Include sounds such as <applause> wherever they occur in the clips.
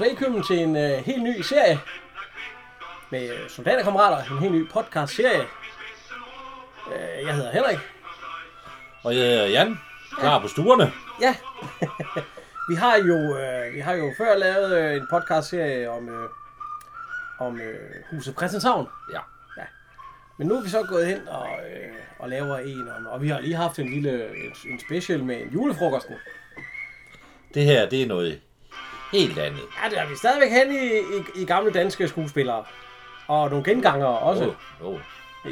Og velkommen til en uh, helt ny serie med øh, soldaterkammerater. En helt ny podcast-serie. Uh, jeg hedder Henrik. Og jeg hedder Jan, klar på stuerne. Ja, <laughs> vi har jo uh, vi har jo før lavet uh, en podcast-serie om, uh, om uh, huset Christianshavn. Ja. ja. Men nu er vi så gået hen og, uh, og laver en om, og vi har lige haft en lille en, en special med en julefrokosten. Det her, det er noget helt andet. Ja, det er vi stadigvæk hen i, i, i gamle danske skuespillere. Og nogle gengangere også. Oh, oh.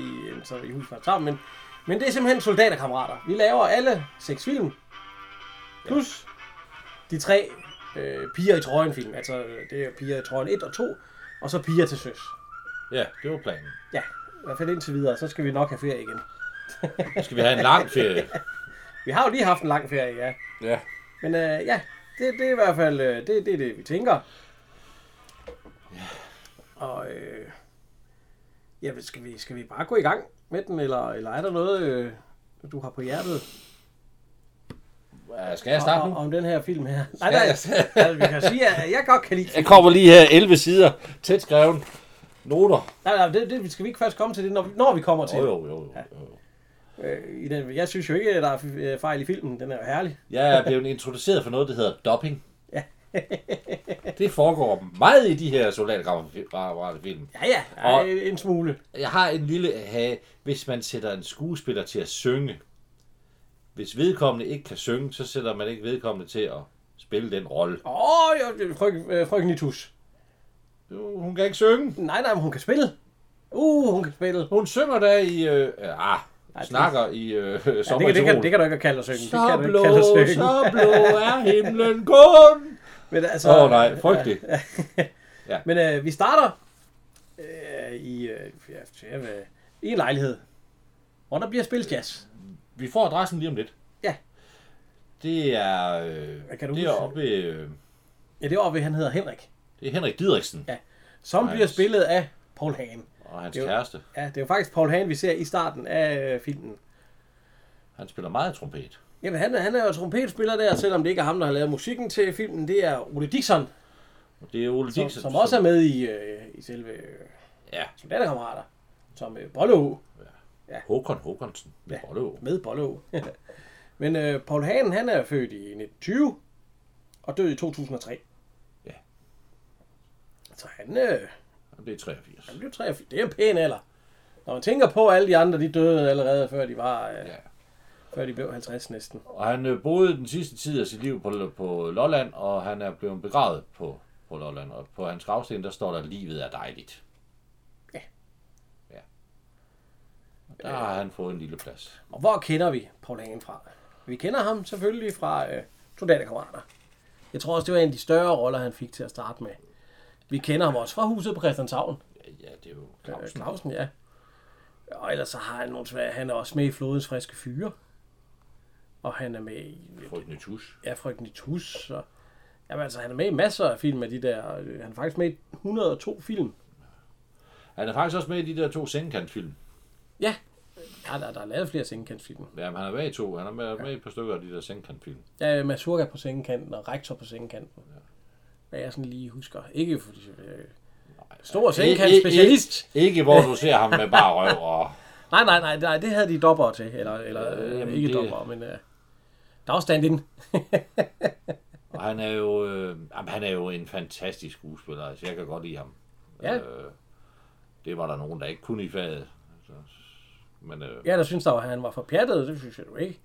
i, så i huset sammen. Men, men det er simpelthen soldaterkammerater. Vi laver alle seks film. Plus de tre øh, piger i trøjen film. Altså det er piger i trøjen 1 og 2. Og så piger til søs. Ja, det var planen. Ja, i hvert fald indtil videre. Så skal vi nok have ferie igen. Så skal vi have en lang ferie. <laughs> Vi har jo lige haft en lang ferie, ja. Ja. Men øh, ja, det, det er i hvert fald øh, det, det, det, vi tænker. Og øh, ja, skal vi, skal vi bare gå i gang med den, eller, eller er der noget, øh, du har på hjertet Hvad, Skal jeg starte om, nu? om den her film her? Nej, Skal nej, jeg- <laughs> altså, vi kan sige, at jeg godt kan lide Jeg kommer lige her 11 sider tæt skrevet noter. Nej, nej, det, det, skal vi ikke først komme til det, når vi, når vi kommer til Jo, jo, jo. jo. Øh, i den, jeg synes jo ikke, at der er øh, fejl i filmen. Den er jo herlig. Jeg er blevet introduceret for noget, der hedder dopping. Ja. <laughs> det foregår meget i de her soldaterkammerater-film. Ja, ja, ja Og- en smule. Jeg har en lille have, hvis man sætter en skuespiller til at synge. Hvis vedkommende ikke kan synge, så sætter man ikke vedkommende til at spille den rolle. Åh, oh, ja, frøken, øh, frøken Nitus. Jo, Hun kan ikke synge. Nej, nej, men hun kan spille. Uh, hun kan spille. Hun synger da i... Øh, ah, det- snakker i øh, Ja, det, sommer kan, det, kan, det det kan du ikke kalde at synge. Det Så kan du blå, ikke kalde at synge. så blå <laughs> er himlen kun. Men altså, Åh oh, nej, frygteligt. <laughs> Ja. Men øh, vi starter øh, i, øh, ja, hvad- i en lejlighed, hvor der bliver spillet jazz. Vi får adressen lige om lidt. Ja. Det er... Øh, kan du det er oppe ved, øh, Ja, det er oppe ved, han hedder Henrik. Det er Henrik Didriksen Ja. Som Nej, bliver spillet af Paul Hagen. Og hans Det er jo- kæreste. Ja, det er jo faktisk Paul Hagen, vi ser i starten af øh, filmen. Han spiller meget trompet. Jamen, han, er- han er jo trompetspiller der, selvom det ikke er ham, der har lavet musikken til filmen. Det er Ole Dixon, det er Ole som, Dixon. som også er med i, øh, i selve øh, Ja, soldaterkammerater. Som øh, Bollo. Håkon Håkonsen. Med Ja. ja. Med Bollo. <laughs> Men øh, Paul Hagen, han er født i 1920 og død i 2003. Ja. Så han, øh, Det er 83. han blev 83. Det er en pæn alder. Når man tænker på, at alle de andre, de døde allerede, før de var, øh, Ja. før de blev 50 næsten. Og han øh, boede den sidste tid af sit liv på, på Lolland, og han er blevet begravet på, på Lolland. Og på hans gravsten, der står der, livet er dejligt. Ja. Ja. Og der har han fået en lille plads. Og hvor kender vi Paul Hagen fra? Vi kender ham selvfølgelig fra øh, Soldaterkammerater. Jeg tror også, det var en af de større roller, han fik til at starte med. Vi kender ham også fra huset på Christianshavn. Ja, ja det er jo Clausen, Clausen. Clausen ja. Og ellers så har han nogle svære. Han er også med i Flodens Friske Fyre. Og han er med i Frygten i tus. ja, Frygten i Tus. Så, jamen altså, han er med i masser af film af de der. øh, Han er faktisk med i 102 film. Han er faktisk også med i de der to sengekantfilm. Ja, ja der, der er lavet flere sengekantsfilm. Jamen, han er med i to. Han er med, med i et par stykker af de der sengekantfilm. Ja, Masurka på sengekanten og Rektor på sengekanten. Hvad jeg sådan lige husker. Ikke fordi... Øh, stor sengekant specialist. Ikke, ikke, hvor du ser ham med bare røv og... <laughs> Nej, nej, nej, nej, det havde de dopper til. Eller, eller øh, jamen, ikke det- dopper, men... Øh, der var stand in. <laughs> Og han er jo, øh, jamen, han er jo en fantastisk skuespiller. Altså, jeg kan godt lide ham. Ja. Øh, det var der nogen, der ikke kunne i faget. Altså, men øh, Ja, der synes der, at han var for pjattet, det synes jeg jo ikke.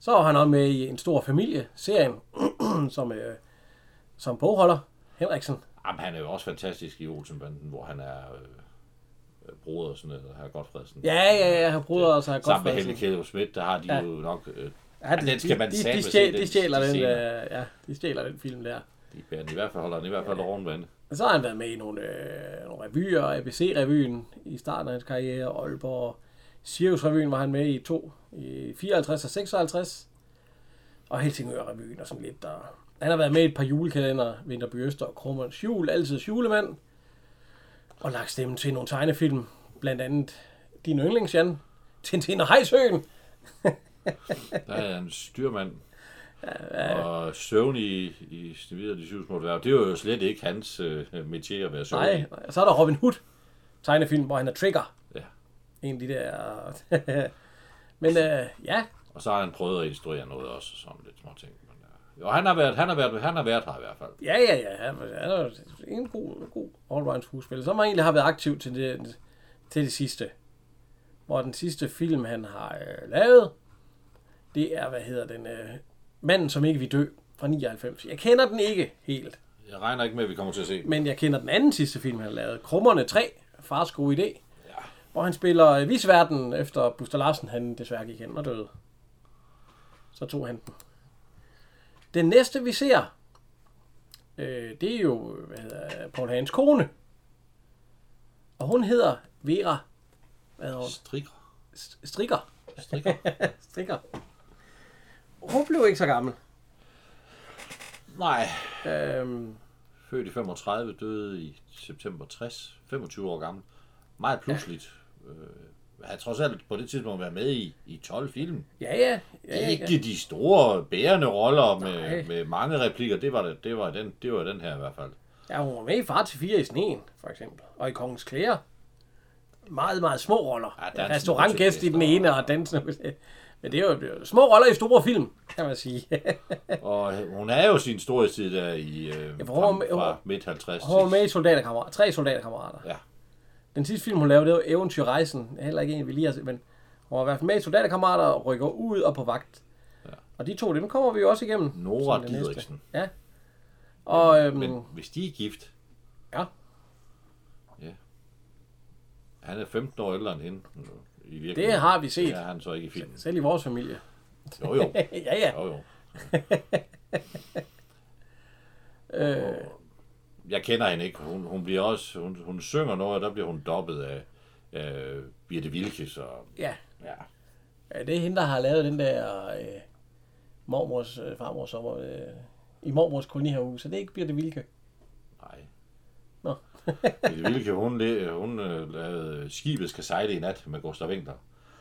Så var han også med i En Stor Familie, serien, <clears throat> som, øh, som bogholder, Henriksen. jamen, han er jo også fantastisk i Olsenbanden, hvor han er øh, broder og sådan noget, her Godfredsen. Ja, ja, ja, han bruder også har godt Sammen med Helle Kjæderup Schmidt, der har de Ja. jo nok... Øh, Ja, den skal man de, de, stjæl, den- de stjæler de den, scener. øh, ja, de stjæler den film der. de bærer den i hvert fald holder den i hvert fald ja. vand. Og så har han været med i nogle, øh, nogle revyer, ABC-revyen i starten af hans karriere, Aalborg, Sirius-revyen var han med i to, i 54 og 56, og Helsingør-revyen og sådan lidt. Der. Han har været med i et par julekalender, Vinterby Øster og Krummerens Jul, altid julemand, og lagt stemme til nogle tegnefilm, blandt andet Din Yndlings, Jan, Tintin og Hejsøen. Der er en styrmand. Og søvn i, i Snevide og de syv små dværge, det er jo slet ikke hans øh, métier at være søvn. Nej. Og så er der Robin Hood tegnefilm, hvor han er Trigger. Ja. En af de der... <laughs> Men øh, ja, Og så har han prøvet at instruere noget også, og sådan lidt små ting. Jo, han har været, han har været, han har været her i hvert fald. ja, ja, ja. Han, han er en god, god allround skuespiller, som egentlig har været aktiv til det, til det sidste. Hvor den sidste film, han har øh, lavet, det er, hvad hedder den, øh, Manden, som ikke vil dø, fra 99. Jeg kender den ikke helt, Jeg regner ikke med, at vi kommer til at se den. men jeg kender den anden sidste film, han har lavet, Krummerne 3, Fars gode idé, Ja. hvor han spiller øh, visverden, efter Buster Larsen, han desværre gik hen og døde. Så tog han den. Den næste, vi ser, øh, det er jo hvad hedder, Paul Hans kone. Og hun hedder Vera hvad hedder hun? Strikker. St- Strikker. Strikker. <laughs> Strikker. Hun blev ikke så gammel. Nej. Øhm, Født i 35, døde i september 60. 25 år gammel. Meget pludseligt. Ja. Øh, har trods alt på det tidspunkt været med i, i 12 film. ja, ja. ja, ja. Ikke de store bærende roller Nej. med, med mange replikker. Det var, det, det, var den, det var den her i hvert fald. Ja, hun var med i Far til fire i sneen, for eksempel. Og i Kongens Klæder. Meget, meget små roller. Ja, Ja, Restaurantgæst i den ene, og dansende. <laughs> Men det er jo små roller i store film, kan man sige. <laughs> Og hun er jo sin storhedstid der i øh, Ja, fra, fra midt 50 Hun var med i soldaterkammerater. Tre soldaterkammerater. Ja. Den sidste film, hun lavede, det var Eventyrrejsen. Heller ikke en, vi lige har set, men hun har i hvert fald med i soldaterkammerater og rykker ud og på vagt. Ja. Og de to, dem kommer vi jo også igennem. Nora. Didriksen. Ja. Og øhm, Men hvis de er gift, ja, han er 15 år ældre end hende. I virkeligheden. det har vi set. Er han så ikke i filmen. Selv i vores familie. Jo jo. <laughs> ja, ja. jo, jo. <laughs> Øh, Jeg kender hende ikke. Hun, hun, bliver også, hun, hun synger noget, og der bliver hun dobbet af, af Birte Wilkes. Og, ja. ja. ja, det er hende, der har lavet den der øh, mormors, øh, farmors sommer øh, i mormors kolonihave, så det er ikke Birte Vilke. Nej. Nå. <laughs> Birte Wilke, hun, hun øh, lavede Skibet skal sejle i nat med Gustav Winkler.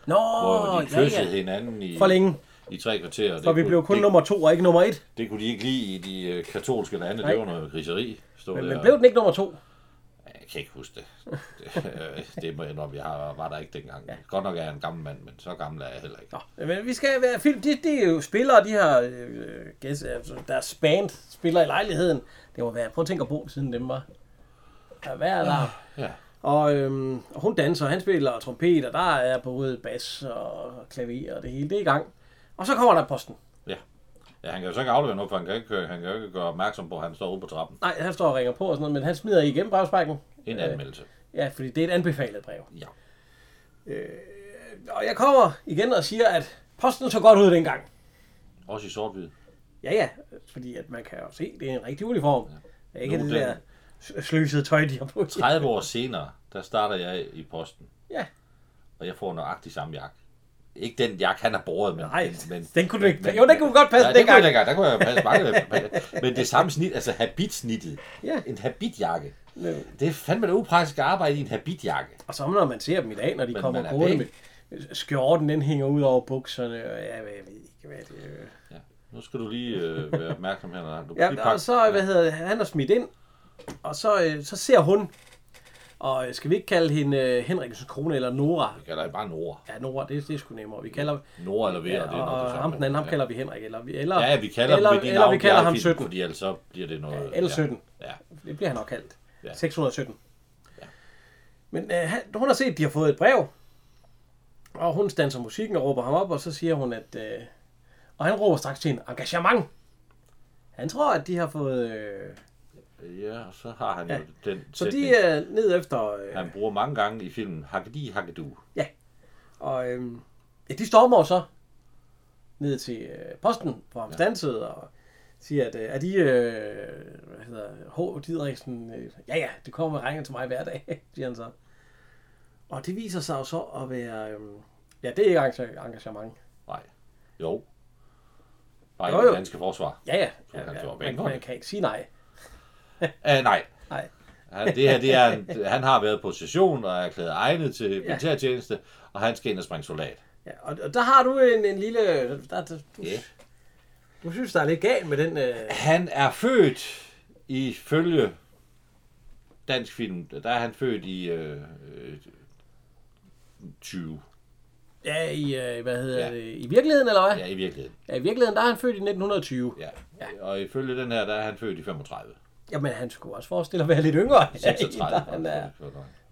Nå, Hvor de ja, kyssede ja. hinanden i, For længe, i tre kvarterer. for vi kunne- blev kun det, nummer to og ikke nummer et. det kunne de ikke lide i de øh, katolske lande. Nej. Det var noget griseri. Stod Men, der. men blev den ikke nummer to? Jeg kan ikke huske det. Det, <laughs> det må jeg indrømme, jeg har, var der ikke dengang. Ja. Godt nok er jeg en gammel mand, men så gammel er jeg heller ikke. Nå, men vi skal være film. De, de er jo spillere, de her øh, gæs, altså, deres band spiller i lejligheden. Det må være, prøv at tænke at bo siden dem var. Ja, hvad er der? Ja. Og øhm, hun danser, han spiller trompet, og der er både bas og klaver og det hele. Det er i gang. Og så kommer der posten. Ja, han kan jo så ikke aflevere noget, for han kan ikke, han kan jo ikke gøre opmærksom på, at han står ude på trappen. Nej, han står og ringer på og sådan noget, men han smider igennem brevsprækken. En anmeldelse. Ja, fordi det er et anbefalet brev. Ja. Og jeg kommer igen og siger, at posten så godt ud dengang. Også i sort-hvid. Ja, ja, fordi at man kan jo se, det er en rigtig uniform. Er ikke Nu det der sløsede tøj, de har på. 30 år senere, der starter jeg i posten. Ja. Og jeg får nøjagtig samme jakke. Ikke den jakke, han har båret, men... Nej, men, men den kunne du ikke- jo, den kunne godt passe ja, den kunne dengang. jeg dengang. Der kunne jeg passe mange. men det samme snit, altså habitsnittet. Ja. En habitjakke. Men- Det er fandme da upraktisk at arbejde i en habitjakke. Og så når man ser dem i dag, når de Men kommer er gående pæn. med skjorten, den hænger ud over bukserne, og jeg, ved, jeg ved ikke, hvad det er. Ja. Nu skal du lige øh, være opmærksom her. Du Ja, og så, hvad hedder han er smidt ind, og så, øh, så ser hun, og øh, skal vi ikke kalde hende øh, Henriksens kone eller Nora? Vi kalder det bare Nora. Ja, Nora, det, det er sgu nemmere. Vi kalder, Nora eller Vera, ja, det er nok det samme. ham den anden, ham Ja. kalder vi Henrik, eller, vi- eller, Ja, vi kalder eller, eller navn, vi de kalder ham filmen, 17. Fordi ellers så bliver det noget... Eller 17. Ja. Det bliver han nok kaldt. Ja. 617. Ja. Men øh, hun har set, at de har fået et brev, og hun standser musikken og råber ham op, og så siger hun, at... Øh, og han råber straks til hende, engagement. Han tror, at de har fået... Øh, Ja, og så har han Ja. jo den så sætning, de er ned efter... Øh, han bruger mange gange i filmen Hakkedi Hakkedu. Og øh, ja, de stormer så ned til øh, posten, hvor han standsede, og siger, at øh, er de, øh, hvad hedder H. Didriksen, øh, ja ja, det kommer med regner til mig hver dag, <laughs> siger han så. Og det viser sig jo så at være, øh, ja det er ikke engage- engagement. Nej. Jo. Bare Jo, jo. det danske forsvar. Ja ja, ja, ja man, man kan ikke sige nej. Uh, <laughs> nej. Nej. Han, det her, det er en, han har været på session og er erklæret egnet til militærtjeneste, og han skal ind og springe soldat. Ja, og, og der har du en, en lille, der, der, du, Ja. Du synes, der er lidt galt med den... Øh... Han er født ifølge dansk film, der er han født i øh, øh, 20. Ja, i, øh, hvad hedder Ja. ja. det, i virkeligheden, eller hvad? Ja, i virkeligheden. Ja, i virkeligheden, der er han født i 1920. Ja. Og ifølge den her, der er han født i 35. Jamen, han skulle også forestille at være lidt yngre. 36. <laughs> Ja, han er,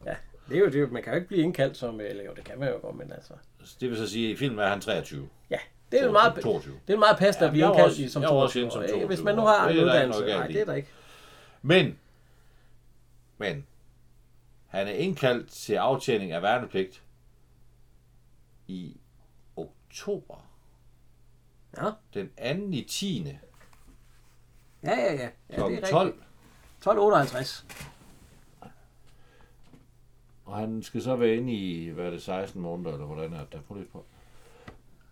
ja, det er jo det. Man kan jo ikke blive indkaldt som... Eller jo, det kan man jo godt, men altså... Det vil så sige, at i filmen er han 23. Ja, det er jo meget, 22. det er meget passende Ja, at blive indkaldt også- i som jeg var også 22 inde som år, ikke? 22 Hvis man nu har en er uddannelse. Nej, det er der ikke. Men, men, han er indkaldt til aftjening af værnepligt i oktober. Ja, Den 2. i 10. ja, ja. ja. ja kl. det er 12. rigtigt. 12.58. Og han skal så være inde i, hvad er det, 16 måneder, eller hvordan er det, der prøv på.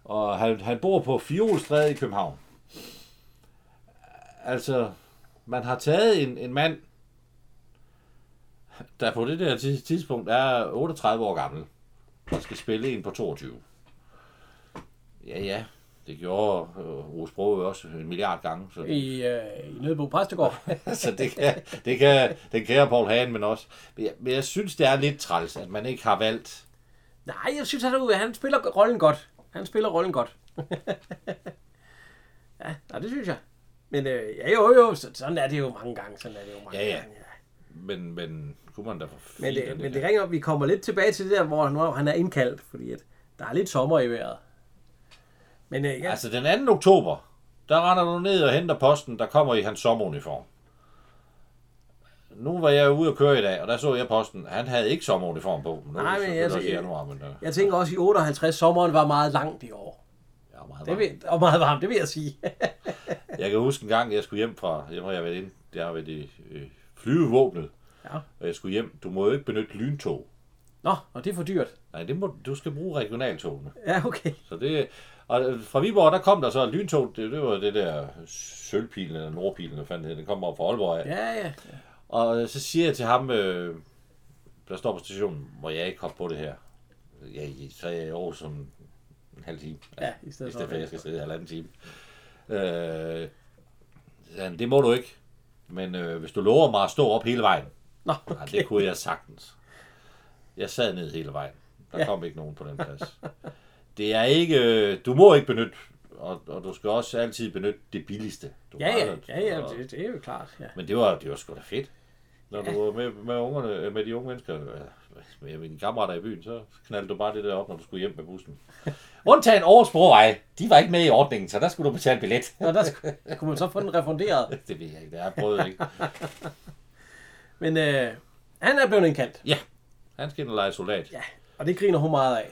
Og han, han bor på Fiolstræde i København. Altså, man har taget en, en mand, der på det der tids- tidspunkt er 38 år gammel, og skal spille en på 22. Ja, ja, det gjorde øh, Rose Broge også en milliard gange. Så, I, øh, i Nødebo Præstegård. <laughs> så det kan, det kan den kære Paul Hagen, men også. Men jeg, men jeg synes, det er lidt træls, at man ikke har valgt Nej, jeg synes, han, han spiller rollen godt. Han spiller rollen godt. <laughs> ja, nej, det synes jeg. Men øh, ja, jo, jo, så- sådan er det jo mange gange. Sådan er det jo mange Ja, ja. gange. Men, men kunne man da for Men det, men det ringer, vi kommer lidt tilbage til det der, hvor hvor han er indkaldt, fordi at der er lidt sommer i vejret. Men øh, ja, Altså den 2. oktober, der render du ned og henter posten, der kommer i hans sommeruniform. Nu var jeg ude at køre i dag, og der så jeg posten. Han havde ikke sommeruniform på. Nu er Nej, det men jeg- i januar, men øh, jeg tænker også i 58, sommeren var meget langt i år. jeg er meget Det varm. vil, og meget varmt, det vil jeg sige. <laughs> Jeg kan huske en gang, jeg skulle hjem fra, jeg har jeg været inde, jeg har været i øh, flyvevåbnet, Ja. og jeg skulle hjem. Du må jo ikke benytte lyntog. Nå, og det er for dyrt. Nej, det må, du skal bruge regionaltogene. Ja, okay. Så det, og fra Viborg, der kom der så et lyntog, det, det var det der sølvpilen eller nordpilen, hvad fanden det, det kom op fra Aalborg af. Ja, ja. Og så siger jeg til ham, øh, der står på stationen, hvor jeg ikke hopper på det her. Ja, så er jeg i Aarhus som en halv time. Ja, i I stedet stedet for, at jeg skal sidde halvanden time. Øh, han, det må du ikke. Men øh, hvis du lover mig at stå op hele vejen. Nå, Okay. det kunne jeg sagtens. Jeg sad ned hele vejen. Der Ja. ja. kom ikke nogen på den plads. <laughs> Det er ikke... øh, Du må ikke benytte... Og, og du skal også altid benytte det billigste. Du Ja, ja, ja, ja, og- det, det er jo klart. Ja. men det var, det var sgu da fedt. Når du var med, med, ungerne, med de unge mennesker, øh, med mine kammerater i byen, så knaldte du bare det der op, når du skulle hjem med bussen. <laughs> Undtagen Aarhus Brovej, de var ikke med i ordningen, så der skulle du betale billet. Nå, der skulle, kunne man så få den refunderet. <laughs> Det ved jeg ikke, det har jeg prøvet ikke. <laughs> Men øh, han er blevet indkaldt. Ja, han skal ind og lege soldat. Ja, og det griner hun meget af.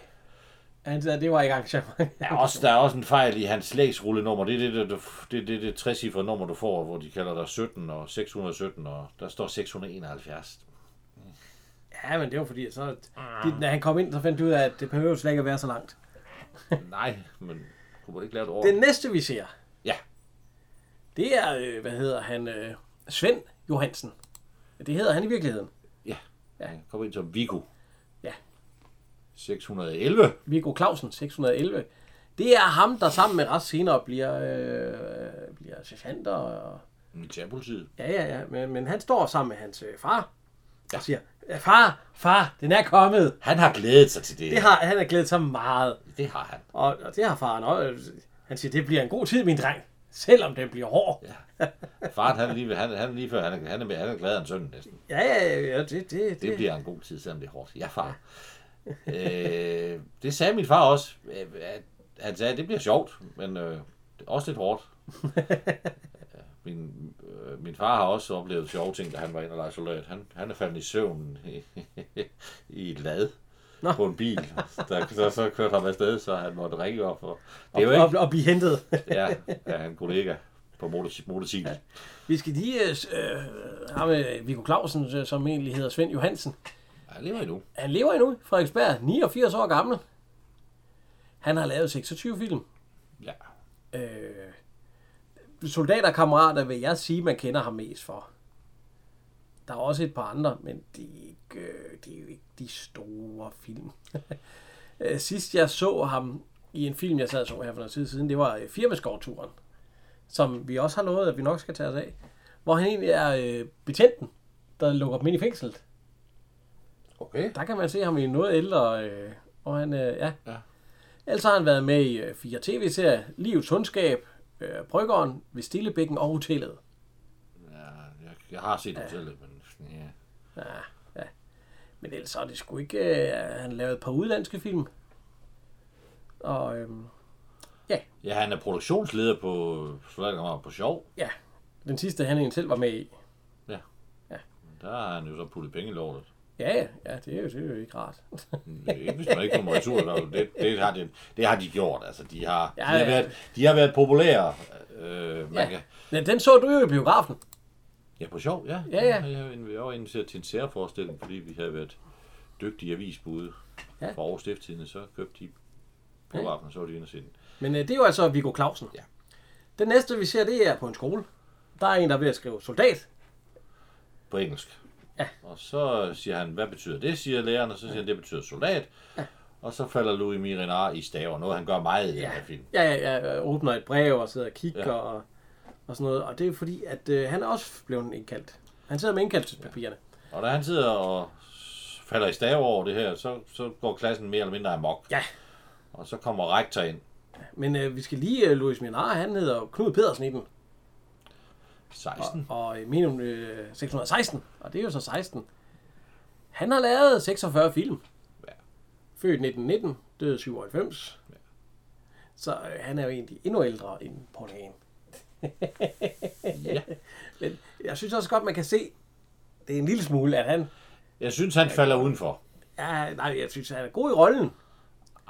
Han sagde, det var ikke engagement. Er, også, der er også en fejl i hans lægsrullenummer. Det er det, det, det, det, det, det nummer, du får, hvor de kalder dig 17 og 617, og der står 671. Ja, men det var fordi, så, de, når han kom ind, så fandt de ud af, at det behøver slet ikke at være så langt. <laughs> Nej, men kunne man ikke lave det over? Den næste, vi ser, Ja, det er, øh, hvad hedder han, øh, Svend Johansen. Det hedder han i virkeligheden. ja. Han kom ind som Viggo. Ja. 611. Viggo Clausen, 611. Det er ham, der sammen med Ras senere bliver, øh, bliver sergeant og... Militærpolitiet. Ja, ja, ja. Men, men han står sammen med hans øh, far og siger, "Øh, far, far, den er kommet. Han har glædet sig til det. Det har, han har glædet sig meget. det har han. Og, og det har faren også. Han siger, det bliver en god tid, min dreng. Selvom den bliver hård. Ja. Faren, han er lige, han, han er lige før, han er, han er, han er gladere end sønnen næsten. Ja, ja, ja, det, det, det. Det bliver en god tid, selvom det er hårdt. Ja, far. Øh, det sagde min far også. Øh, at Han sagde, at det bliver sjovt, men øh, det er også lidt hårdt. <laughs> min, øh, min far har også oplevet sjove ting, da han var inde og lege soldat. Han, han er faldet i søvn i, i et lad Nå. på en bil. Der, så, så kørte han afsted, så han måtte ringe op. For, det er jo og, ikke... og, og blive hentet. <laughs> Ja, ja en kollega på motor- motorcykel. Vi skal lige øh, have med Viggo Clausen, øh, som egentlig hedder Svend Johansen. Han lever endnu. Han lever endnu, Frederiksberg, 89 år gammel. Han har lavet 26 film. Ja. Øh, soldaterkammerater vil jeg sige, man kender ham mest for. Der er også et par andre, men de er, ikke, øh, de er jo ikke de store film. <laughs> Øh, Sidst jeg så ham i en film, jeg sad og så her for noget tid siden, det var øh, Firmaskovturen. som vi også har lovet, at vi nok skal tage os af. Hvor han egentlig er øh, betjenten, der lukker dem ind i fængslet. Okay. Der kan man se ham i noget ældre, øh, og han, øh, ja. Ja. Ellers har han været med i øh, fire tv-serier, Livets Hundskab, øh, Bryggeren, Ved Stillebækken og Hotellet. Ja, jeg, jeg har set hotellet, men ja. Ja, ja. Men ellers er det sgu ikke... Øh, han lavede et par udlandske film. Og øhm, Ja, han er produktionsleder på Soldaterkammeret på Sjov. ja, den sidste han egentlig selv var med i. Der har han jo så puttet penge i lortet. Ja, ja, ja det, er jo, det er jo ikke rart. <laughs> Det ikke, hvis man ikke kommer retur. Der, det, det, har de, det har de gjort. Altså, de har, Ja, de har, været, de har været populære. Øh, man Ja. kan, Men den så du jo i biografen. ja, på sjov, ja. Ja, ja. Jeg, var inviteret til en særforestilling, fordi vi havde været dygtige avisbud Ja. for Aarhus Stifttidende, så købte de biografen, og så var de inde og se den. Men øh, det er jo altså Viggo Clausen. Ja. Den næste, vi ser, det er på en skole. Der er en, der er ved at skrive soldat. På engelsk. Ja. Og så siger han, hvad betyder det, siger læreren, og så siger han, det betyder soldat. Ja. Og så falder Louis Mirenar i staver, noget han gør meget i den her film. Ja, ja, ja, åbner et brev og sidder og kigger Ja. og, og sådan noget. Og det er fordi, at øh, han er også blevet indkaldt. Han sidder med indkaldelsespapirerne. Og da han sidder og falder i staver over det her, så, så går klassen mere eller mindre amok. Ja. Og så kommer rektor ind. Men øh, vi skal lige, øh, Louis Minar, han hedder Knud Pedersen i den. 16. Og, og minimum øh, 616, og det er jo så 16. Han har lavet 46 film. Ja. Født 1919, døde 97. Ja. Så øh, han er jo egentlig endnu ældre end Paul Hagen. Ja. <laughs> Men jeg synes også godt, man kan se, det er en lille smule, at han... Jeg synes, han falder udenfor. Ja, nej, jeg synes, han er god i rollen.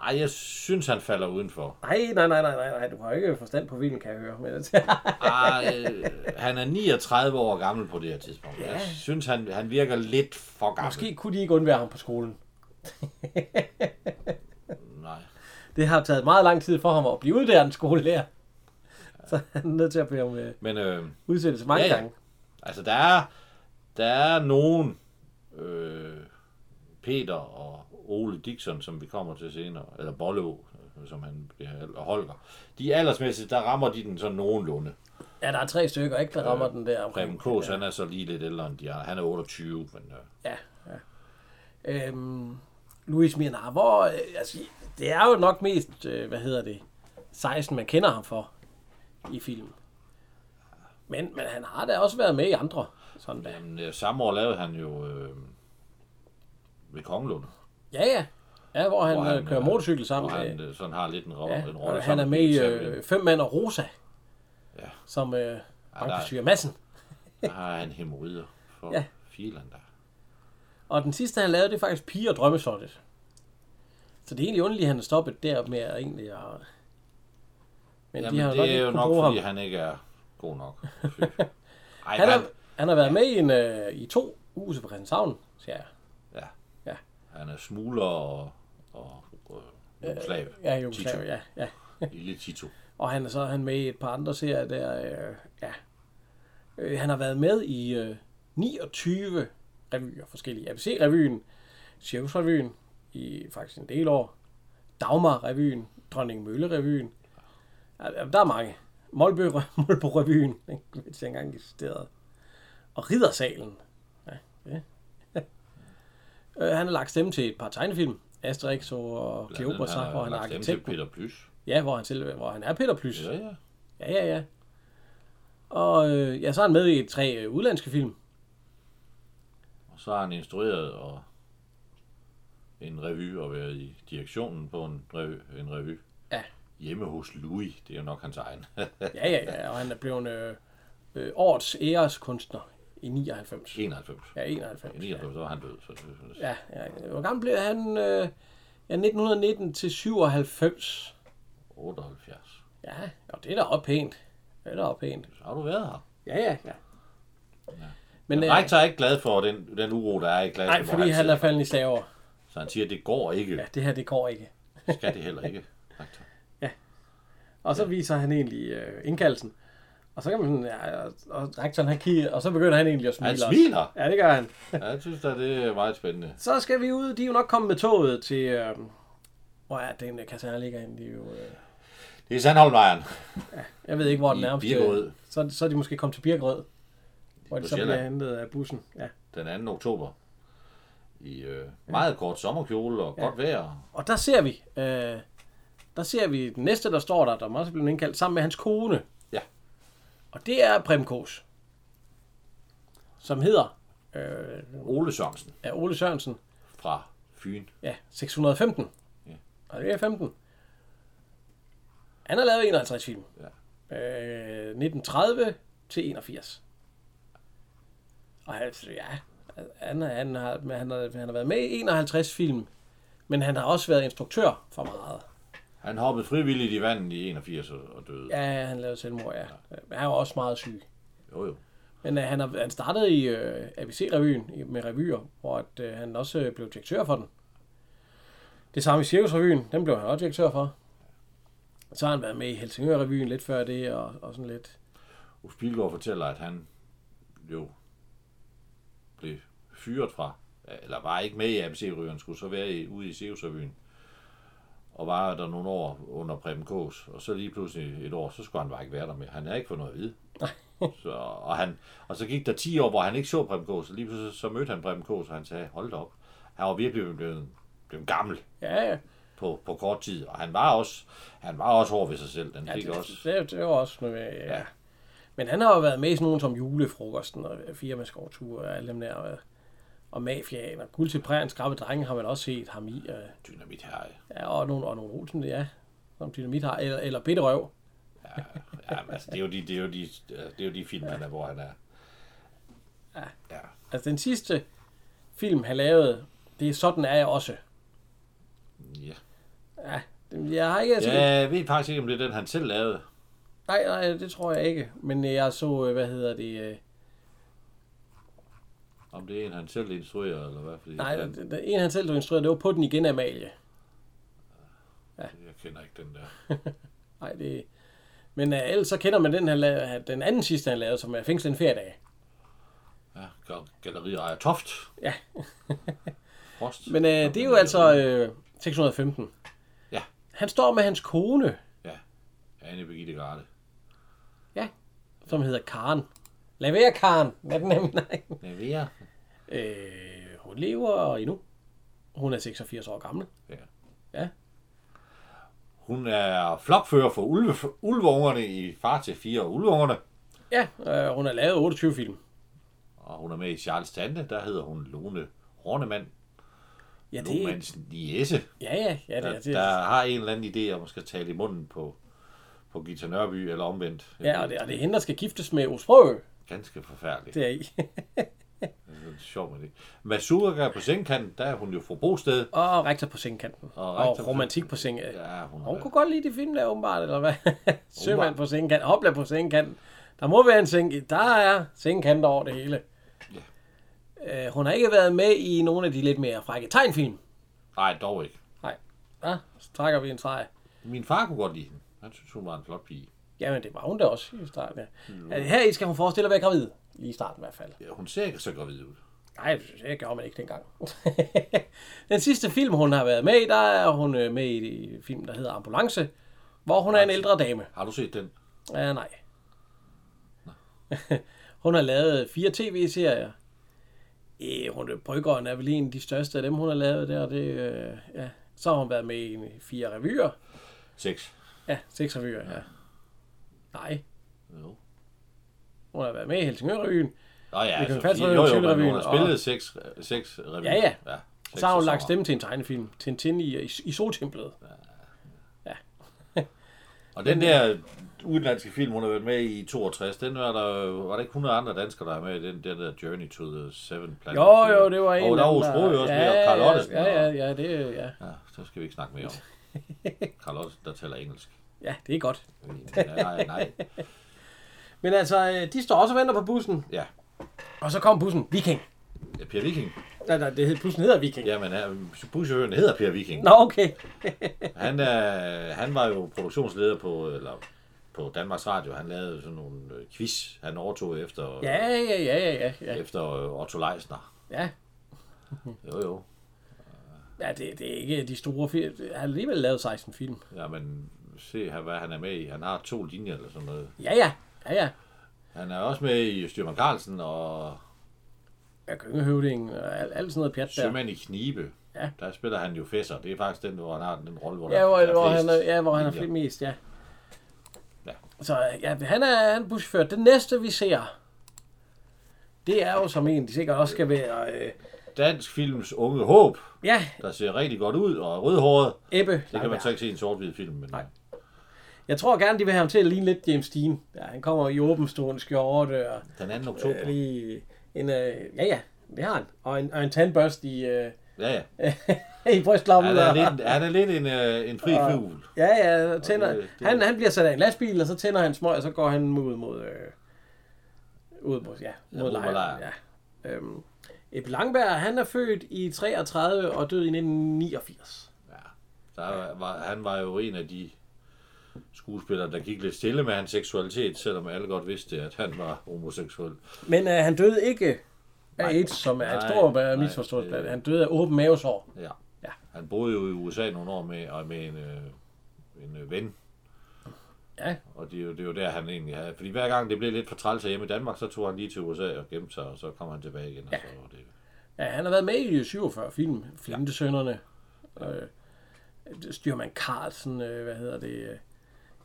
Ej, jeg synes, han falder udenfor. Nej, nej, nej, nej, nej, nej, du har ikke forstand på filmen, kan jeg høre. Men, <laughs> Ej, øh, han er 39 år gammel på det her tidspunkt. Jeg Ja. synes, han, han virker lidt for gammel. Måske kunne de ikke undvære ham på skolen. <laughs> Nej. Det har taget meget lang tid for ham at blive uddannet skolelærer. Så han er nødt til at blive med Men øh, udsættelse mange Ja, ja. gange. altså, der er, der er nogen... Øh, Peter og Ole Dixon, som vi kommer til senere, eller Bollo, øh, som han bliver, og Holger, de er aldersmæssigt, der rammer de den sådan nogenlunde. Ja, der er tre stykker, ikke, der rammer den der Preben. Kås, han er så lige lidt ældre end de andre. Han er 28, men øh, Ja, ja. Øhm, Louis Mianar, hvor, øh, altså, det er jo nok mest, øh, hvad hedder det, 16, man kender ham for i filmen. Men, men han har da også været med i andre. Sådan der. jamen, øh, samme år lavede han jo øh, ved Kongelund, Ja, ja. Ja, hvor han, Hvor han han, kører øh, motorcykel hvor sammen han med... øh, sådan har lidt en, ro- Ja, en rolle han er med i øh. Fem mand og Rosa. Ja. Som øh, der er- bankbestyrer Madsen. <laughs> Der har han hemorrider for Ja. ja. filen der. Og den sidste, han lavede, det er faktisk Pige og Drømmeslottet. Så det er egentlig underligt, at han er stoppet der med at egentlig at... Men Jamen, de har det nok er jo nok, fordi ham. han ikke er god nok. <laughs> Ej, Han, han, har, han har været med i, en, øh, i to huse på Christianshavn, siger jeg. Han er smugler og, og øh, jugoslav. Ja, Jugoslav, Tito. ja, ja. <laughs> Lille Tito. Og han er så han med i et par andre serier der, øh, ja. Øh, han har været med i øh, 29 revyer, forskellige. ABC-revyen, Cirkusrevyen, i faktisk en del år. Dagmar-revyen, Dronning Mølle-revyen. Ja, der er mange. Molby, <laughs> Molbo-revyen, ikke, engang eksisterede. Og Riddersalen. Ja, det. Øh, han har lagt stemme til et par tegnefilm. Asterix og Kleopatra, hvor han er arkitekten. Peter Plys. Ja, hvor han, selv, hvor han er Peter Plys. Ja, ja. Ja, ja, ja. Og øh, ja, så er han med i tre øh, udlandske film. Og så har han instrueret og en revy og været i direktionen på en revy. En revy. Ja. Hjemme hos Louis, det er jo nok hans egen. Ja, ja, ja. Og han er blevet øh, øh, årets æreskunstner i 99. 91. Ja, 91. I 99 så var han død. Så det, Ja, ja. Hvor gammel blev han? Øh, ja, 1919 til 97. 78. Ja, og det er da også pænt. Det er da også pænt. Så har du været her. Ja, ja, ja. Men øh, rektor er ikke glad for den, den uro, der er i klassen. Nej, fordi han sidder. er faldet i slaver. Så han siger, at det går ikke. Ja, det her, det går ikke. Skal det heller ikke, rektor. <laughs> Og så viser han egentlig øh, indkaldelsen. Og så kan man, ja, og, rektoren han kigger, og så begynder han egentlig at smile Han også. smiler. Ja, det gør han. Ja, jeg synes da, det er meget spændende. Så skal vi ud. De er jo nok kommet med toget til... Øh, hvor er den øh, kaserne ligger inde? De er jo, øh, Det er Sandholmlejren Jeg ved ikke, hvor den nærmeste... Birkerød Så, så er de måske kommet til Birkerød, hvor de så bliver hentet af bussen. Ja. den 2. oktober. I øh, meget kort sommerkjole og godt vejr. Og der ser vi, øh, der ser vi den næste, der står der, der også er blevet indkaldt, sammen med hans kone. Ja. Og det er Prem Kås, som hedder øh, Ole Sørensen er Ole Sørensen. fra Fyn. Ja, 615. Ja. Og det er 15. Han har lavet 51 film. Ja. Øh, 1930 til 81. Og han, ja, han, han, har, han, har, han har været med i 51 film, men han har også været instruktør for meget. Han hoppede frivilligt i vandet i 81 og døde. Ja, han lavede selvmord, ja. Han er jo også meget syg. Jo, jo. Men uh, han, har, han startede i uh, ABC-revyen med revyer, hvor at, uh, han også uh, blev direktør for den. Det samme i Cirkusrevyen, den blev han også direktør for. Så har han været med i Helsingør-revyen lidt før det, og, og sådan lidt. Uffe Pilgaard fortæller, at han jo blev fyret fra, eller var ikke med i ABC-rygeren, skulle så være i, ude i Seusrevyen. Og var der nogle år under Preben Kås, og så lige pludselig et år, så skulle han bare ikke være der mere. Han havde ikke fået noget at vide. så, og, han, og så gik der 10 år, hvor han ikke så Preben Kås, og lige pludselig så mødte han Preben Kås, og han sagde, hold da op. Han var virkelig blevet, blevet gammel Ja, ja. på, på kort tid, og han var også, han var også hård ved sig selv. Den ja fik det, også, det, det, var også noget med, ja. Men han har jo været med i sådan nogle som julefrokosten og firmaskovtur og alle dem der. Og, mafiaen og guld til prægen, skrabe drenge har man også set ham i. Og, dynamit her. ja, og nogle, og nogle Olsen, ja, som dynamit har, eller, eller Bitterøv. Ja, ja men altså, det er jo de, det er jo de, det er jo de film, han er, hvor han er. Ja. ja. Altså den sidste film, han lavede, det er sådan er jeg også. ja. Ja, det- jeg har ikke set... Ja, jeg ved faktisk ikke, om det er den, han selv lavede. Nej, nej, det tror jeg ikke. Men øh, jeg så, øh, hvad hedder det... Om det er en, han selv instruerer, eller hvad. Fordi nej, jeg, det, det, en han selv instruerede, det var på den igen, Amalie. jeg kender ikke den der. <laughs> Nej, det... Men øh, ellers så kender man den, han lavede, den anden sidste, han lavede, som er Fængsel en feriedag. Ja, gal- Galleri Ejer Toft. Ja. <laughs> Frost. Men øh, det er jo altså øh, 615. Ja. Han står med hans kone, Anne Birgitte Garde. som hedder Karen. Være, Karen. Lad den nemlig, nej. Navera. Øh, hun lever endnu. Hun er 86 år gammel. Hun er flokfører for ulve, ulveungerne i Far til fire ulveungerne. Ja, øh, hun har lavet 28 film. Og hun er med i Charles Tante, der hedder hun Lone Hornemann. Ja, det, Manns niece. ja, ja, ja, det, der, er det. der har en eller anden idé om at skal tale i munden på, på Gita Nørby, eller omvendt. Ja, og det, og det er hende, der skal giftes med Osprø. Ganske forfærdeligt. Det er i. <laughs> Det er sjovt med det. Masura på sengkanten, der er hun jo fra Bosted. og rektor på sengkanten. Og Og, på- romantik på seng. Ja, hun, Hun er, kunne godt lide de film der, åbenbart, eller hvad? <laughs> Sømand på sengkanten, hopla på sengkanten. Der må være en seng. Der er sengkanter over det hele. Ja. Øh, hun har ikke været med i nogle af de lidt mere frække tegnfilm. nej, dog ikke. Ja, så trækker vi en streg. Min far kunne godt lide hende. Han synes, hun var en flot pige. Jamen, det var hun da også i starten. Ja. Altså, her i skal hun forestille at være gravid. Lige i starten i hvert fald. Ja, hun ser ikke så gravid ud. Nej, det gjorde man ikke dengang. <laughs> Den sidste film, hun har været med i, der er hun øh, med i en film, der hedder Ambulance, hvor hun er en ældre dame. Har du set den? Ja, nej. <laughs> hun har lavet fire tv-serier. Øh, hun er Bryggeren er vel en af de største af dem, hun har lavet der. Det, øh, ja. Så har hun været med i fire revyer. Seks. Ja, seks revyer, ja. Nej, Jo. hun har været med i Helsingør-revyen. Nå ja, altså, fast jo, jo, en men hun har spillet seks, seks revyer. Ja, ja. ja Så har hun lagt stemme til en tegnefilm. Tintin i, i, i Soltemplet. <laughs> Og den der udenlandske film, hun har været med i i 62, den var der, var der ikke 100 andre danskere, der er med i den, den der Journey to the Seven Planet. Jo, jo, det var en Og der var Osbro jo også med, og Carl Ottesen. Ja, ja, og- ja, det, ja. Ja, så skal vi ikke snakke mere om. <laughs> Carl Ottesen, der taler engelsk. Ja, det er godt. Nej, nej. <laughs> Men altså, øh, de står også og venter på bussen. Ja. Og så kom bussen. Viking. Ja, Per Viking. Nej, nej, det hed, bussen hedder Viking. Jamen, han- buschaufføren hedder Per Viking. Nå, okay. <laughs> Han, er, han var jo produktionsleder på, eller på Danmarks Radio. Han lavede sådan nogle øh, quiz, han overtog efter, Ja, ja, ja, ja, ja, ja. efter øh, Otto Leisner. Ja, Jo, jo. ja det, det er ikke de store film. Han har alligevel lavet 16 film. Ja, men se, her, hvad han er med i. Han har to linjer eller sådan noget. Ja, ja. Ja, ja. Han er også med i Styrman Carlsen og Ja, Gyngehøvding og alt, alt sådan noget pjat der. Sømand i Knibe. Ja. Der spiller han jo Fesser. Det er faktisk den, hvor han har den rolle, hvor Ja, der hvor, er hvor flest han er, ja, hvor han er flest mest, ja. Ja. Så ja, han er, er buschauffør. Det næste, vi ser, det er jo som en, de sikkert også skal være, øh, Dansk films unge håb, ja, der ser rigtig godt ud og er rødhåret. Ebbe. Det kan man så ikke se i en sort-hvid film, men Nej. Jeg tror gerne, de vil have ham til at ligne lidt James Dean. Ja, han kommer i åbenstående skjorte og den 2. oktober. øh, lige en, øh, ja ja, det har han. Og en, og en tandbørst i, øh, Ja, ja. <laughs> i brystlommen. Han er lidt, han er lidt en, øh, en fri Og- fugl. Ja, ja, tænder. det- det- Han, han bliver sat af en lastbil, og så tænder han smøg, og så går han ud mod, øh, ud mod, ja, mod lejren. lejren. Ja. Øhm, Ebbe Langberg, han er født i 33 og død i 1989. Ja. Der var, han var jo en af de skuespillere, der gik lidt stille med hans seksualitet, selvom alle godt vidste, at han var homoseksuel. Men øh, han døde ikke af Nej. AIDS, som er en Nej, stor nej, øh, misforståelse. det- Han døde af åben mavesår. Ja. Ja. Han boede jo i USA nogle år med, og med en, øh, en øh, ven, Ja, og det er, jo, det er jo der, han egentlig havde. Fordi hver gang det blev lidt for træls hjemme i Danmark, så tog han lige til USA og gemte sig, og så kom han tilbage igen. Og så var det, ja han har været med i 47 film. Flintesønderne. Øh, Styrmand Carlsen, øh, hvad hedder det? øh,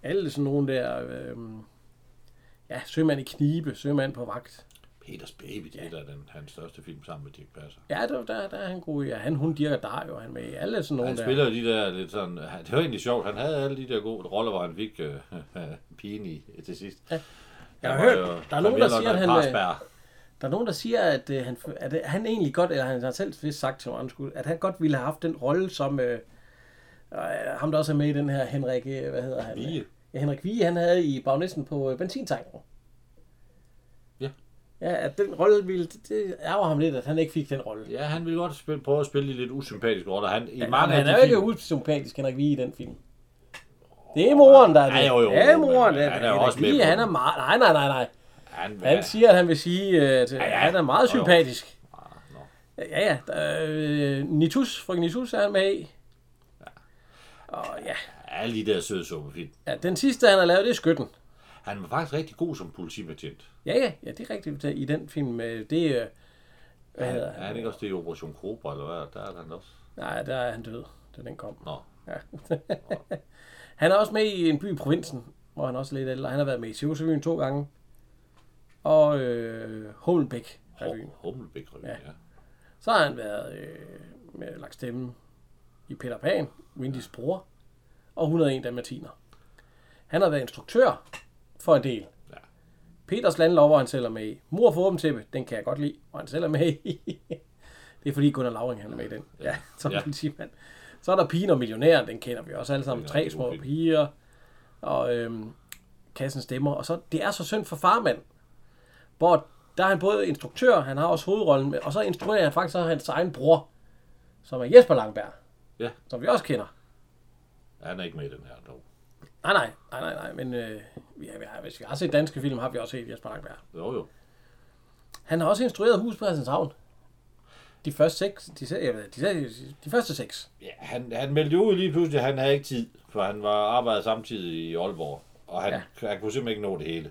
Alle sådan nogle der... Øh, ja, Sømand i knibe, Sømand på vagt. Peters Baby, det er da den, hans største film sammen med Dirk Passer. Ja, der, der, der er han god i. Ja, han, hun, Dirk og der jo han med i. Alle sådan nogle Han der. spiller jo de der lidt sådan, det var egentlig sjovt, han havde alle de der gode roller, hvor han fik øh, <laughs> pigen i til sidst. Ja. Jeg Han har hørt, jo der er nogen, der siger, at han, øh, Parsberg. der er nogen, der siger, at, øh, han, at øh, han egentlig godt, eller han har selv vist sagt til mig, at han godt ville have haft den rolle som øh, øh, ham, der også er med i den her Henrik, øh, hvad hedder han? Vige. Ja, Henrik Vige, han havde i bagnæsten på øh, benzintanken. Ja. Ja, at den rolle ville, det- det ærger ham lidt, at han ikke fik den rolle. Ja, han ville godt spille, prøve at spille de lidt usympatiske roller. Han, i Ja, mange han er jo ikke usympatisk, Henrik Vige, i den film. Det er moren, der er det. Ja, jo, jo, ja, men moren. han Ja, er også med Vige, han er meget... Nej, nej, nej, nej. han, Han siger, at han vil sige, at ja, ja. han er meget sympatisk. Ja, ja. Der, øh, Nitus, frøken Nitus er han med i. Og ja, alle de der søde suppefilm. ja, den sidste, han har lavet, det er Skytten. Han var faktisk rigtig god som politibetjent. Ja, ja, ja, det er rigtigt i den film. med Det er... Hvad hedder Er han? han ikke også det i Operation Cobra, eller hvad? Der er han også. Nej, der er han død, da den kom. Nå, Ja. <laughs> han er også med i en by i provinsen, hvor han også er lidt ældre. Han har været med i Sivsøvyen to gange. Og øh, Hummelbæk revyen. Hummelbæk revyen, Ja. ja. Så har han været øh, med lagt stemme i Peter Pan, Windys bror, og 101 dalmatiner. Han har været instruktør for en del. Ja. Peters landlov, han selv er med i. Mor for åben tæppe, den kan jeg godt lide, hvor han selv er med i. <laughs> det er fordi Gunnar Lauring han er med i den. Ja, som Ja. politimand. Så er der Pigen og Millionæren, den kender vi også alle sammen. Tre små piger, og øhm, Kassen stemmer. Og så, det er så synd for farmand, hvor der er han både instruktør, han har også hovedrollen, med, og så instruerer han faktisk også hans egen bror, som er Jesper Langberg, Ja. som vi også kender. Han er ikke med i den her dog. Nej, nej, nej, nej, nej, men øh, vi har, vi har, hvis vi har set danske film, har vi også set Jesper Langberg. Jo, jo. Han har også instrueret Hus på Havn. De første seks, de, jeg ved, de, de, de første seks. Ja, han, han meldte ud lige pludselig, han havde ikke tid, for han var arbejdet samtidig i Aalborg, og han, ja. han kunne simpelthen ikke nå det hele.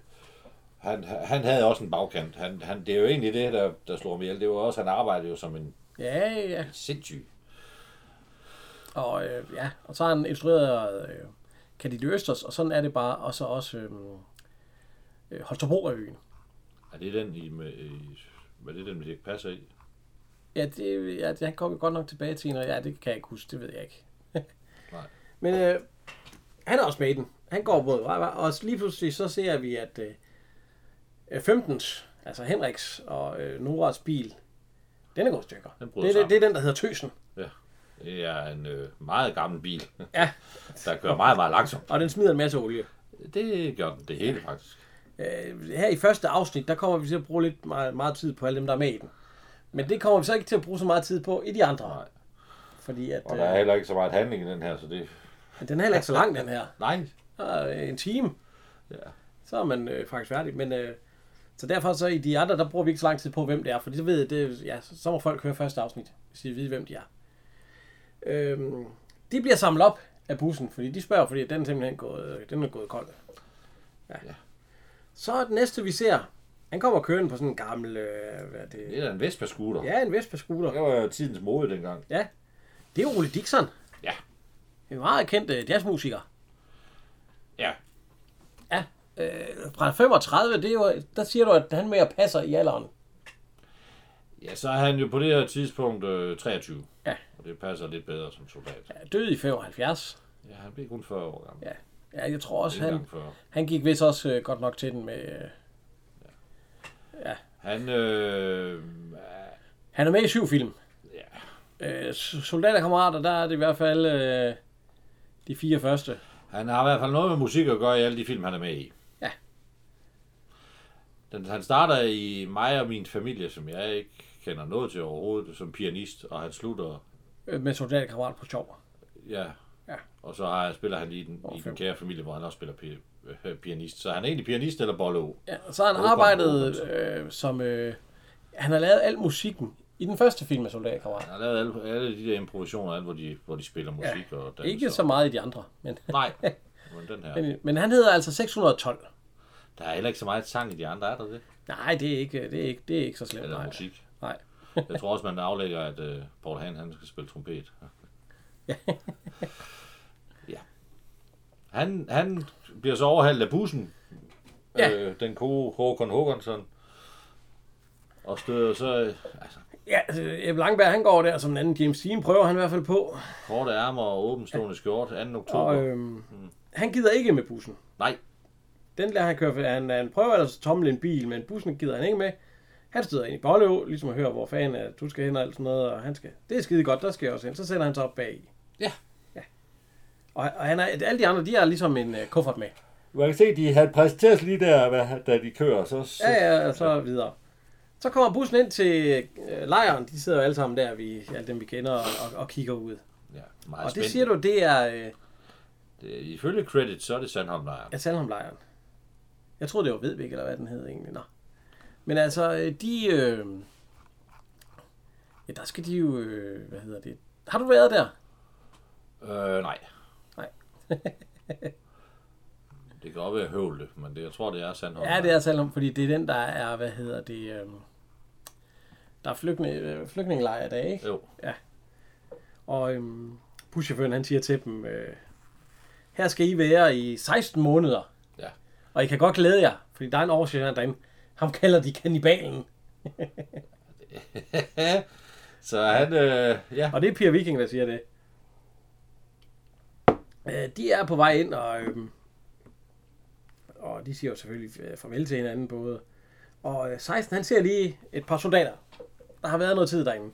Han, han havde også en bagkant. Han, han, det er jo egentlig det, der, der slår mig ihjel. Det var også, han arbejdede jo som en Ja, ja. sindssyg. Og, øh, ja, og så har han instrueret øh, Candide Østers, og sådan er det bare. Og så også øh, øh, Holstebro-revyen. Er det den i, med, i hvad er det den, med Dirk Passer i? Ja, det, ja, det kommer vi godt nok tilbage til, og ja, det kan jeg ikke huske, det ved jeg ikke. <laughs> Nej. Men øh, han er også med i den. Han går mod og lige pludselig så ser vi, at øh, 15, altså Henriks og øh, Noras bil, den er gået stykker. Den Det, det, det er den, der hedder Tøsen. Det er en øh, meget gammel bil, Ja, <laughs> der kører meget, meget langsomt. og den smider en masse olie. Det gør den, det hele faktisk. Øh, her i første afsnit, der kommer vi til at bruge lidt meget, meget tid på alle dem, der er med i den. Men det kommer vi så ikke til at bruge så meget tid på i de andre. Nej. Fordi at, Og der er øh, heller ikke så meget handling i den her, så det... den er heller ikke så lang, den her. Nej. Der er en time, Ja. så er man øh, faktisk færdig. Men, øh, så derfor så i de andre, der bruger vi ikke så lang tid på, hvem det er. Fordi så ved det, ja, så må folk høre første afsnit, hvis de ved, hvem de er. Øhm, de bliver samlet op af bussen, fordi de spørger, fordi den er simpelthen gået, den er gået kold. Ja. Ja. Så er det næste, vi ser, han kommer kørende på sådan en gammel, øh, hvad er Det det? er en Vespa-scooter. Ja, en Vespa-scooter. Det var jo tidens mode dengang. Ja, det er Ole Dixon. Ja. En meget kendt øh, jazzmusiker. Ja. Ja, øh, fra 35, det er jo, der siger du, at han mere passer i alderen. Ja, så er han jo på det her tidspunkt øh, 23. Ja. Og det passer lidt bedre som soldat. Ja, død i 75. Ja, han blev kun 40 år gammel. Ja, ja jeg tror også, han, engang 40. han gik vist også øh, godt nok til den med... Øh, Han, øh, han er med i syv film. ja, Øh, soldaterkammerater, der er det i hvert fald øh, de fire første. han har i hvert fald noget med musik at gøre i alle de film, han er med i. Ja. Den, han starter i mig og min familie, som jeg ikke kender noget til overhovedet, som pianist, og han slutter, Øh, med soldaterkammerater på sjov. ja, Ja. og så har, spiller han i den, i den kære familie, hvor han også spiller pi, øh, pianist. Så han er egentlig pianist eller bollo. Ja, så har han arbejdet øh, som... Øh, han har lavet al musikken i den første film med soldaterkammerater. Han har lavet alle, alle de der improvisationer, alle, hvor de, hvor de spiller musik ja, og. Ikke så meget i de andre, men, Nej, <laughs> men den her. men, men han hedder altså 612. Der er heller ikke så meget sang i de andre, er der det? Nej, det er ikke, det er ikke, det er ikke så slemt. Eller Nej. musik. Jeg tror også, man aflægger, at uh, Paul Han, han skal spille trompet. <laughs> ja. Han, han bliver så overhalet af bussen. Ja. Øh, den gode Håkon Håkonsson. Og støder så øh, altså, Ja, altså, Ebbe Langberg, han går der som en anden James Dean, prøver han i hvert fald på. korte ærmer og åbenstående skjort 2. oktober. Og øhm, han gider ikke med bussen. Nej, Den lader han køre, for han, han prøver ellers at tomle en bil, men bussen gider han ikke med. Han støder ind i Bolløv, ligesom at høre, hvor fanden er, du skal hen og alt sådan noget, og han skal, det er skide godt, der skal jeg også hen. Så sætter han sig op bag. Ja. ja. Og, og han er, alle de andre, de har ligesom en uh, kuffert med. man kan se, de havde præsenteret lige der, hvad, da de kører. Så, så Ja, ja, og så videre. Så kommer bussen ind til øh, lejren. De sidder jo alle sammen der, vi, alle dem vi kender, og, og, og kigger ud. ja meget Og det spændende. siger du, det er øh, Det, ifølge credit, så er det Sandholm-lejren. ja, Sandholm-lejren. Jeg troede, det var Vedbæk, eller hvad den hed egentlig. Nå. Men altså, øh, de... Øh, ja, der skal de jo... Øh, hvad hedder det? Har du været der? Øh, nej. Nej. <laughs> det kan godt være høvle, men det, jeg tror, det er Sandholm. Ja, det er Sandholm, fordi det er den, der er, hvad hedder det... Øh, der er flygtninge, øh, flygtningelejr der, ikke? Jo. Og øhm, buschaufføren han siger til dem, øh, her skal I være i 16 måneder. Ja. Og I kan godt glæde jer, fordi der er en oversætter derinde. Ham kalder de kannibalen. <laughs> så han, øh, ja. Og det er Pia Viking, der siger det. Øh, de er på vej ind, og, øhm, og de siger jo selvfølgelig øh, farvel til hinanden både. Og øh, 16, han ser lige et par soldater. Der har været noget tid derinde.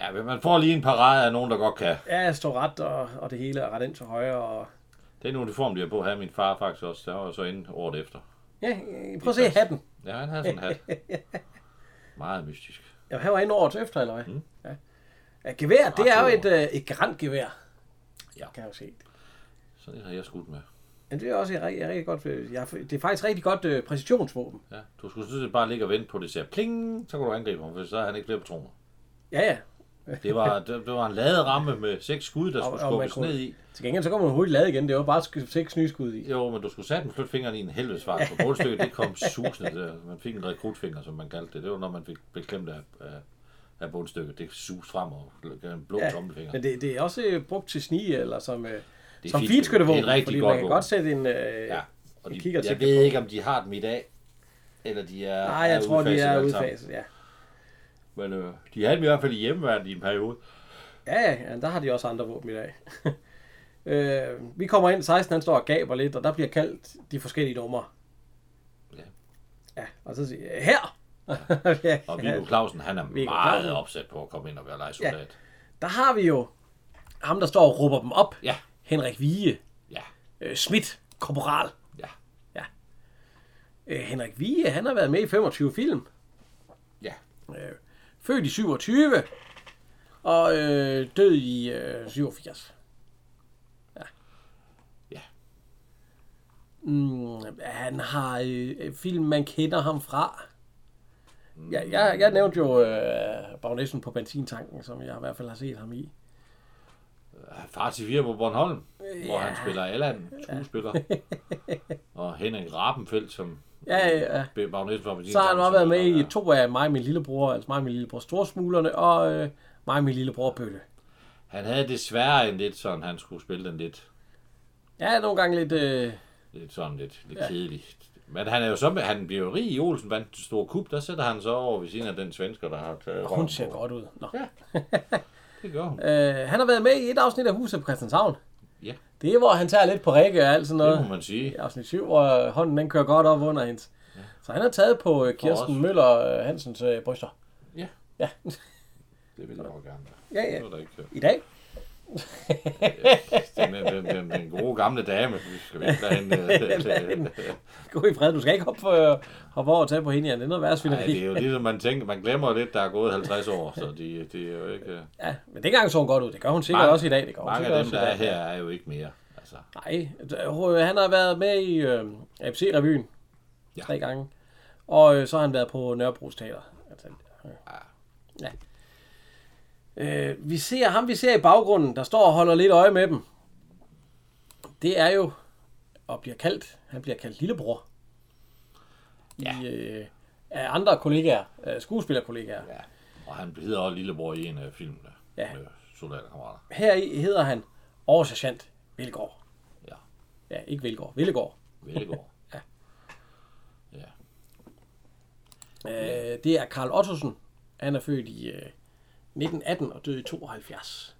ja, men man får lige en parade af nogen, der godt kan. Ja, jeg står ret, og, og det hele er ret ind til højre. Og, Det er en uniform, de har på her. Min far faktisk også. Der var så inde året efter. Ja, øh, prøv at se hatten. Ja, han havde sådan en hat. <laughs> Meget mystisk. Ja, han var inde året efter, eller hvad? Mm. Ja. ja. gevær, det er jo et, øh, et grantgevær. Ja. Kan jeg jo se. Så det har jeg skudt med. Men det er også et, rigtig- et rigtig godt, øh, jeg, det er faktisk rigtig godt øh, præcisionsvåben. Ja, du skulle sådan set bare ligge og vente på, det siger pling, så kan du angribe ham, for så har han ikke flere patroner. Ja, ja. Det var, det, det var en laderamme med seks skud, der Og- skulle og man skubbes kunne- ned i. Til gengæld, så kommer man hurtigt lade igen. Det var bare seks snyskud i. Jo, men du skulle sætte flytte fingeren i en helvedes fart. For målstykket, det kom susende der. Man fik en rekrutfinger, som man kaldte det. Det var, når man fik beklemt af, af, af bundstykket. Det sus frem og en blå Ja, tommelfinger. Men det, det er også øh, brugt til snige, eller som, Det er som fint. finskyttevåben. Det er fordi godt man kan godt sætte en... Øh, Ja, og de, kigger til jeg ved på. ikke, om de har dem i dag, eller de er nej, jeg tror, de er udfaset, ja. Men øh, de havde dem i hvert fald i hjemmeværnet i en periode. Ja, ja, ja, der har de også andre våben i dag. <laughs> øh, vi kommer ind, 16 han står og gaber lidt, og der bliver kaldt de forskellige numre. Ja. Ja, og så siger jeg, her! <laughs> ja, Og Viggo Clausen, han er Viggo meget Clausen. opsat på at komme ind og være lejesoldat. Der har vi jo ham, der står og råber dem op. Ja. Henrik Vige. Ja. Øh, Schmidt, korporal. Ja. Ja. Øh, Henrik Vige, han har været med i 25 film. Ja. Øh, født i 27. Og øh, død i øh, 87. Ja. Ja. Mm, han har øh, film, man kender ham fra. Ja, jeg, jeg nævnte jo øh, Bagnessen på benzintanken, som jeg i hvert fald har set ham i. Far til fire på Bornholm, hvor han spiller Allan, skuespiller. og Henrik Rabenfeldt, som Ja, ja, ja. bagnæsten for Så har han også været med i to af mig og min lillebror, altså mig og min lillebror Storsmuglerne, og øh, mig og min lillebror Bølle. Han havde desværre en lidt sådan, han skulle spille den lidt, Ja, nogle gange lidt... Øh, lidt sådan lidt, lidt Ja. ja. kedeligt. Men han er jo så, han bliver jo rig i Olsen vandt den store kup, der sætter han så over ved siden af den svensker, der har taget hun ser på. godt ud. Nå. <laughs> Det gør hun. Øh, han har været med i et afsnit af Huset på Christianshavn. Ja. Det er, hvor han tager lidt på række og alt sådan Det noget. må man sige. I afsnit 7, hvor hånden den kører godt op under hendes. Så han har taget på øh, Kirsten. Møller øh, Hansens øh, bryster. Ja. Ja. Det vil jeg også gerne. ja, Det ja. var der ikke. I dag. Den, den, den, den gode gamle dame, skal vi ikke lade hende... øh, Gå <laughs> i fred. Du skal ikke hoppe, for, hoppe over og tage på hende, Jan. Det er noget værre Nej, det er jo ligesom man tænker, man glemmer lidt, der er gået 50 år, så de, de er jo ikke... øh, Ja, men dengang så hun godt ud. Det gør hun sikkert Mange- også i dag. Det gør hun Mange af dem, der er her, er jo ikke mere. Altså, Nej, øh, han har været med i øh, ABC-revyen Ja. tre gange. Og øh, så har han været på Nørrebros Teater. Altså, øh, ja. Øh, vi ser ham, vi ser i baggrunden, der står og holder lidt øje med dem. Det er jo, og bliver kaldt, han bliver kaldt lillebror. Ja. I, øh, af andre kollegaer, øh, skuespillerkollegaer. ja. Og han hedder også lillebror i en af filmene Ja. med soldaterkammerater. Her i hedder han oversergeant Villegård. Ja. Ja, ikke Villegård, Villegård. Vellegård. <laughs> Ja. Ja. Øh, det er Karl Ottosen. Han er født i øh, 1918 og døde i 72.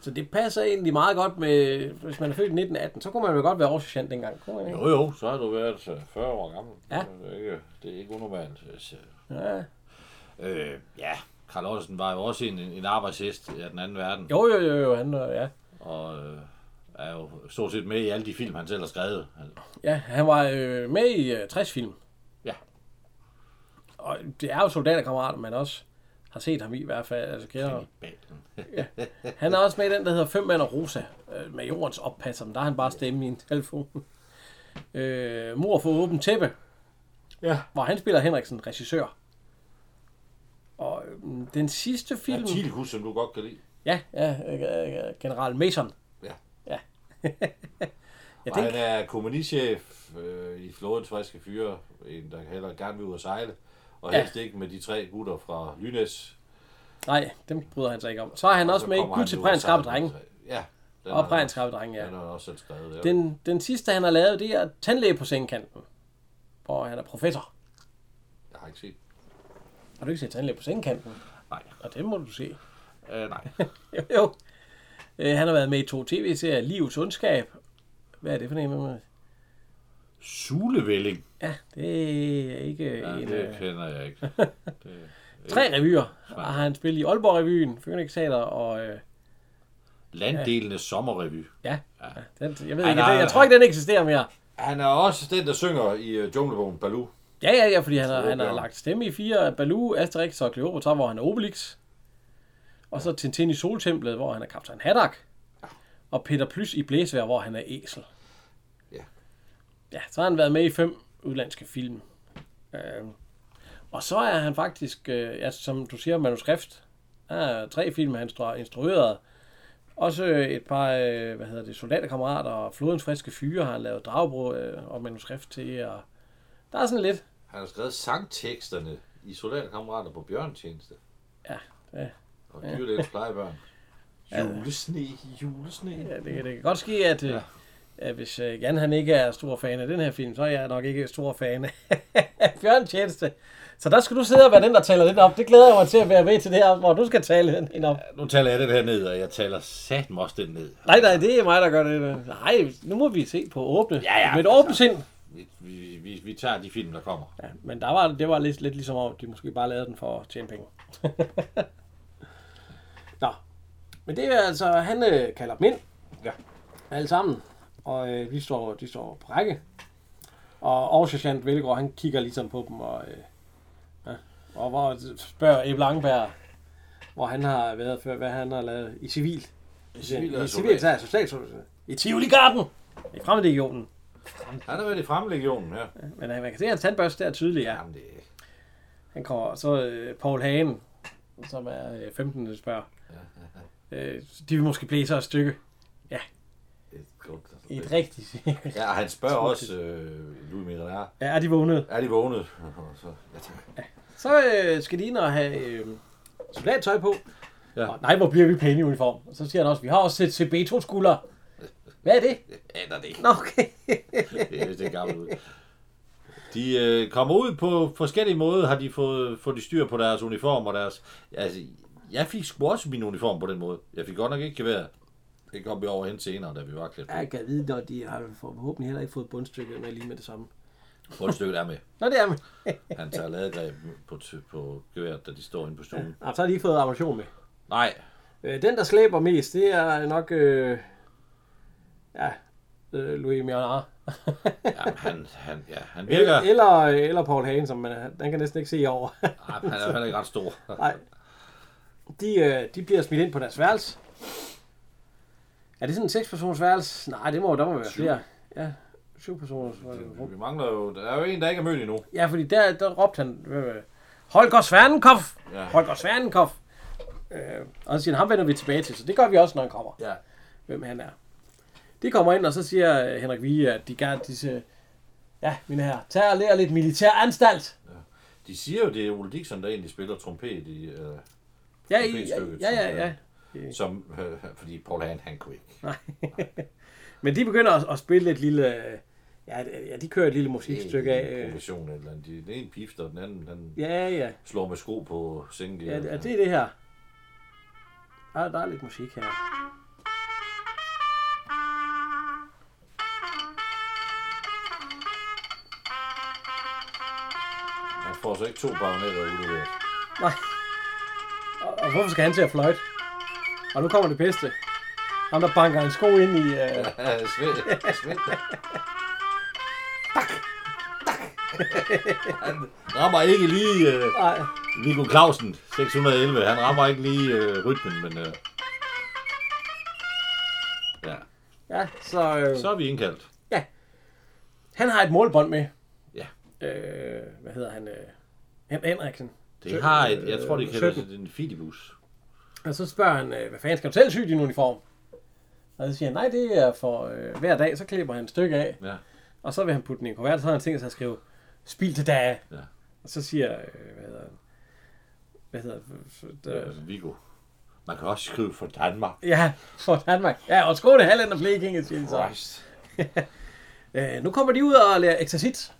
Så det passer egentlig meget godt med, hvis man er født i 1918, så kunne man jo godt være årssergeant dengang. Kunne man ikke? Jo, jo, så har du været øh, 40 år gammel. Ja. Det er ikke, det er ikke unormalt. Så, Ja. øh, ja, Karl Ottesen var jo også en, en arbejdshest af den anden verden. Jo, jo, jo, jo, han, øh, ja. Og øh, er jo stort set med i alle de film, han selv har skrevet. Altså, ja, han var øh, med i øh, 60 film. Ja. Og det er jo soldaterkammerater, man også har set ham i, i hvert fald. Altså, kender. Kannibalen. Han er også med i den, der hedder Fem Mænd og Rosa, øh, med jordens oppasser, men der er han bare stemme i en telefon. Øh, Mor for åben tæppe, Ja. hvor han spiller Henriksen, regissør. Og øh, den sidste Ja, film... Tilhus, som du godt kan lide. Ja, ja, øh, øh, General Mason. Ja. Ja. <laughs> ja, Og den, han er kompagnichef øh, i flådens friske fyre, en der heller gerne vil ud at sejle, og Ja. helst ikke med de tre gutter fra Lynes. nej, dem bryder han sig ikke om. Så er han Og også så med i Gud til sejle Skarpe Drenge. Ja. Den Og han- Skarpe Drenge, ja. Den har han også selv skrevet. Ja. Den, den sidste, han har lavet, det er Tandlæge på sengekanten. Hvor han er professor. Jeg har ikke set. Har du ikke set Tandlæge på sengekanten? Nej. Og det må du se. Øh, nej. <laughs> Jo, jo. Øh, han har været med i to tv-serier. Livets ondskab. Hvad er det for en? Sulevælling. Ja, det er ikke Ja, en... det Øh, kender jeg ikke. <laughs> Det, tre revyer har han spillet i Aalborg-revyen, Phoenix Teater og... Øh, Landdelenes sommerrevy. ja, ja den, jeg ved Ej, ikke, den, jeg tror ikke, den eksisterer mere. Han er også den, der synger i uh, Junglebogen, Baloo. Ja, ja, ja, fordi han har, han har lagt stemme i fire Baloo, Asterix og Cleopatra, hvor han er Obelix. Og så Tintin i Soltemplet, hvor han er kaptajn Haddock. Og Peter Plys i Blæsvær, hvor han er Æsel. Ja. Ja, så har han været med i fem udlandske film. Øh, og så er han faktisk, øh, ja, som du siger, manuskript. Der er tre film, han har instrueret. Også et par, øh, hvad hedder det, soldaterkammerater og Flodens Friske Fyre har han lavet dragbrug øh, og manuskript til. Og der er sådan lidt, Han har skrevet sangteksterne i Soldaterkammerater på Bjørntjeneste. ja, det, Og dyrlægens plejebørn. Julesne, julesne. Ja, det, det kan godt ske, at, ja. At hvis uh, Jan han ikke er stor fan af den her film, så er jeg nok ikke stor fan af <laughs> Bjørn Tjeneste. Så der skal du sidde og være den, der taler lidt op. Det glæder jeg mig til at være med til det her, hvor du skal tale den op. Nu taler jeg den her ned, og jeg taler satme også den ned. Nej, nej, det er mig, der gør det. Nej, nu må vi se på åbne. Ja, ja, Med et altså. åbent sind. Vi, vi, vi, vi tager de film, der kommer. Ja, men der var, det var lidt, lidt ligesom om, de måske bare lavede den for at tjene penge. <laughs> Nå, men det er altså, han øh, kalder dem ind. Ja. Alle sammen. Og øh, de, står, de står på række. Og oversergeant Velgaard, han kigger ligesom på dem. Og, øh, ja, og hvor spørger Ebbe Langberg, hvor han har været før, hvad han har lavet i civil. I civil I er civil, så er. I Tivoli Garden. I fremmedlegionen. Han har været i Fremlegionen her. Men øh, man kan se, at hans tandbørste der er tydelig, ja. Jamen, det Han kommer, så øh, Paul Hagen, som er øh, 15. spørger. Øh, de vil måske blæse os et stykke. Et godt, I et rigtigt. Ja, og han spørger også øh, Louis Miraner, ja, er de vågnet? er de vågnet? <laughs> Så, ja, tak. Så øh, skal de ind og have øh, soldattøj på. Ja. Og, nej, hvor bliver vi pæne i uniform. Og så siger han også, vi har også et CB2-skulder. Hvad er det? <laughs> Jeg aner det ikke. Nå, okay. <laughs> Det er det gammelt ud. De øh, kommer ud på forskellige måder, har de fået, fået de styr på deres uniform og deres... Altså, jeg fik sgu også min uniform på den måde. Jeg fik godt nok ikke gevær. Det kom vi over hen senere, da vi var klædt. Jeg kan vide, når de har forhåbentlig heller ikke fået bundstykket med lige med det samme. Bundstykket er med. Nå, det er man. <laughs> Han tager ladegreb på, på geværet, da de står inde på stuen. Ja, så har de ikke fået ammunition med. Nej, Øh, den, der slæber mest, det er nok... Øh, ja, øh, Louis Mjørnar. <laughs> ja, han, han, ja, han virker... eller, eller, eller Paul Hagen, som man, den kan næsten ikke se over. Ej, han er heller ikke ret stor. <laughs> Nej. De, øh, de bliver smidt ind på deres værelse. Er det sådan en seks-personers værelse? Nej, det må, der må være Syv. flere. Ja, syv personers rum. Vi mangler jo... Der er jo en, der ikke er mødt endnu. Ja, fordi der, der råbte han, øh, Holger Svernenkopf! Ja. Holger Svernenkopf! Øh, og så siger han, ham vender vi tilbage til, så det gør vi også, når han kommer, Ja. hvem han er. De kommer ind, og så siger øh, Henrik Vige, at de gerne disse, ja, mine herrer, tag og lær lidt militær anstalt. De siger jo, det er Ole Dixon, der egentlig spiller trompet i... Øh, Ja, i, ja, Trompetstykket, ja, ja, som, ja. som, øh, fordi Paul Hagen, han kunne ikke. Nej. <laughs> Men de begynder at, at spille et lille, øh, ja, ja, de kører et lille musikstykke af. En øh. profession eller andet. De- Den ene pifter, den anden den Ja, ja, slår med sko på sengen. ja, det, det er det her. Der, der er lidt musik her. Han får så ikke to bagnetter udleveret. Nej. Og, og hvorfor skal han til at fløjte? Og nu kommer det bedste. Ham, der banker en sko ind i... Øh, <laughs> Svend. Svend. <laughs> Han rammer ikke lige øh, nej, Viggo Clausen, 611. Han rammer ikke lige øh, rytmen, men øh, ja. ja, så... Øh, Så er vi indkaldt. han har et målbånd med. Ja. Øh, hvad hedder han? Øh, Hen- Henriksen. Det har et, jeg tror, det kalder 17. det en fidibus. Og så spørger han, øh, hvad fanden skal du selv sy din uniform? Og så siger han, nej, det er for øh, hver dag, så klipper han et stykke af. Ja. Og så vil han putte den i en kuvert, så har han tænkt sig at skrive, spil til dage. Ja. Og så siger, øh, hvad hedder han? Hvad hedder det? Øh, Viggo. Man kan også skrive for Danmark. Ja, for Danmark. Ja, og Skåne, Halland og Blekinge, siger de så. <laughs> Øh, nu kommer de ud og lærer eksercit.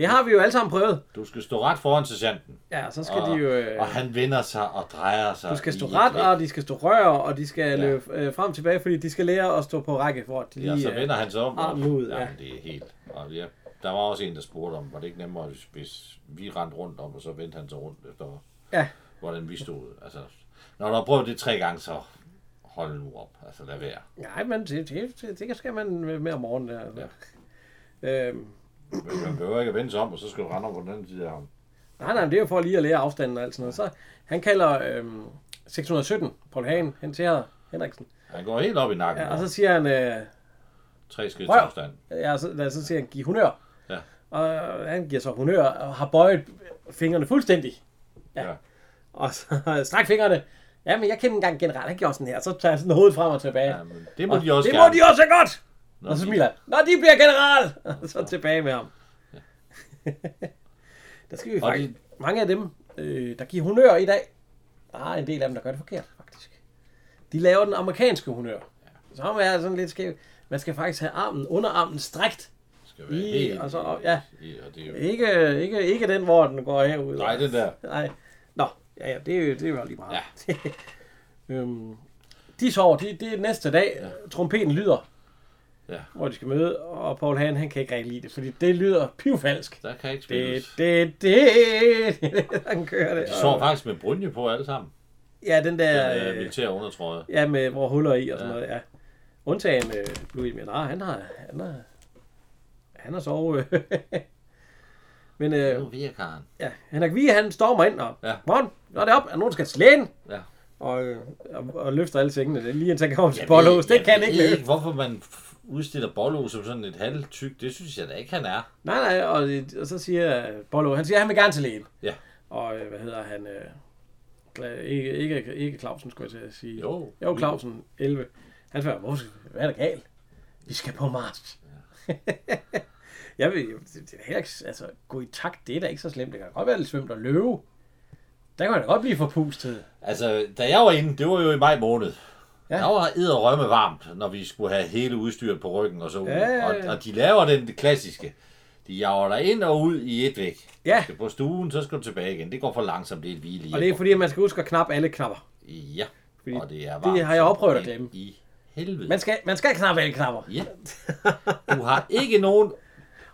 Ja. Det har vi jo alle sammen prøvet. Du skal stå ret foran sergeanten. Ja, så skal og, de jo... Øh, og han vender sig og drejer sig. du skal stå ret, og de skal stå rør, og de skal Ja. ja. løbe øh, frem og tilbage, fordi de skal lære at stå på række, de Ja, lige... så øh, vender han sig om. armen ud, ja. ja. det er helt. Og ja, der var også en, der spurgte om, var det ikke nemmere, hvis, hvis vi rendte rundt om, og så vendte han sig rundt efter, Ja. hvordan vi stod. Altså, når du har prøvet det tre gange, så hold nu op. Altså, lad være. Nej, men det, det, det, det skal man med om morgenen. Der. Ja. Øhm, Man behøver ikke at vende sig om, og så skal du rende om på den anden side af ham. nej, nej, men det er jo for lige at lære afstanden og alt sådan noget. Så han kalder øhm, 617, Paul Hagen, hen til her, Henriksen. Han går helt op i nakken. Ja, og så siger han, øh, Tre skridt afstand. ja, så, ja, så siger han, giv honør. Ja. Og han giver så honør og har bøjet fingrene fuldstændig. Ja. Ja. Og så <laughs> stræk fingrene. Ja, men jeg kender engang generelt, han gjorde sådan her. Så tager han sådan hovedet frem og tilbage. Ja, men det må Og de også det gerne. må de også godt! Nå, Og så de- smiler han. Nå, de bliver general! Og så tilbage med ham. der skal vi Og faktisk... Mange af dem, øh, der giver honør i dag, der er en del af dem, der gør det forkert, faktisk. De laver den amerikanske honør. Så har man sådan lidt skæv. Man skal faktisk have armen, underarmen strækt. skal være I- helt, og så- ja. i, og det er jo, Ikke, ikke, ikke den, hvor den går herud. nej, den der. Nej. Nå, ja, ja, det er jo, det er jo lige meget. Ja. <laughs> øhm, de sover, de, det er næste dag. Ja. Trompeten lyder, Ja. hvor de skal møde, og Paul Han, han kan ikke rigtig lide det, fordi det lyder pivfalsk. Der kan ikke Det, spilles. det, det, han kører det. De sover faktisk med brynje på alle sammen. Ja, den der, Den øh, øh, militære undertrøje. ja, med hvor huller i og sådan Ja. noget, ja. Undtagen øh, Louis Minar, han har, han har, han har sovet. <laughs> Men Det er øh, jo virkaren. ja, Henrik Vige, han stormer ind og, Ja. morgen, når det er op, er nogen, der skal til lægen? Ja. Og, øh, og, og løfter alle sengene. Det er lige indtil han kommer til Bollås. Det kan ikke ikke, hvorfor man udstiller Bollo som sådan et halvtyk. Det synes jeg da ikke, han er. Nej, nej, og, og så siger Bollo, han siger, at han vil gerne til lægen. Ja. Og øh, hvad hedder han? Øh, ikke, ikke, ikke Clausen, skulle jeg til at sige. Jo. Jo, Clausen, 11. Han spørger, hvor hvad er der galt? Vi skal på Mars. <laughs> jeg vil det, det er ikke, altså, gå i takt, det er da ikke så slemt. Det kan godt være lidt svømt og løbe. Der kan man da godt blive forpustet. Altså, da jeg var inde, det var jo i maj måned. Ja. Der var edderrømme varmt, når vi skulle have hele udstyret på ryggen og så ud. Ja, ja, ja. Og, og de laver den det klassiske. De jager dig ind og ud i et væk. Ja. Du skal på stuen, så skal du tilbage igen. Det går for langsomt, det er et hvile. Og det er fordi, at man skal huske at knappe alle knapper. Ja, Fordi og det er det varmt. har jeg opprøvet at glemme. I helvede. Man skal, man skal knappe alle knapper. Ja. Du har ikke nogen <laughs>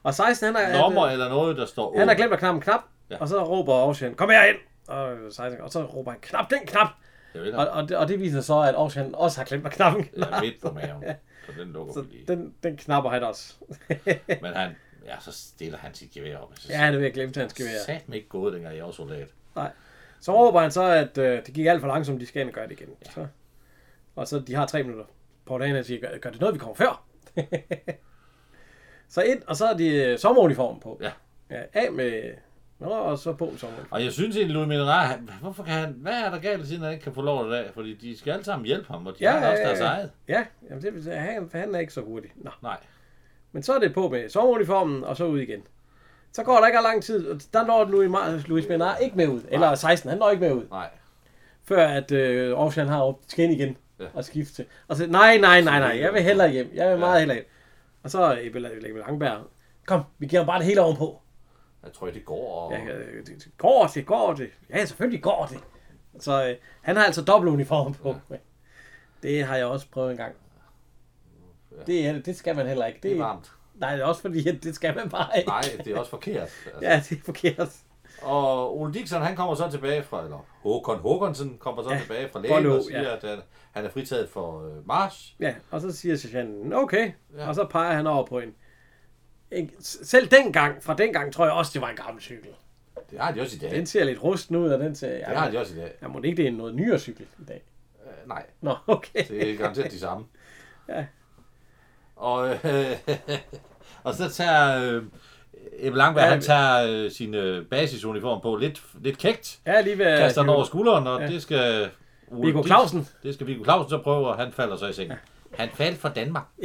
Og 16, han har, lommer eller noget, der står han har glemt at knappe en knap. Ja. Og så råber Ocean, kom herind! Og, 16, og så råber han, knap den knap! Jeg ved Og, det. og, det, og det viser så, at Ocean også har glemt at knappe en knap. Jeg er midt på maven. <laughs> Så den lukker Så vi lige. den, den knapper han også. <laughs> Men han, ja, så stiller han sit gevær op. Så ja, han er ved at glemme, at han skal være. Sat mig ikke gået, dengang jeg var soldat. Nej. Så råber han så, at øh, det gik alt for langsomt, de skal ind og gøre det igen. Så, og så de har tre minutter. På dagen siger, gør, gør det noget, vi kommer før? <laughs> så ind, og så er de øh, sommeruniformen på. Ja. ja. Af med... Nå, og så på sommeruniformen. Og jeg synes egentlig, Louis Minerar, han- hvorfor kan han, hvad er der galt, siden han ikke kan få lov af det? Fordi de skal alle sammen hjælpe ham, og de Ja, ja, har også deres ja. eget. Ja, jamen det, han, han er ikke så hurtig. Nå. Nej. Men så er det på med sommeruniformen, og så ud igen. Så går der ikke lang tid, og der når Louis, Louis Bernard ikke med ud. Eller 16, han når ikke med ud. Nej. Før at øh, Ocean har op skin igen Ja. og skifte til. Og så, nej, nej, nej, nej, jeg vil hellere hjem. Jeg vil Ja. meget hellere hjem. Og så Ebbe Ebbe Langberg. Kom, vi giver ham bare det hele ovenpå. Jeg tror, det går. Og... Ja, det, det går det, går det. Ja, selvfølgelig går det. Så øh, han har altså dobbelt uniform på. Ja. Det har jeg også prøvet en gang. Det, er- det skal man heller ikke. Det er Det, varmt. nej, det er også fordi, at det skal man bare ikke. Nej, det er også forkert. <laughs> Altså. Ja, det er forkert. Og Ole Dixon, han kommer så tilbage fra, eller Håkon Håkonsen kommer så Ja, ja. tilbage fra lægen og siger, ja. at han, han er fritaget for øh, march. Ja, og så siger sergeanten, okay. Ja. Ja. Og så peger han over på en, en... Selv dengang, fra dengang, tror jeg også, det var en gammel cykel. Det har de også i dag. Den ser lidt rusten ud, og den ser... Det har de også i dag. Jeg må ikke, det er noget nyere cykel i dag. Øh, nej, Nå, okay. det er garanteret de samme. <laughs> Ja. Og, øh, <laughs> og så tager øh, Ebbe Langberg, Ja, han tager øh, sin øh, basisuniform på lidt, lidt kægt. Er lige ved... Kaster den over skulderen, og Ja. ja. det skal... Ole Viggo Clausen. Det skal Viggo Clausen så prøve, og han falder så i sengen. Ja. Han faldt for Danmark. <laughs>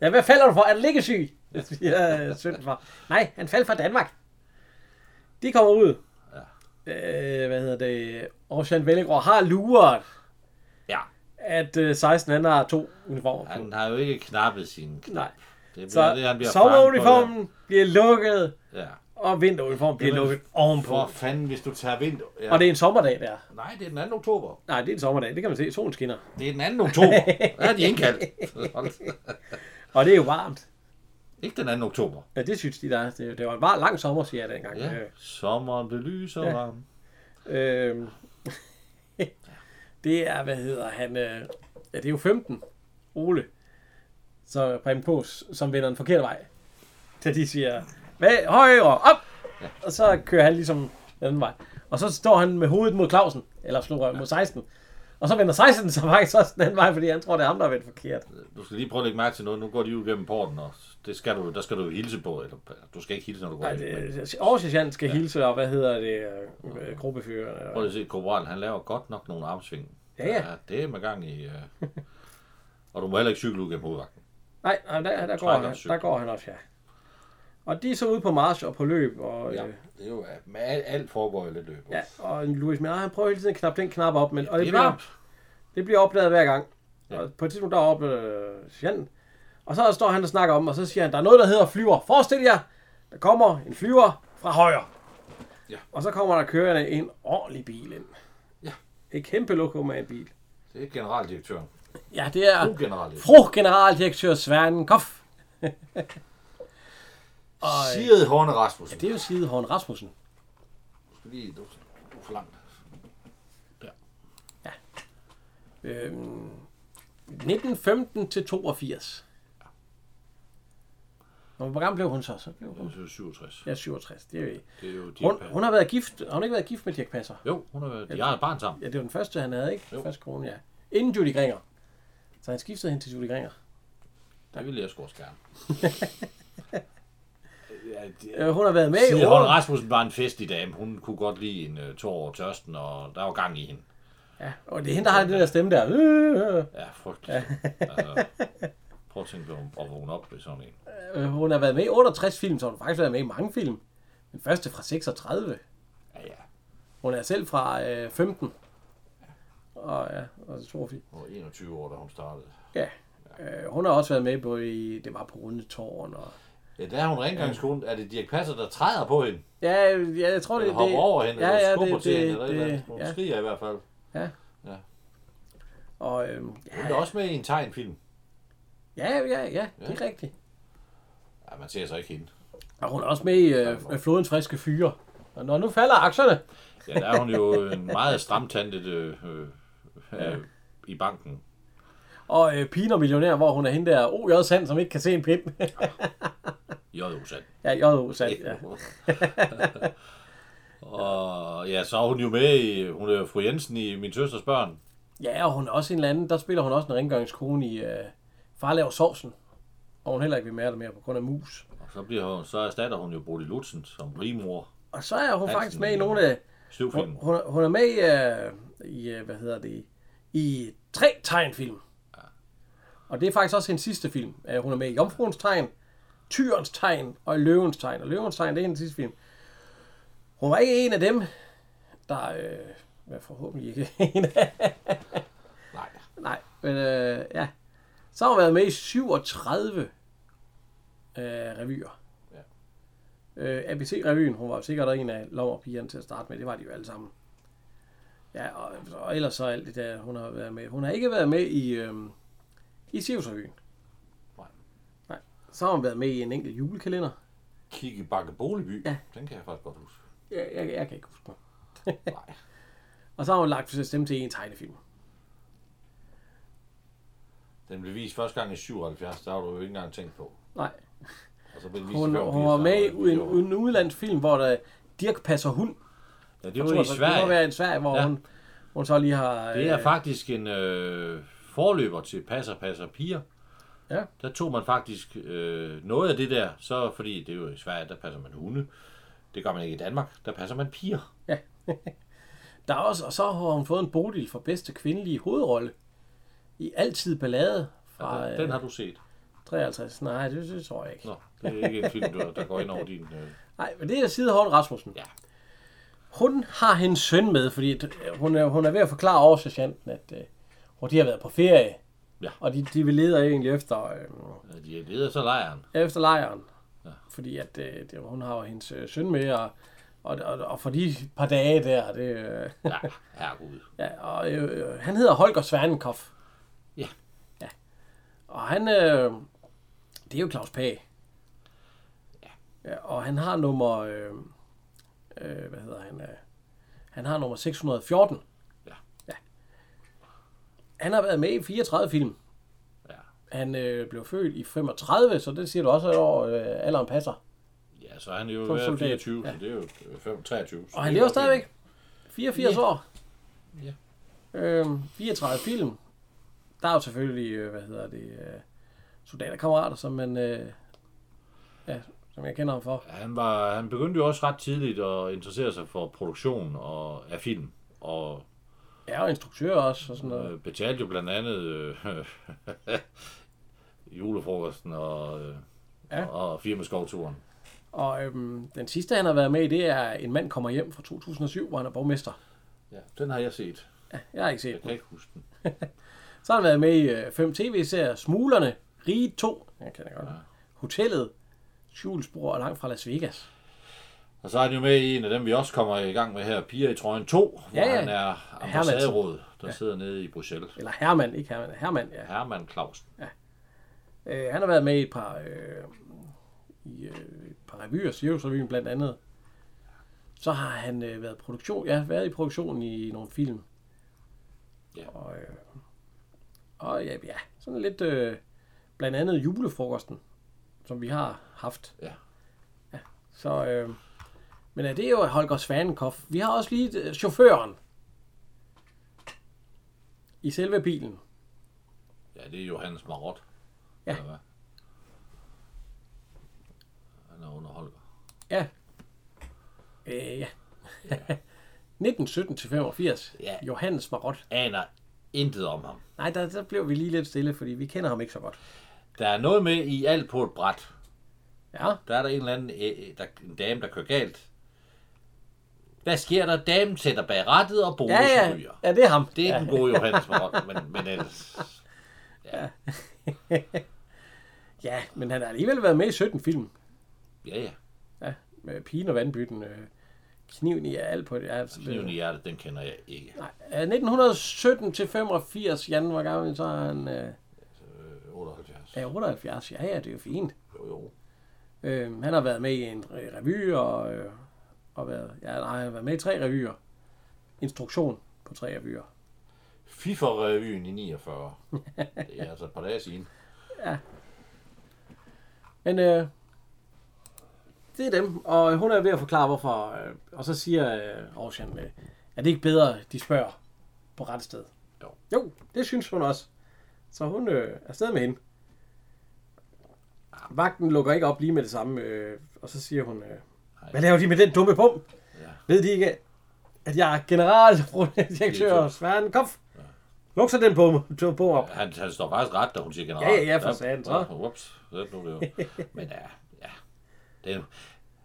Ja, hvad falder du for? Er du liggesyg? <laughs> Det siger øh, sønnen for. Nej, han faldt fra Danmark. De kommer ud. Ja. Øh, hvad hedder det? Ocean Vellegård har luret, Ja, at øh, 16 han har to uniformer på. han har jo ikke knappet sin knap. Nej. Det bliver Så det, han bliver sommeruniformen bliver lukket, på. Ja. og vinteruniformen bliver Jamen, lukket ovenpå. For fanden, hvis du tager vind... Ja. Og det er en sommerdag der. Nej, det er den 2. oktober. Nej, det er en sommerdag. Det kan man se. Solen skinner. Det er den 2. oktober. <laughs> Der er de indkaldt. Og det er jo varmt. Ikke den 2. oktober. Ja, det synes de der. Det, det var en bare lang sommer, siger jeg dengang. Ja. Øh, Sommeren belyser Ja. ja. varm. Øh, det er, hvad hedder han? Øh, ja, det er jo 15. Ole. Så Preben Pås, som vender en forkert vej. Da de siger, hvad, højre, op! Og så kører han ligesom den anden vej. Og så står han med hovedet mod Clausen, eller slår røv mod 16. Og så vender 16 så faktisk også den vej, fordi han tror, det er ham, der har vendt forkert. Du skal lige prøve at lægge mærke til noget. Nu går de ud gennem porten, og det skal du, der skal du jo hilse på. Eller, du skal ikke hilse, når du går Nej, det, Aarhus skal hilse, og hvad hedder det, øh, gruppefører. Prøv lige at se, Korporal, han laver godt nok nogle armsving. Ja, ja. Det er med gang i... Uh... <laughs> og du må heller ikke cykle ud gennem hovedvagten. Nej, nej der, der, går han, der går han også, ja. Og de er så ude på march og på løb, og, Ja, øh, det er jo... Med alt, alt foregår i lidt løb. ja, og Louis Menard, han prøver hele tiden at knappe den knap op, men, og det, det er bliver, det bliver opdaget hver gang. Ja. Og på et tidspunkt, der opdager øh, og så står han og snakker om, og så siger han, der er noget, der hedder flyver. Forestil jer, der kommer en flyver fra højre. Ja. Og så kommer der kørende en ordentlig bil ind. Ja. Et kæmpe lokum med en bil. Det er generaldirektøren. Ja, det er God generaldirektør. fru generaldirektør Svernen Koff. <laughs> og, Sigrid Horne Rasmussen. det er jo side Horn Rasmussen. Du skal lige... Du, du for langt. Øhm, 1915 til 82. Og hvor gammel blev hun så? Så blev hun Det er 67. ja, 67. Det er jo, Det er jo hun, hun har været gift. Har hun ikke været gift med Dirk Passer? Jo, hun har været... De har et barn sammen. Ja, det var den første, han havde, ikke? Jo. Første kone, ja. Inden Judy Gringer. Så han skiftede hende til Judy Gringer. Det ville jeg sgu også gerne. <laughs> ja, Øh, hun har været med i Holm Rasmussen var en festlig dame. Hun kunne godt lide en uh, tår over tørsten, og der var gang i hende. Ja, og det er hende, der har den der stemme der. Øh, øh. Ja, frygteligt. altså, prøv at tænke på at vågne op ved sådan en. Øh, hun har været med i 68 film, så hun har faktisk været med i mange film. Den første fra 36. Ja, ja. Hun er selv fra øh, 15. Og ja, og 82. Hun var 21 år, da hun startede. Ja. Øh, hun har også været med på i, det var på Rundetårn. Og... Ja, der er hun rengøringskone. Er det Dirk Passer, der træder på hende? Ja, ja, jeg tror det Eller hopper over hende, ja, eller ja, skubber det, til det, hende, eller et eller det. Hun ja. skriger i hvert fald. Og, øhm, Hun ja, er også med i en tegnfilm. ja, ja, ja, det er rigtigt. Ja, man ser så ikke hende. Og hun er også med i øh, Flodens Friske Fyre. Og når nu falder aktierne, Ja, der er hun jo en meget stramtandet øh, øh, øh, i banken. Og øh, Piner Millionær, hvor hun er hende der O.J. Sand, som ikke kan se en pind. <laughs> J.O. Sand. ja, J.O. Sand, ja. <laughs> og ja, så er hun jo med i, hun er fru Jensen i Min Søsters Børn. Ja, og hun er også en eller anden, der spiller hun også en rengøringskone i øh, Far laver sovsen. Og hun heller ikke vil med det mere på grund af mus. Og så, bliver hun, så erstatter hun jo Bodil Lutzen som rimor. Og så er hun Hansen faktisk med i nogle af... Hun, hun, er- hun er med i, øh, i øh, hvad hedder det, i tre tegnfilm. Og det er faktisk også hendes sidste film. Øh, hun er med i Jomfruens Tegn, Tyrens Tegn og Løvens Tegn. Og Løvens Tegn, det er hendes sidste film. Hun var ikke en af dem, der... Øh, hvad forhåbentlig ikke en af... <laughs> Nej. Nej, men øh, ja. Så har hun været med i 37 øh, revyer. Ja. Øh, ABC-revyen, hun var jo sikkert en af lommerpigerne til at starte med, det var de jo alle sammen. Ja, og, og ellers så alt det der, hun har været med. Hun har ikke været med i, øh, i Sirius-revyen. Nej. Nej. Så har hun været med i en enkelt julekalender. Kigge Bakke Boligby. Ja. Den kan jeg faktisk godt huske. Jeg, jeg, jeg kan ikke huske den. <laughs> Nej. Og så har hun lagt stemme til en tegnefilm. Den blev vist første gang i 77, der har du jo ikke engang tænkt på. Nej, Og så blev vist hun, hun 85, var med i en, en udenlandsk film, hvor der Dirk passer hund. Ja, det var i det- Det må Sverige. være i Sverige, hvor Ja. ja. hun, hun så lige har... Det er øh, faktisk en øh, forløber til Passer, Passer, Piger. Ja. Der tog man faktisk øh, noget af det der, så fordi det er jo i Sverige, der passer man hunde. Det gør man ikke i Danmark, der passer man piger. <laughs> Der er også, og så har hun fået en Bodil for bedste kvindelige hovedrolle i Altid Ballade fra Ja, ja, den, den har du set. 53. Nej, det, det tror jeg ikke. Nå, det er ikke en film, der, der går ind over din... Øh... <laughs> Nej, men det er Side Horn Rasmussen. Ja. Hun har hendes søn med, fordi øh, hun er, hun er ved at forklare over sergeanten, at øh, hvor de har været på ferie. Ja. Og de, de vil leder egentlig efter, øh, De leder så lejren. efter lejren. Ja. Fordi at øh, det, hun har jo hendes øh, søn med, og, og, og, og for de par dage der, det, øh, Ja, <laughs> herregud. Ja, og øh, øh, han hedder Holger Svanenkopf. Ja. Ja. Og han, øh, det er jo Claus Pag. Ja. ja. Og han har nummer, øh, øh, hvad hedder han, øh, han har nummer 614. Han har været med i 34 film. Ja. Han øh, blev født i 35, så det siger du også, at år, øh, alderen passer. Ja, så er han jo Som ved soldat. 24, Ja. så det er jo øh, 5, 23. så Og han er lever stadigvæk. 84 Ja. år. Ja. Øhm, 34 film. Der er jo selvfølgelig, øh, hvad hedder det, øh, soldaterkammerater, som man, øh, ja, som jeg kender ham for. Han, var, han begyndte jo også ret tidligt at interessere sig for produktion og, af film, og Ja, og instruktør også, og sådan noget. øh, betalte jo blandt andet øh, <laughs> julefrokosten og, øh, Ja. og firmaskovturen. Og øhm, den sidste, han har været med i, det er En mand kommer hjem fra 2007, hvor han er borgmester. Ja, den har jeg set. Ja, jeg har ikke set Jeg den. kan ikke huske den. <laughs> Så har han været med i øh, fem tv-serier. Smuglerne, Rige 2, jeg kender godt. Ja. Hotellet, Skjulsbror og Langt fra Las Vegas. Og så er han jo med i en af dem, vi også kommer i gang med her, Piger i trøjen 2, hvor Ja, ja. han er ambassaderåd, der Ja. sidder nede i Bruxelles. Eller Herman, ikke Herman, Herman, ja. Herman Clausen. Øh, han har været med i et par, øh, i, øh, et par revyer, Sirius-revyen blandt andet. Så har han øh, været produktion, ja, været i produktion i nogle film. Ja. Og, øh, og ja, ja, sådan lidt, øh, blandt andet julefrokosten, som vi har haft. Ja. ja så, øh, men ja, det er jo Holger Svanenkopf. Vi har også lige øh, chaufføren i selve bilen. Ja, det er Johannes Marot. Ja. Eller hvad? Han er under Holger. Ja. Øh, ja. <laughs> 1917 til 85. Ja. Johannes Marot. Aner intet om ham. Nej, der, der blev vi lige lidt stille, fordi vi kender ham ikke så godt. Der er noget med i alt på et bræt. Ja, Der er der en eller anden øh, der, en dame, der kører galt. Hvad sker der? Damen sætter bag rattet, og bonus ja, ja. ryger. ja det er ham. Det er ja. den gode Johannes Marot, men, men ellers... <laughs> Ja, men han har alligevel været med i 17 film. Ja, ja. Ja, med Pigen og Vandbytten. Øh, kniven i alt på det. Ja, altså, Kniven i hjertet, den kender jeg ikke. Nej, øh, 1917 til 85, Jan, hvor gammel så er han? Øh, Øh, 78. er 78, ja, ja, det er jo fint. Jo, jo. Øh, han har været med i en re- revy, og, øh, og været, ja, nej, han har været med i tre revyer. Instruktion på tre revyer. FIFA-revyen i 49. Det er altså et par dage siden. <laughs> Men øh, det er dem, og hun er ved at forklare, hvorfor. Øh, og så siger øh, Ocean, øh, er det ikke bedre, de spørger på ret sted? Jo. Jo, det synes hun også. Så hun øh, er afsted med hende. Vagten lukker ikke op lige med det samme, øh, og så siger hun, øh, hvad laver de med den dumme bum? Ja. Ved de ikke, at jeg er generaldirektør Sværden Kopf? Luk så den bum, bum op. Han, han står faktisk ret, da hun siger general. Ja, ja, ja, for satan, så. Ja, Ups, det nu det jo. Men ja, ja. Det,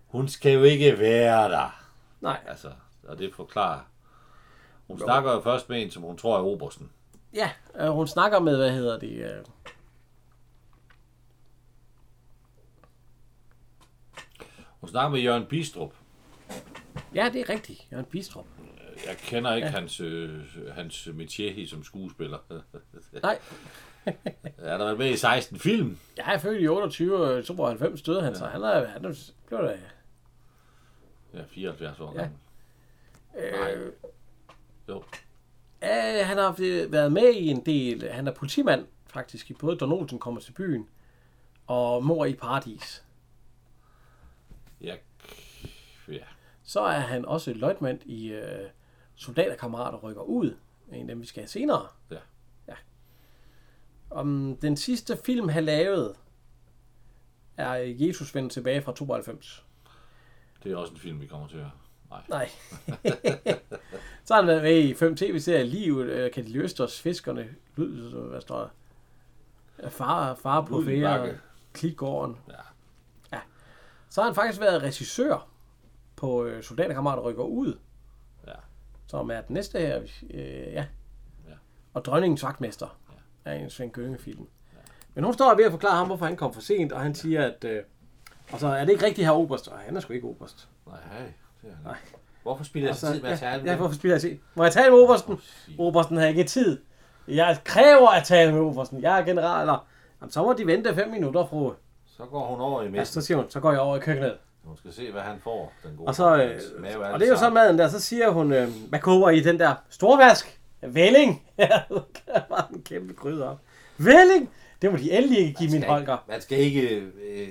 hun skal jo ikke være der. Nej, Altså, og det forklarer. Hun snakker jo først med en, som hun tror er obersten. ja, øh, hun snakker med, hvad hedder det, øh, Hun snakker med Jørgen Bistrup. ja, det er rigtigt, Jørgen Bistrup. Jeg kender ikke ja. hans, øh, hans métier som skuespiller. <laughs> Nej, Han har været med i 16 film. jeg er født i 28, og 92 døde han, så han er, han er blev da, Ja, 74 år Ja. gammel. øh, Jo. Ja, han har været med i en del. Han er politimand, faktisk, i både Don Olsen kommer til byen og Mor i Paradis. Ja, ja. Så er han også løjtmand i øh, Soldaterkammerater rykker ud. En af dem, vi skal have senere. Ja. ja. Om den sidste film, han lavede, er Jesus vender tilbage fra 92. Det er også en film, vi kommer til at... Nej. Nej. <laughs> så har han været med i fem tv-serier. Livet, øh, kan de løse os, fiskerne, lyd, hvad står der? Far, far på fære. Ja. ja. Så har han faktisk været regissør på øh, Soldaterkammerater rykker ud, Ja. som er den næste her. Øh, ja. Ja. Og Dronningens Vagtmester ja. er en Svend Gønge-film. Ja. Men hun står ved at forklare ham, hvorfor han kom for sent, og han siger, at... Øh, og så er det ikke rigtigt her Oberst, og han er sgu ikke Oberst. Nej. Det. Nej. Hvorfor spiller jeg så tid med at tale med ja, hvorfor spiller jeg se? Må jeg tale med Obersten? Obersten har ikke tid. Jeg kræver at tale med Obersten. Jeg er general. Eller, Jamen, så må de vente fem minutter, fru. Så går hun over i Ja, messen. så siger hun, så går jeg over i køkkenet. Hun skal se, hvad han får. Den gode Og så, øh, mave og det er jo så maden der, så siger hun, øh, hvad koger I den der storvask? Vælling! <laughs> Ja, bare en kæmpe krydder op. Vælling! Det må de endelig ikke give min Holger. Man skal ikke... Øh,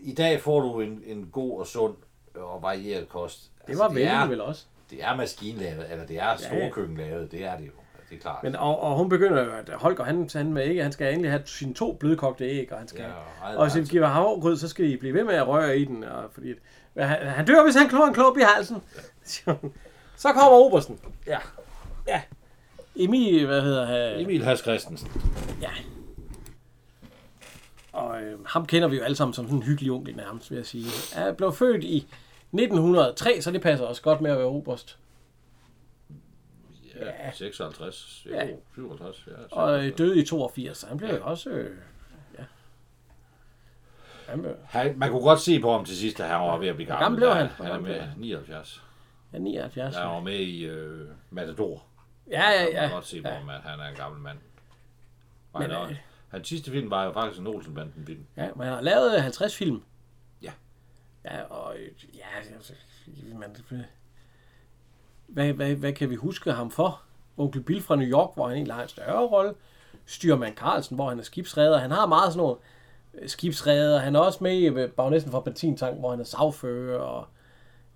I dag får du en, en god og sund og varieret kost. Det var Altså, det er, vælling vel også. Det er maskinlavet, eller det er storkøkkenlavet, det er det jo. Det er klart. Men, og, og hun begynder jo, at Holger, han, han, med ikke, han skal endelig have sine to blødkogte æg, og han skal Ja, og og hvis værelse. giver havregrød, så skal I blive ved med at røre i den, og fordi at, han, han dør, hvis han klår en klub i halsen. Ja. så kommer Obersten. Ja. Ja. Emil, hvad hedder han? Emil Has Christensen. Ja. Og øh, ham kender vi jo alle sammen som sådan en hyggelig onkel nærmest, vil jeg sige. Han blev født i 1903, så det passer også godt med at være oberst. Ja, Ja. 56, jo, Ja. 57, ja. Og øh, døde i 82, så han blev jo også... Øh, ja. Han blev, Han, man kunne godt se på ham til sidst, at han var ved at blive gammel. gammel blev Ja, han? Hvor Han er med han? 79. ja, 79. Ja, han var med i øh, Matador. Ja, ja, Man ja. kan godt se på ja. ham, at han er en gammel mand. Og Men, han, er, øh, hans sidste film var jo faktisk en Olsenbanden film. Ja, man har lavet 50 film. Ja. Ja, og ja, altså, man, hvad, hvad, hvad kan vi huske ham for? Onkel Bill fra New York, hvor han egentlig har en større rolle. Styrmand Carlsen, hvor han er skibsredder. Han har meget sådan nogle øh, skibsredder. Han er også med i øh, Bagnæsten fra Benzintank, hvor han er sagfører og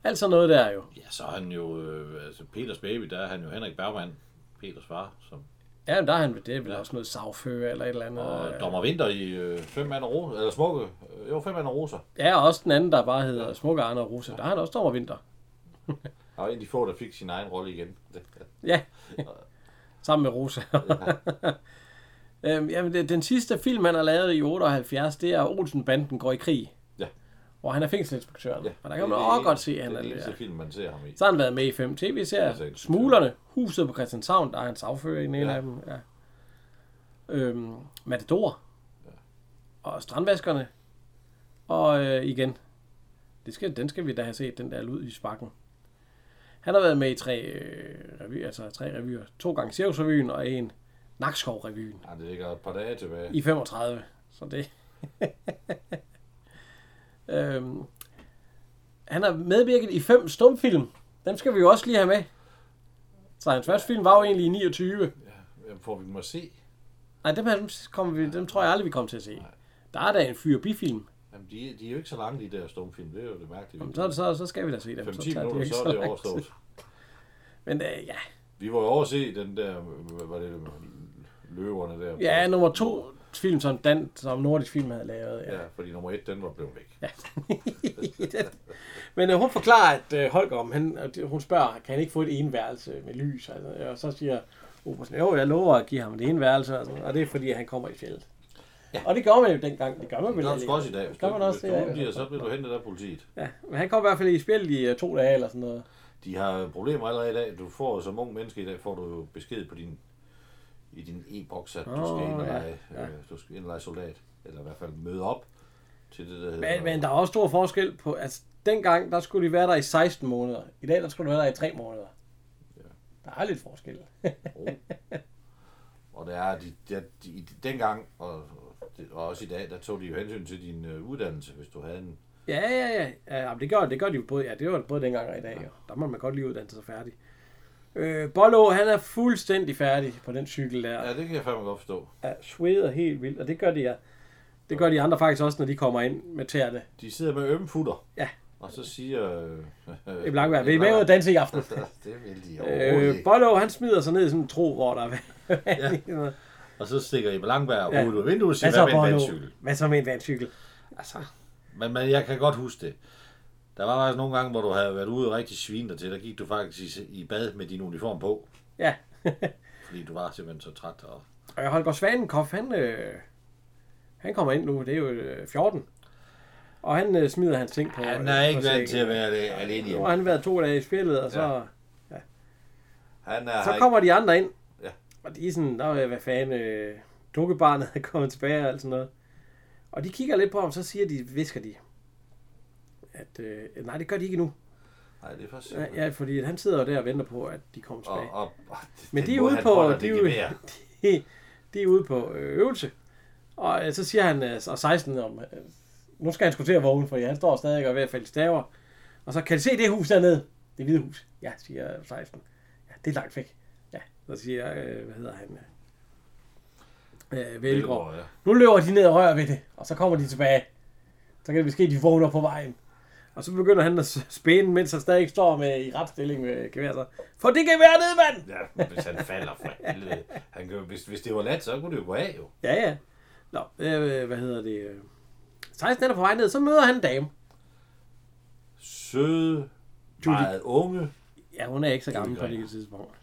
alt sådan noget der jo. Ja, så er han jo, øh, altså Peters baby, der er han jo Henrik Bergman, Peters far, som Ja, men der er han, det er vel også noget sagfører eller et eller andet. Og øh. Dommer Vinter i øh, Fem Mand og Rosa, eller Smukke, øh, jo, Fem Mand og Rosa. Ja, og også den anden, der bare hedder Smukke Arne og Rosa. Der er han også Dommer Vinter. <laughs> Og en af de få, der fik sin egen rolle igen. Ja, sammen med Rosa. <laughs> øhm, jamen, det, den sidste film, han har lavet i 78, det er Olsen-banden går i krig. Ja. Hvor han er fængselinspektøren. ja. Og der kan man er også godt se, at han det er er den eneste film, man ser ham i. Så har han været med i fem er tv-serier. så ikke- Smuglerne, Huset på Christianshavn, der er han sagfører i en Ja. af dem. Ja. Øhm, Matador. Og Strandvaskerne. Og øh, igen, det skal, den skal vi da have set, den der Ludvigsbakken. Han har været med i tre øh, revyer, altså tre revyer. To gange Cirkusrevyen og en Nakskov-revyen Ja, det ligger et par dage tilbage. i 35. Så det... <laughs> øhm, han har medvirket i fem stumfilm. Dem skal vi jo også lige have med. Så hans første film var jo egentlig i 29. Ja, får vi at se? Nej, dem, her, dem, kommer vi, dem tror jeg aldrig, vi kommer til at se. Der er da en fyr bifilm. Jamen, de, de er jo ikke så lange, de der stumfilm. Det er jo det mærkelige. Jamen, Så, så, så skal vi da se dem. 5-10 tager minutter, ikke så er det overstået. Men øh, ja. Vi var jo over se den der, hvad var det, løverne der. ja, nummer to film, som, Dan, som nordisk film havde lavet. Ja. Ja, fordi nummer et, den var blevet væk. Ja. <laughs> Men øh, hun forklarer, at øh, Holger, om han, hun spørger, kan han ikke få et eneværelse med lys? Altså, og så siger Obersen, jo, jeg lover at give ham et eneværelse, altså, og det er fordi, at han kommer i fjellet. Ja. Og det gør man jo dengang. Det gør man Det vel gør du ikke. sgu også i dag. Hvis Det gør du, man også hvis du udgiver, så bliver du hentet af politiet. Ja, men han kom i hvert fald i spil i uh, to dage eller sådan noget. De har problemer allerede i dag. Du får som ung menneske i dag, får du besked på din, i din e-boks, at du Åh, skal ind og ja, lege, ja. øh, du skal ind og lege soldat. Eller i hvert fald møde op til det, der hedder... Men, men der er også stor forskel på, altså dengang, der skulle de være der i 16 måneder. I dag, der skulle de være der i 3 måneder. Ja. Der er lidt forskel. ro. <laughs> og det er, de, de, de, de, dengang, og, og også i dag, der tog de jo hensyn til din øh, uddannelse, hvis du havde en... Ja, ja, ja. ja jamen, det, gør, det gør de jo både, ja, det var det både dengang og i dag. Jo. Der må man godt lige uddanne sig færdig. Øh, Bollo, han er fuldstændig færdig på den cykel der. Ja, det kan jeg fandme godt forstå. Ja, sveder helt vildt, og det gør de ja. Det gør de andre faktisk også, når de kommer ind med tæerne. De sidder med ømme futter. Ja. Og så siger... Øh, <laughs> I Blankvær, vil I med ud og danse i aften? <laughs> det vil de overhovedet Øh. Bollo, han smider sig ned i sådan en tro, hvor der er ja. <laughs> Og så stikker I Langberg Ja. ja. ud af vinduet og siger, Hvad hvad med en vandcykel? Hvad så med en vandcykel? Altså, men, men jeg kan godt huske det. Der var faktisk nogle gange, hvor du havde været ude og rigtig svine dig til. Der gik du faktisk i, i bad med din uniform på. Ja. <laughs> Fordi du var simpelthen så træt. Og... Og Holger Svanenkopf, han, øh, han kommer ind nu, det er jo øh, 14. Og han øh, smider hans ting på Han er ikke på vant til at være det alene Nu hjemme. har han været to dage i spillet, og så, ja. Han er, så kommer de andre ind. Og de er sådan, der er, hvad fanden, øh, dukkebarnet er kommet tilbage og alt sådan noget. Og de kigger lidt på ham, så siger de, visker de, at øh, nej, det gør de ikke nu. Nej, det er for Ja, ja, fordi han sidder jo der og venter på, at de kommer og, tilbage. og, og, Men den de er ude på, de er det <laughs> de, de er ude på øh, øvelse. Og øh, så siger han, øh, og 16 om, øh, nu skal han sgu til at vågne, for han står stadig og er ved at falde i staver. Og så kan de se det hus dernede? Det hvide hus. Ja, siger 16. Ja, det er langt væk. Så siger, øh, hvad hedder han? Øh, Velgaard. Ja. Nu løber de ned og rører ved det, og så kommer de tilbage. Så kan det ske, at de vågner på vejen. Og så begynder han at spæne, mens han stadig står med i retstilling med gevær. Så, Få det gevær ned, mand! Ja, hvis han falder for helvede. Han kan, hvis, hvis det var let, så kunne det jo gå af jo. Ja, ja. Nå, øh, hvad hedder det? 16 er på vej ned, så møder han en dame. Judy. meget unge. Ja, hun er ikke så gammel på det tidspunkt.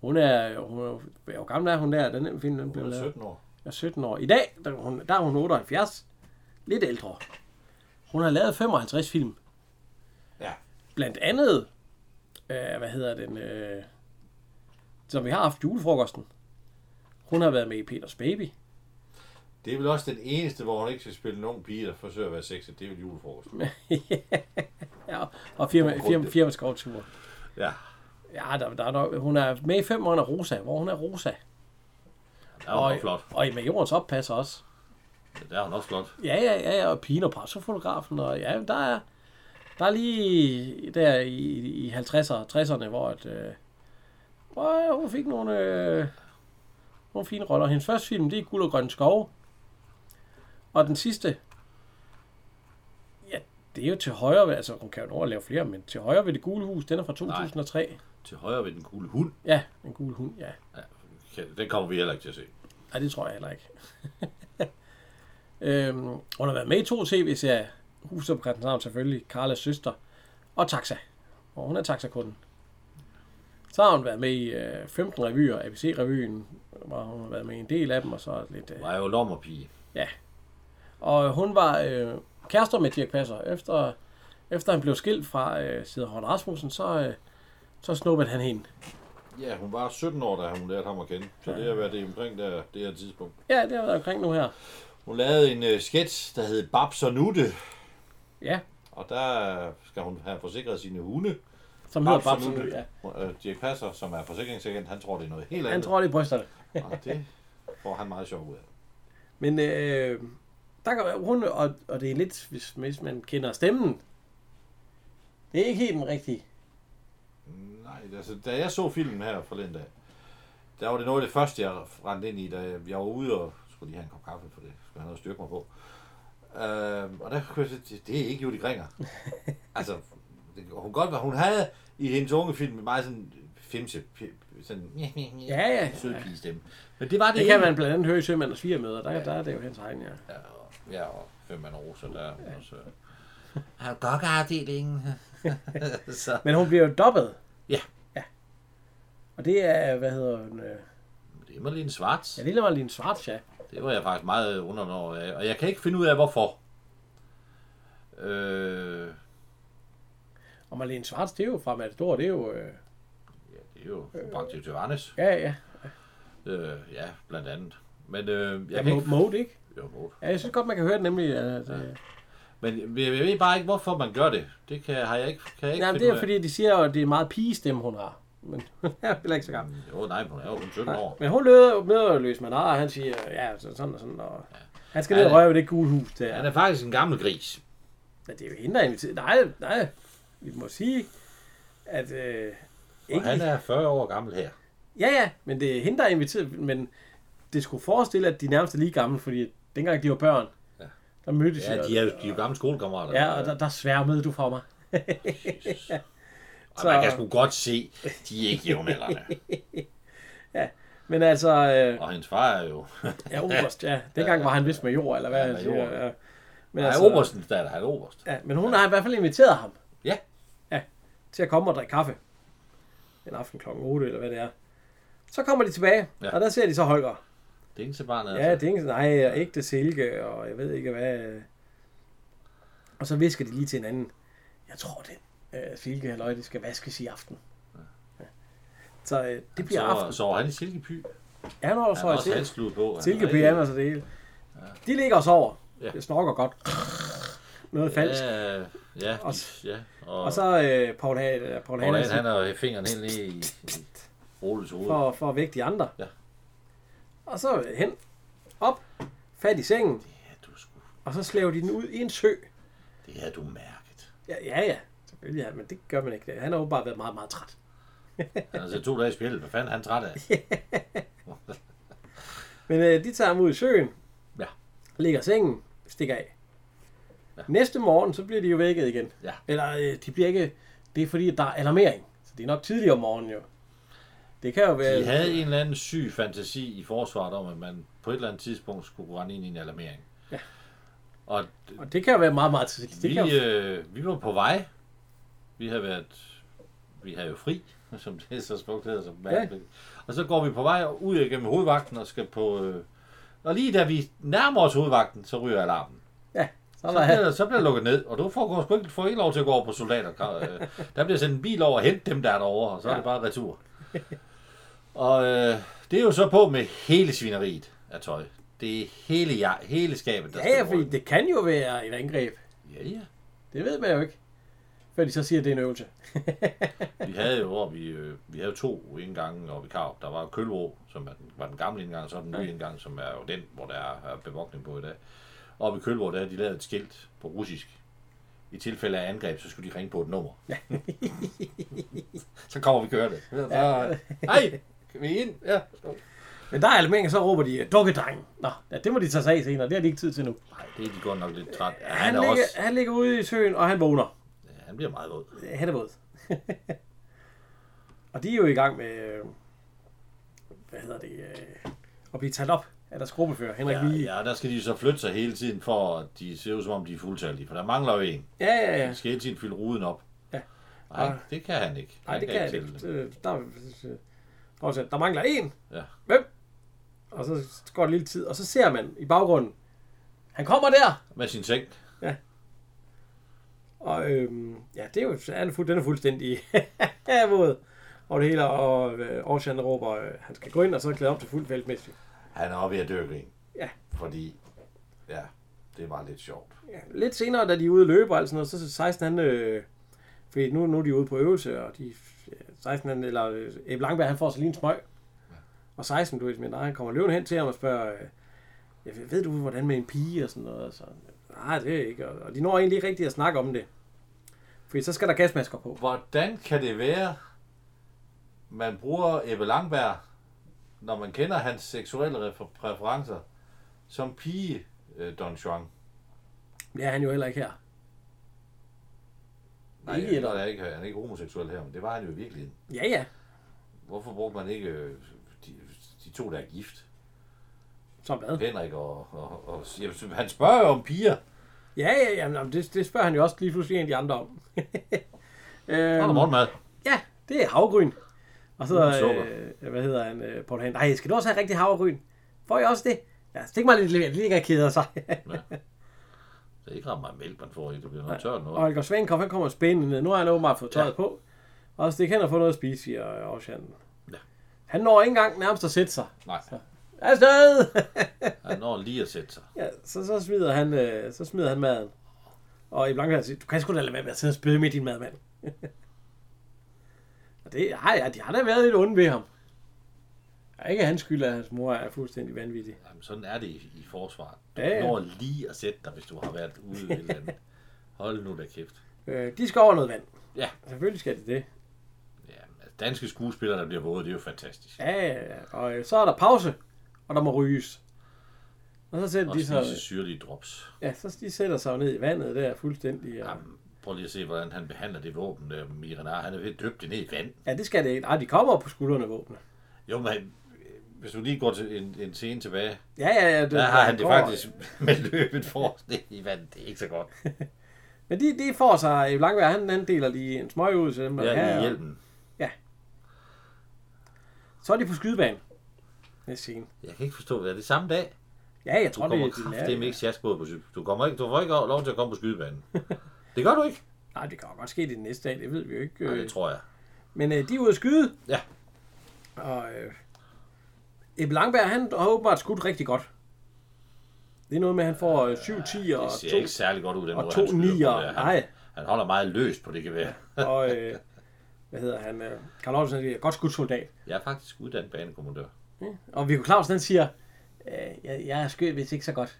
Hun er, hun er, hvor gammel er hun der? Den film, den blev Hun er lavet. 17 år. er 17 år. I dag, der, er hun, der er hun 78. Lidt ældre. Hun har lavet 55 film. Ja. Blandt andet, øh, hvad hedder den, øh, som vi har haft julefrokosten. Hun har været med i Peters Baby. Det er vel også den eneste, hvor hun ikke skal spille nogen pige, der forsøger at være sexet. Det er vel julefrokost. <laughs> ja, og firma, firma, firma skovtur. Ja. Ja, der, der er nok, hun er med i fem måneder Rosa, hvor hun er Rosa. Der er hun også flot. og i Majorens oppasser også. Der er hun også flot. Ja, ja, ja, ja, og Pino pressefotografen, og ja, der er, der er lige der i, i 50'erne, 60'erne, hvor at, øh, hvor hun fik nogle, øh, nogle fine roller. Hendes første film, det er Guld og Grønne Skove. Og den sidste, ja, det er jo til højre, altså hun kan jo nå at lave flere, men til højre ved det gule hus, den er fra 2003. Til højre ved den gule hund. Ja, en gul hund, ja. kan, den kommer vi heller ikke til at se. Nej, det tror jeg heller ikke. <laughs> øhm, hun har været med i to tv-serier. Christianshavn selvfølgelig, Karlas søster og Taxa. Og hun er taxakunden. Så har hun været med i øh, 15 revyer, ABC-revyen, hvor hun har været med i en del af dem, og så lidt... Øh, Var jo lommerpige. og hun var øh, kærester med Dirk Passer. Efter, efter han blev skilt fra øh, Sider Horn Rasmussen, så, øh, så snuppede han hende. Ja, hun var 17 år, da hun lærte ham at kende. Så det har været det omkring der, det her tidspunkt. Ja, det har været omkring nu her. Hun lavede en uh, sketch, der hed Babs og Nutte. Ja, Og der skal hun have forsikret sine hunde. som hedder Babs og. Nutte. Ja. Uh, Dirk Passer, som er forsikringsagent, han tror, det er noget helt andet. Han tror, det er brysterne. Og det får han meget sjov ud af. <laughs> Men øh, der kan hun, og, og det er lidt, hvis, hvis man kender stemmen, det er ikke helt den rigtige. Nej, altså, da jeg så filmen her forleden dag, der var det noget af det første, jeg rendte ind i, da jeg var ude og skulle lige have en kop kaffe, for det skulle have noget at styrke mig på. Øh, og der kunne jeg sige, det er ikke Judy Gringer. <laughs> altså, det, hun godt var, hun havde i hendes unge film meget sådan femse, sådan Ja, ja. sød pige stemme. Men det var det, Det ikke. kan man blandt andet høre i Sømand og Svigermøder. Der, der er det jo hans egen, ja. Ja, og, ja, og fem mand rosa der. Ja. Også. Har du afdelingen? <laughs> Men hun bliver jo dobbet. Ja. Og det er, hvad hedder hun? Øh, Det er Marlene Svarts. ja, det er Marlene Svarts, ja. Det var jeg faktisk meget undernået over. Og jeg kan ikke finde ud af, hvorfor. Øh, Og Marlene Svarts, det er jo fra Matador, det er jo... Øh, ja, det er jo bragt til Johannes. ja, ja. Øh, ja, blandt andet. Men øh, jeg Ja, kan ikke... Mode, ikke? Jo, Maud. Ja, jeg synes godt, man kan høre det nemlig. At, øh, Men jeg, jeg ved bare ikke, hvorfor man gør det. Det kan, har jeg ikke, kan jeg ikke nej, det er fordi, de siger jo, at det er meget pigestemme, hun har. Men <laughs> hun er heller ikke så gammel. Jo, nej, hun er jo kun 17 år. Men hun løber, møder jo Løs Manar, og han siger, ja, så- sådan og sådan, og han skal ned og Ja, røve det gule hus der. Han er faktisk en gammel gris. Men det er jo hende, der er inviteret. Nej, nej, vi må sige, at... Øh, Og ikke, han er 40 år gammel her. Ja, ja, men det er hende, der er inviteret, men det skulle forestille, at de nærmest er lige gamle, fordi dengang de var børn, Ja. der mødtes Ja, de er jo, de er jo gamle skolekammerater. Ja, og der, der sværmede du for mig. Jesus. <laughs> Og Så- man kan sgu godt se, de er ikke jævnaldrende. <laughs> Men altså, øh, Og hendes far er jo... <laughs> ja, oberst, ja. Dengang var han vist major, eller hvad Ja, major. siger. Ja. Men, Nej, Oberstens datter, han er oberst. Ja, men hun har i hvert fald inviteret ham. Ja. Ja, til at komme og drikke kaffe. En aften klokken 8, eller hvad det er. Så kommer de tilbage, Ja. ja. og der ser de så Holger. Det er ikke til barnet. Ja, det ikke nej, og ægte silke, og jeg ved ikke hvad. Og så visker de lige til hinanden. Jeg tror, det øh, silke halløj, det skal vaskes i aften. Ja. Så øh, det bliver så, aften. så han i silkepy. Ja, Han så har er også halslud på. Han silke er pyjamas og det hele. De ligger og sover. Ja. Det snorker godt. Noget falsk. Ja, ja, Og- ja. Og, Og så øh, Paul, ha- Paul og Hansen. han har fingeren helt nede i, i Oles hoved. for, for at vække de andre. Ja. Og så hen, op, fat i sengen, Ja, du sgu, og så slæver de den ud i en sø. det har du mærket. Ja, ja, ja. Ja, men det gør man ikke. Han har bare været meget, meget træt. Han har set to dage i spjældet. Hvad fanden er han træt af? <laughs> Men øh, de tager ham ud i søen, Ja. ligger sengen, stikker af. Ja. Næste morgen, så bliver de jo vækket igen. Ja. Eller øh, de bliver ikke... Det er fordi, der er alarmering. Så det er nok tidligere om morgenen jo. Det kan jo være... De havde en eller anden syg fantasi i forsvaret om, at man på et eller andet tidspunkt skulle rende ind i en alarmering. Ja. Og Og det kan jo være meget, meget tidligt. Det vi, kan jo... øh, vi var på vej. Vi havde været... Vi havde jo fri, <laughs> som det er så smukt hedder. Som Ja. Og så går vi på vej ud igennem hovedvagten og skal på... Øh, og lige da vi nærmer os hovedvagten, så ryger alarmen. Ja, så Så er bliver, så bliver lukket ned, og du får, sgu ikke, får ikke lov til at gå over på soldater. Øh, Der bliver sendt en bil over og hente dem, der er derovre, og så er det bare retur. Og øh, det er jo så på med hele svineriet af tøj. Det er hele, ja, hele skabet, der Ja, ja, fordi rundt. det kan jo være et angreb. Ja, ja. Det ved man jo ikke. Før de så siger, at det er en øvelse. <laughs> Vi havde jo, hvor vi, øh, vi havde to indgange oppe i Karup. Der var Kølvå, som er den, var den gamle indgang, og så den nye indgang, som er jo den, hvor der er, bevogtning på i dag. Oppe i Kølvå, der havde de lavet et skilt på russisk. I tilfælde af angreb, så skulle de ringe på et nummer. <laughs> så kommer vi kørende. Ja. Hej, kan vi ind? Ja. Men der er alarmering, så råber de, dukkedreng. Nå, ja, det må de tage sig af senere. Det har de ikke tid til nu. Nej, det er de godt nok lidt træt. Ja, Han, han, er ligger, også, han ligger ude i søen, og han vågner. Ja, han bliver meget våd. Han er våd. <laughs> og de er jo i gang med... øh, hvad hedder det, øh, at blive talt op af deres gruppefører, Henrik Ja, Vige. ja, der skal de så flytte sig hele tiden, for at de ser ud som om, de er fuldtallige. For der mangler jo en. Ja, ja, ja. De skal hele tiden fylde ruden op. Ja. Nej, Ja. det kan han ikke. Nej, det kan tælle ikke. Det- Der, der, der mangler en. Ja. Hvem? Og så går det lille tid, og så ser man i baggrunden, han kommer der! Med sin seng. Og øhm, ja, det er jo, han er fuld, den er fuldstændig <laughs> våd over det hele, og øh, Ocean råber, øh, han skal gå ind og så klæde op til fuldt feltmæssigt. Han er oppe ved at dø. Ja. Fordi, ja, det var lidt sjovt. Ja, lidt senere, da de er ude og alt sådan noget, så er 16 han, øh, fordi nu, nu er de ude på øvelse, og de, øh, 16 han, eller øh, Ebbe Langberg, han får så lige en smøg. Og 16, du ved, nej, han kommer løven hen til ham og spørger, øh, ja, ved du, hvordan med en pige og sådan noget? Så, nej, det er ikke. Og, de når egentlig ikke rigtig at snakke om det. Fordi så skal der gasmasker på. Hvordan kan det være, man bruger Ebbe Langberg, når man kender hans seksuelle præferencer, som pige øh, Don Juan? Det er han jo heller ikke her. Nej, ikke, eller- han er ikke, han er ikke homoseksuel her, men det var han jo i virkeligheden. Ja, ja. Hvorfor brugte man ikke øh, de, de to, der er gift? Som hvad? Henrik og... og, og jamen, han spørger jo om piger. Ja, ja, ja. men Det, det spørger han jo også lige pludselig en af de andre om. Er øhm, morgenmad. ja, det er havgryn. Og så, øh, hvad hedder han, øh, Paul Hagen. Nej, skal du også have rigtig havregryn? Får jeg også det? Ja, stik mig lidt, lidt, lidt keder sig. Det er ikke ret meget mælk, man får i. Det bliver noget tørt og noget. Holger Svankopf, han kommer spændende ned. Nu har han åbenbart fået tøjet ja. på. Og så det kan han få noget at spise, siger Ocean. Ja. Han når ikke engang nærmest at sætte sig. Nej, Afsted! <laughs> han når lige at sætte sig. ja, så, så, smider han, øh, så smider han maden. Og i Blanca siger, du kan sgu da lade være med at sidde og spille med din madmand. <laughs> og det, ja, ja, de har da været lidt onde ved ham. Ja, ikke hans skyld, at hans mor er fuldstændig vanvittig. Jamen, sådan er det i, i forsvaret. Du Ja, ja. når lige at sætte dig, hvis du har været ude et eller andet. <laughs> Hold nu da kæft. Øh, de skal over noget vand. Ja. Selvfølgelig skal de det. Ja, altså, danske skuespillere, der bliver våde, det er jo fantastisk. Ja, ja, ja. Og øh, så er der pause, og der må ryges. Og så sætter Og de sig, syrlige drops. ja, så de sætter sig jo ned i vandet der fuldstændig. Og, Jamen, prøv lige at se, hvordan han behandler det våben, der Miranar. Han er ved at døbe det ned i vand. ja, det skal det ikke. Nej, de kommer op på skuldrene våbne. Jo, men øh, hvis du lige går til en, en scene tilbage, Ja, ja, ja. Det, der har han det går- faktisk <laughs> med løbet for ned i vand. Det er ikke så godt. <laughs> Men de, de får sig, i Langvær, han, han deler lige en smøg ud til dem. Ja, her- i hjælpen. Så er de på skydebanen. Næste. Jeg kan ikke forstå, hvad er det samme dag? Ja, jeg Du tror, det kommer er de kraftedeme ikke sjaskbåd på cykel. Du, kommer ikke, du får ikke lov til at komme på skydebanen. <laughs> Det gør du ikke. Nej, det kan godt ske det næste dag, det ved vi jo ikke. Nej, øh. det tror jeg. Men øh, de er ude at skyde. Ja. Og øh, Ebbe Langberg, han har åbenbart skudt rigtig godt. Det er noget med, at han får øh, 7 10 og Det ser 2 ikke særlig godt ud, den og måde, to han skyder på nier. det. Han, Nej. han holder meget løst på det gevær. Og <laughs> øh, hvad hedder han? Øh, Karl Olsen er godt skudt soldat. Jeg er faktisk uddannet banekommandør. Og Viggo Clausen, han siger, øh, jeg, jeg er skød, hvis ikke så godt.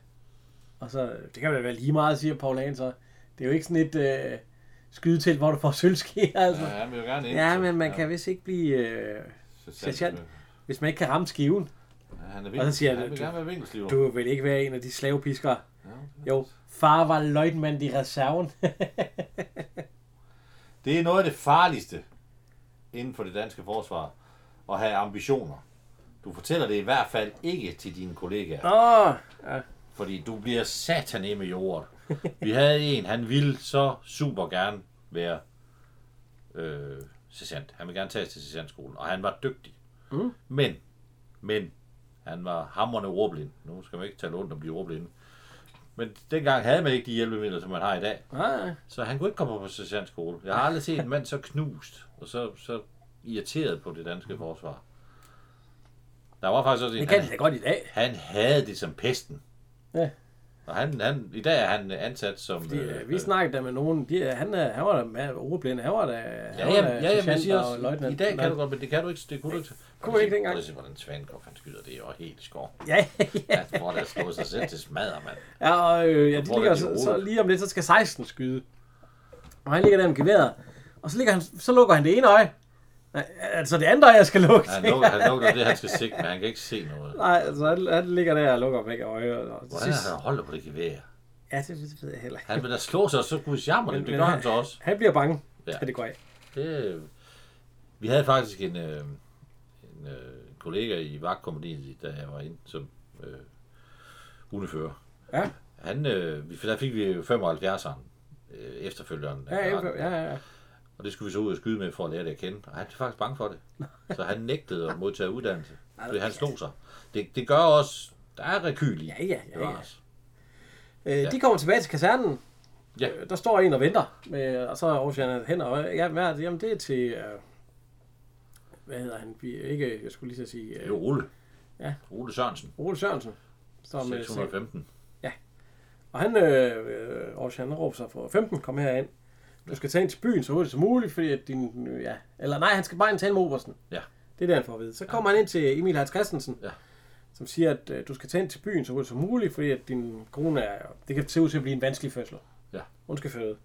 Og så, det kan vel være lige meget, siger Paul Hagen så. Det er jo ikke sådan et øh, skydetelt, hvor du får <laughs> sølvske, altså. Ja, han vil jo gerne ind. Ja, men man ja, kan vist ikke blive, øh, sergeant. hvis man ikke kan ramme skiven. Ja, han er Og så siger han vil du- gerne være vinkelsliver. Du vil ikke være en af de slavepiskere. Ja, Jo, far var løjtmand i reserven. <laughs> Det er noget af det farligste inden for det danske forsvar, at have ambitioner. Du fortæller det i hvert fald ikke til dine kollegaer, Åh, ja. fordi du bliver satan med jordet. Vi havde en, han ville så super gerne være øh, sergeant. Han ville gerne tages til sergeantskolen, og han var dygtig. Mm. Men, men, han var hamrende ordblind. Nu skal man ikke tale ondt om de ordblinde. Men dengang havde man ikke de hjælpemidler, som man har i dag. Nej, Så han kunne ikke komme på sergeantskole. Jeg har aldrig set en mand så knust, og så, så irriteret på det danske forsvar. Der var faktisk også en, det kan han, det da godt i dag. han havde det som pesten. Ja. Og han, han, i dag er han ansat som... Fordi, øh, vi snakkede der med nogen, de, han, er- han var da med ordblind, han var da, han Ja, var ja, da ja, ja, men siger og også, løjtnant. i dag kan du godt, men det kan du ikke, det kunne du ikke. Kunne man ikke dengang? Prøv at se, hvordan Svankopf han skyder, det er jo helt skov. <laughs> Ja, ja. Han får da slået sig selv til smadder, mand. ja, og øh, ja, de Hvor ligger er de så, så, lige om lidt, så skal 16 skyde. Og han ligger der med geværet, og så, ligger han, så lukker han det ene øje. Altså det andet jeg skal lukke. Han lukker, han lukker det, han skal sigte, men han kan ikke se noget. Nej, altså han, han ligger der og lukker begge øje. Og, Hvordan er han holder på det gevær? Ja, det, det ved jeg heller ikke. Han vil da slå sig, og så kunne jammer det. Det gør han- så også. Han bliver bange, Ja. det gå af. Det, vi havde faktisk en, øh, en øh, kollega i vagtkompaniet, da jeg var inde som øh, hundefører. Ja, Han, øh, der fik vi 75'eren øh, efterfølgeren. ja, ja, ja, ja. Og det skulle vi så ud og skyde med for at lære det at kende. Og han er faktisk bange for det. <laughs> Så han nægtede at modtage uddannelse. Fordi han slog sig. Det, det gør også... Der er rekyl i. Ja, ja, ja, ja. Øh, de kommer tilbage til kasernen. Ja. Øh, Der står en og venter. Med, og så er Ocean hen og ja, hvad er det? Jamen, det er til... Øh, hvad hedder han? Vi, ikke, jeg skulle lige så sige... Det er Øh, Ole. Ja. Ole Sørensen. Ole Sørensen. Står med, 615. og han, øh, øh, Ocean, han råber sig for 15, kom herind. Du skal tage ind til byen så hurtigt som muligt, fordi at din... Ja, eller nej, han skal bare ind tale med Obersten. Ja. Det er det, han får at vide. Så kommer han ind til Emil Hans Christensen, Ja. som siger, at øh, du skal tage ind til byen så hurtigt som muligt, fordi at din kone er... Det kan se ud til at blive en vanskelig fødsel. Ja. Hun skal føde.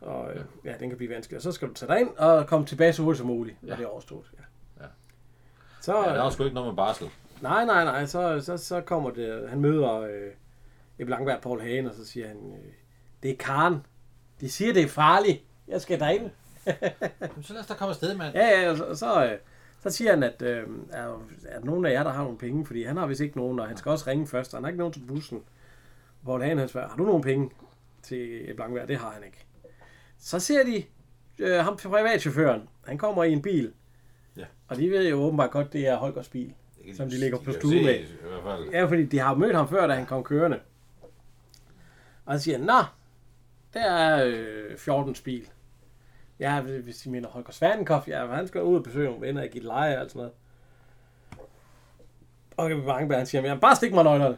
Og øh, ja, den kan blive vanskelig. Og så skal du tage dig ind og komme tilbage så hurtigt som muligt, når Ja. det er overstået. Ja. Ja. Så, Ja, der er sgu ikke noget med barsel. Nej, nej, nej. Så, så, så kommer det... Han møder øh, Ebbe Langberg og Paul Hagen, og så siger han, øh, det er Karen. De siger, det er farligt. Jeg skal derind. <laughs> Jamen, så lad os da komme afsted, mand. Ja, ja, og så, så, øh, så siger han, at øh, er, er der nogen af jer, der har nogle penge? Fordi han har vist ikke nogen, og han skal også ringe først, og han har ikke nogen til bussen. Paul Hagen, han spørger, har du nogle penge til Langberg? Det har han ikke. Så ser de øh, ham privatchaufføren. Han kommer i en bil. Ja. Og de ved jo åbenbart godt, det er Holgers bil. Det Som de ligger på stue se, med. I hvert fald. Ja, fordi de har mødt ham før, da han kom kørende. Og han siger, Nå, der er øh, 14 bil. Ja, hvis de mener Holger Svanenkopf, ja, han skal ud og besøge nogle venner i Gilleleje og sådan noget. Og Ebbe Bangeberg, han siger, jamen, bare stik mig nøglerne.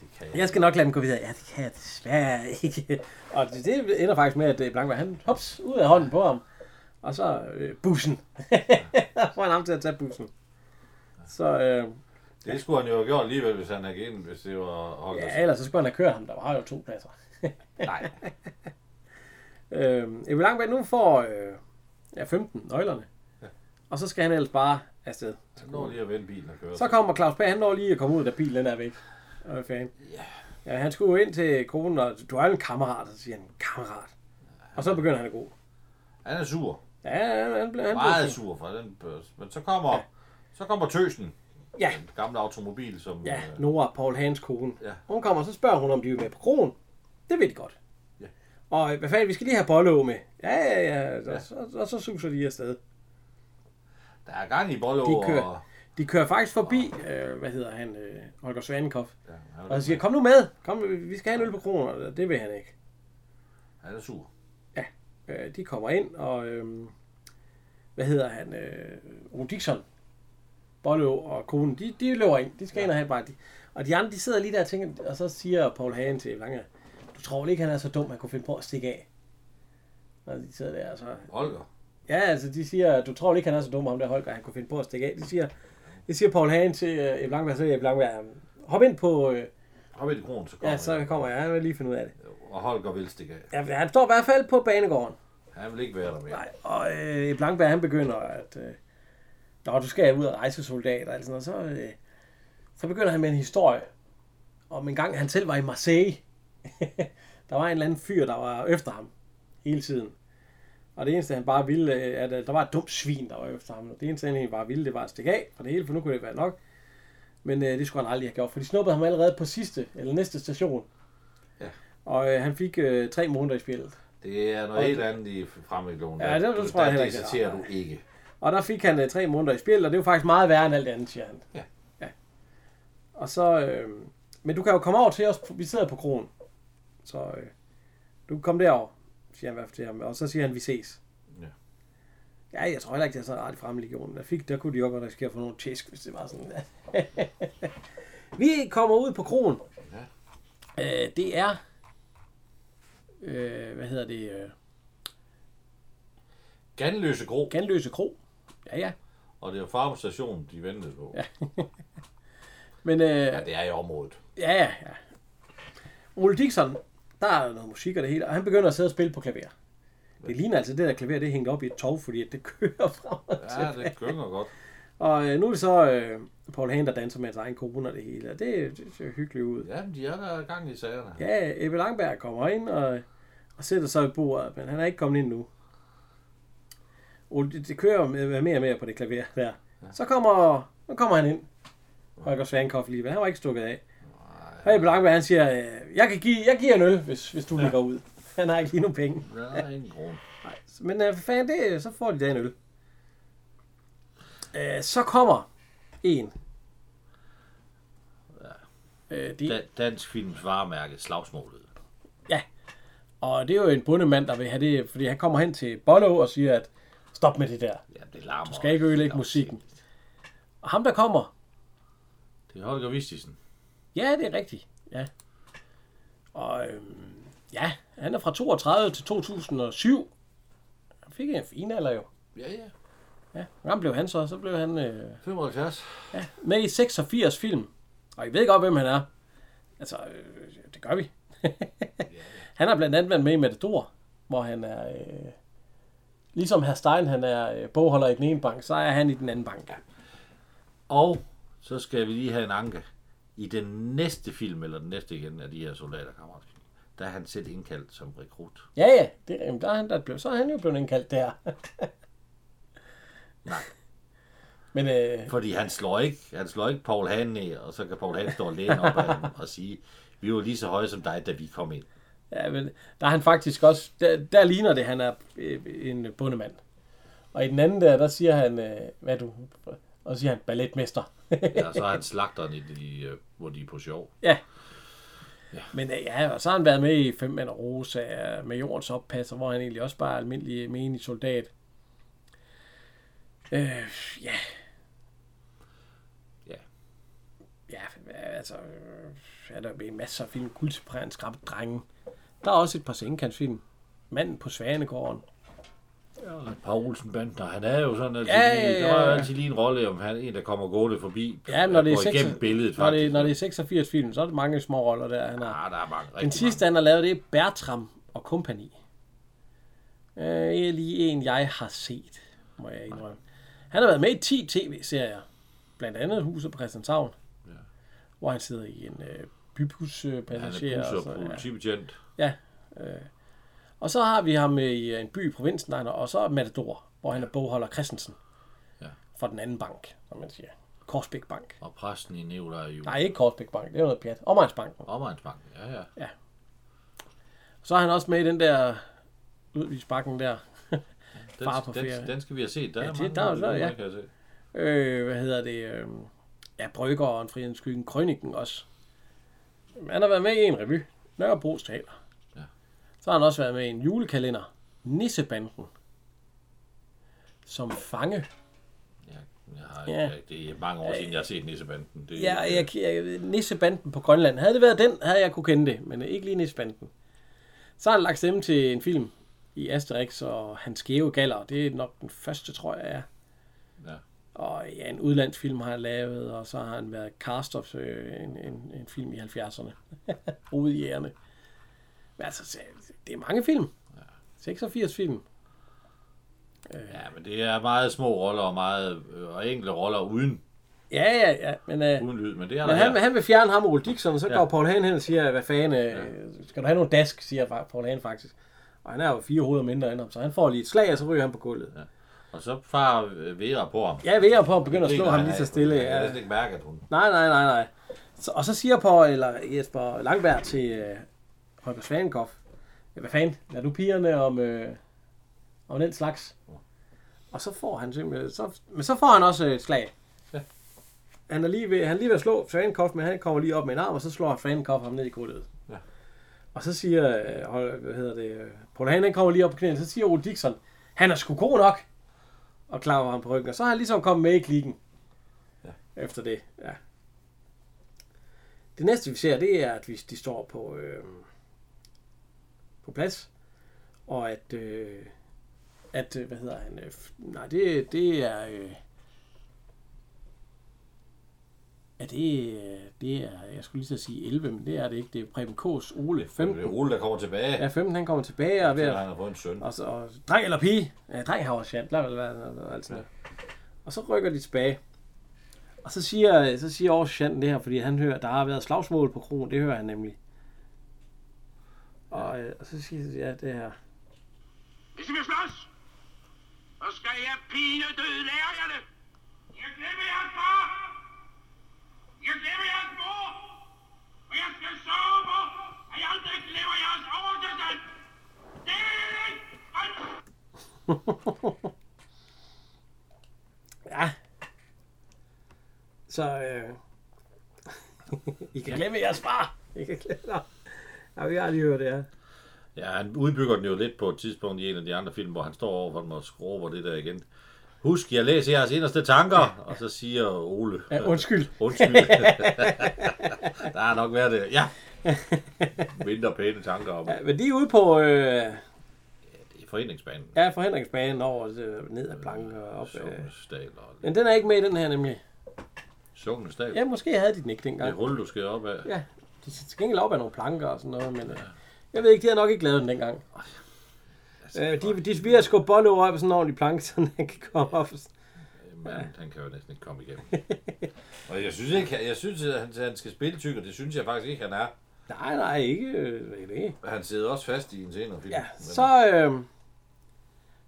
Det jeg. Jeg skal nok lade dem gå videre. Ja, det kan jeg desværre ikke. <laughs> Og det, det ender faktisk med, at øh, Blankberg, han hops ud af hånden på ham. Og så øh, bussen. Så <laughs> får han ham til at tage bussen. Så øh, Det skulle han jo have gjort alligevel, hvis han havde givet hvis det var Holger. ja, ellers så skulle han have kørt ham. Der var jo to pladser. Nej. <laughs> Øh, Ebbe Langberg nu får øh, ja, 15 nøglerne. Ja. Og så skal han ellers bare afsted. Han når lige at vende bilen og køre. Så kommer Claus Berg, han når lige at komme ud, da bilen den er væk. Og er fan. Ja. Ja, han skulle jo ind til konen, og du er en kammerat, og så siger han, kammerat. Og så begynder han at gå. Han er sur. Ja, han, han, blev, han Meget blev sur for den børs. Men så kommer, så kommer tøsen. Ja. Den gamle automobil, som... Ja, øh, Nora, Paul Hans kone. Ja. Hun kommer, og så spørger hun, om de vil med på kronen. Det ved de godt. Ja. Og hvad fanden, vi skal lige have bolle med. Ja, ja, ja. Og, Ja. så, og så suser de afsted. Der er gang i Bollo De kører. og... De kører faktisk forbi, øh, hvad hedder han, øh, Holger Svanenkopf. Ja, han, Og så siger, kom nu med. Kom, vi skal have en øl på kronen. Og Det vil han ikke. han er sur. Øh, de kommer ind, og øh, hvad hedder han, øh, Dixon, Bollo og konen, de, de løber ind. De skal ind og have bare. De, og de andre, de sidder lige der og tænker, og så siger Paul Hagen til Lange, tror ikke, han er så dum, han kunne finde på at stikke af. Og de sidder der, og så... Holger. Ja, altså, de siger, du tror ikke, han er så dum, ham der Holger, han kunne finde på at stikke af. De siger, det siger Paul Hagen til øh, Ebbe Langberg, så siger Ebbe Langberg, hop ind på... Øh, Hop i kronen, så kommer ja, så kommer jeg, jeg vil lige finde ud af det. han. Og Holger vil stikke af. Ja, han står i hvert fald på banegården. Han vil ikke være der mere. Nej, og øh, Blankberg han begynder at, øh, du skal ud og rejse soldater, eller sådan noget, så, øh, så begynder han med en historie om en gang han selv var i Marseille. <laughs> der var en eller anden fyr, der var efter ham hele tiden. Og det eneste han bare ville, øh, at øh, der var et dumt svin, der var efter ham. Og det eneste han bare ville, det var at stikke af fra det hele, for nu kunne det være nok. Men øh, det skulle han aldrig have gjort, for de snuppede ham allerede på sidste, eller næste station. Ja. Og øh, han fik øh, tre måneder i spillet. Det er noget Og- helt andet i fremmedloven. Ja, det- det tror jeg heller ikke, Det det er. du ikke. Og der fik han øh, tre måneder i spil, og det jo faktisk meget værre end alt andet, siger han. Ja. ja. Og så, øh, men du kan jo komme over til os, vi sidder på kronen. Så øh, du kan komme derover, siger han i hvert fald til ham, og så siger han, vi ses. Ja. Ja, jeg tror heller ikke, det er så rart i fremmedlegionen. Der, fik, der kunne de jo godt risikere at få nogle tæsk, hvis det var sådan. <laughs> vi kommer ud på kronen. Ja. Øh, det er, øh, hvad hedder det, øh, Ganløse Gro. Ganløse Kro. Ja, ja. Og det er Farum Station, de ventede på. Ja. <laughs> Men øh, ja, det er i området. Ja, ja, ja. Ole Dixon, der er noget musik og det hele, og han begynder at sidde og spille på klaver. Det ligner altså, det der klaver, det er hængt op i et tog, fordi det <laughs> kører frem og Ja, tilbage. det gynger godt. Og øh, nu er det så øh, Paul Hagen, der danser med hans egen kone og det hele, og det, det ser hyggeligt ud. Ja, de er der gang i sagerne. Ja, Ebbe Langberg kommer ind og, og sætter sig i bordet, men han er ikke kommet ind nu. Og det, det kører med, mere og mere på det klaver der. Så kommer Nu kommer han ind. Holger Svankopf lige. Han var ikke stukket af. Hey, Blankberg, han siger, øh, jeg, kan give, jeg giver en øl, hvis, hvis du ligger ud. Han har ikke lige nogen penge. Er ingen grund. Nej, men øh, for fanden, det, så får de da en øl. Øh, så kommer en. Øh, de, Da, dansk films varemærke, slagsmålet. og det er jo en bundemand, der vil have det, fordi han kommer hen til Bollo og siger, at stop med det der. Ja, det larmer. Du skal ikke ødelægge musikken. Og ham, der kommer, Det er Holger Vistisen. Ja, det er rigtigt. Ja. Og øhm, ja, han er fra 32 til 2007. Han fik en fin alder jo. Ja, ja. Ja, hvor gammel blev han så? Så blev han øh, 75. ja, med i 86 film. Og I ved godt, hvem han er. Altså, øh, det gør vi. <laughs> han har blandt andet været med i Matador, hvor han er... Øh, ligesom herr Stein, han er øh, bogholder i den ene bank, så er han i den anden bank. Og så skal vi lige have en anke. I den næste film, eller den næste igen af de her soldaterkammerater, der er han selv indkaldt som rekrut. Ja, ja, det, jamen, der er han, der blev, så er han jo blevet indkaldt der. <laughs> Nej. Men øh, Fordi han slår ikke, han slår ikke Paul Hahn ned, og så kan Paul Hahn stå læne op af ham og sige, vi var lige så høje som dig, da vi kom ind. Ja, men der er han faktisk også, der, der ligner det, han er øh, en bundemand. Og i den anden der, der siger han, øh, hvad du, og siger han, balletmester. <laughs> Ja, så er han slagteren, i de, øh, hvor de er på sjov. ja. Men øh, ja, og så har han været med i Fem Mænd og Rosa, med jordens oppasser, hvor han egentlig også bare er almindelig menig soldat. Øh, ja. Ja. Ja, altså, øh, er der med masser af film, Guldtipræn, Skrappe Drenge. Der er også et par sengkantsfilm. Manden på Svanegården. Og Paul Olsen Bandner, han er jo sådan altid, Ja, ja, ja, lige, ja, der var jo ja. altid lige en rolle, om han er en, der kommer gående forbi, Ja, når det er, går 6, igennem billedet når, det, når det er 86 film, så er det mange små roller der. Han har. Ja, der er mange, rigtig Den sidste, han har lavet, det er Bertram og Company. Øh, er lige en, jeg har set, må jeg indrømme. Han har været med i 10 tv-serier. Blandt andet Huset på Christianshavn. Ja. Hvor han sidder i en øh, bybuspassager. mange. Han er og bus- så, og ja. politibetjent. Ja. Øh. Og så har vi ham i en by i provinsen, der er- og så Matador, hvor han er bogholder Christensen. Ja. For den anden bank, som man siger. Korsbæk Bank. Og præsten i Nikolaj jo. Nej, ikke Korsbæk Bank, det er noget pjat. Omegnsbanken. Omegnsbanken, ja, ja. Så er han også med i den der udvisbakken der. <laughs> Den, Far på den, ferie. den, skal vi have set. Der Ja, er det- mange der er jo så, gode, ja. kan se. Øh, hvad hedder det? Øh, ja, Brygger og en Friheden Skyggen. Krøniken også. Han har været med i en revy. Nørrebro Teater. Så har han også været med i en julekalender. Nissebanden. Som fange. Jeg har, Ja. det er mange år siden, jeg har set Nissebanden. Det, Ja, jeg, jeg, Nissebanden på Grønland. Havde det været den, havde jeg kunne kende det. Men ikke lige Nissebanden. Så har han lagt stemme til en film i Asterix og Hans Skæve Galler. Det er nok den første, tror jeg, er. Ja. Og ja, en udlandsfilm har han lavet, og så har han været cast of øh, en, en, en film i 70'erne. Hovedjægerne. <laughs> Men altså, så- det er mange film. 86 film. ja, men det er meget små roller og meget øh, og enkle roller uden, Ja, ja, ja. Men, øh, uden lyd, men det er men han, her. han vil fjerne ham og Ole Dixon, og så Ja. går Paul Hahn hen og siger, hvad fanden, øh, skal du have nogle dask, siger Paul Hahn faktisk. Og han er jo fire hoveder mindre end ham, så han får lige et slag, og så ryger han på gulvet. Ja, Og så far øh, Vera på ham. ved at på at begynde at slå ham lige så stille. Jeg kan Ja. ikke mærke, at hun... Nej, nej, nej, nej. Så, og så siger Paul, eller Jesper Langberg til øh, Holger Svanenkopf, ja, hvad fanden, lad du pigerne om, øh, om den slags. Og så får han simpelthen, så, men så får han også et slag. Ja. Han er lige ved, han er lige ved at slå Svanenkopf, men han kommer lige op med en arm, og så slår Svanenkopf ham ned i gulvet. Ja. Og så siger, øh, Hol- hvad hedder det, øh, Paul Hahn, han kommer lige op på knæene, så siger Ole Dixon, han er sgu god nok, og klapper ham på ryggen. Og så er han ligesom kommet med i klikken. Ja. Efter det, ja. Det næste vi ser, det er, at vi, de står på, øh, på plads, og at, øh, at øh, hvad hedder han, øh, nej, det, det er, øh, ja, det, øh, det er, jeg skulle lige så sige 11, men det er det ikke, det er Preben K's Ole, Det 15. er Ole, der kommer tilbage. Ja, 15, han kommer tilbage og ved han har fået en søn. og så, og, dreng eller pige? Ja, dreng har også chant. Lad vel være noget, alt sådan noget. Og så rykker de tilbage. Og så siger, så siger også chanten det her, fordi han hører, der har været slagsmål på krogen. Det hører han nemlig. Og, øh, og så siger jeg ja, det her. Hvis I vil slås, så skal jeg pine døde lærer jer det. Jeg glemmer jer far. Jeg glemmer jer mor. Og jeg skal sørge for, at jeg aldrig glemmer jeres overtilstand. Det er det. <laughs> ja. Så øh... <laughs> I kan glemme jeres far. I kan glemme Ja, vi har lige hørt det her. Ja, han udbygger den jo lidt på et tidspunkt i en af de andre film, hvor han står over for dem og skruer det der igen. Husk, jeg læser jeres inderste tanker, og så siger Ole. Ja, undskyld. Undskyld. <laughs> der har nok været det. Ja. Mindre pæne tanker om Ja, men de er ude på øh, det er foreningsbanen. ja, forhindringsbanen over øh, ned ad planken og op. Øh. Sognesdal og Men den er ikke med i den her nemlig. Sognesdal. Ja, måske havde de den ikke Det er dengang. hul, du skal op af. Ja, de er til gengæld op af nogle planker og sådan noget, men øh, jeg ved ikke, de har nok ikke lavet den dengang. Øh, de, de vi har sgu bolle over på sådan en ordentlig planke, <laughs> så den kan komme op. Men han kan jo næsten ikke komme igennem. <laughs> og jeg synes ikke, jeg synes, at han, han skal spille tyk, og det synes jeg faktisk ikke, han er. Nej, nej, ikke øh, det. Han sidder også fast i en senere film. Ja, Men- så, øh,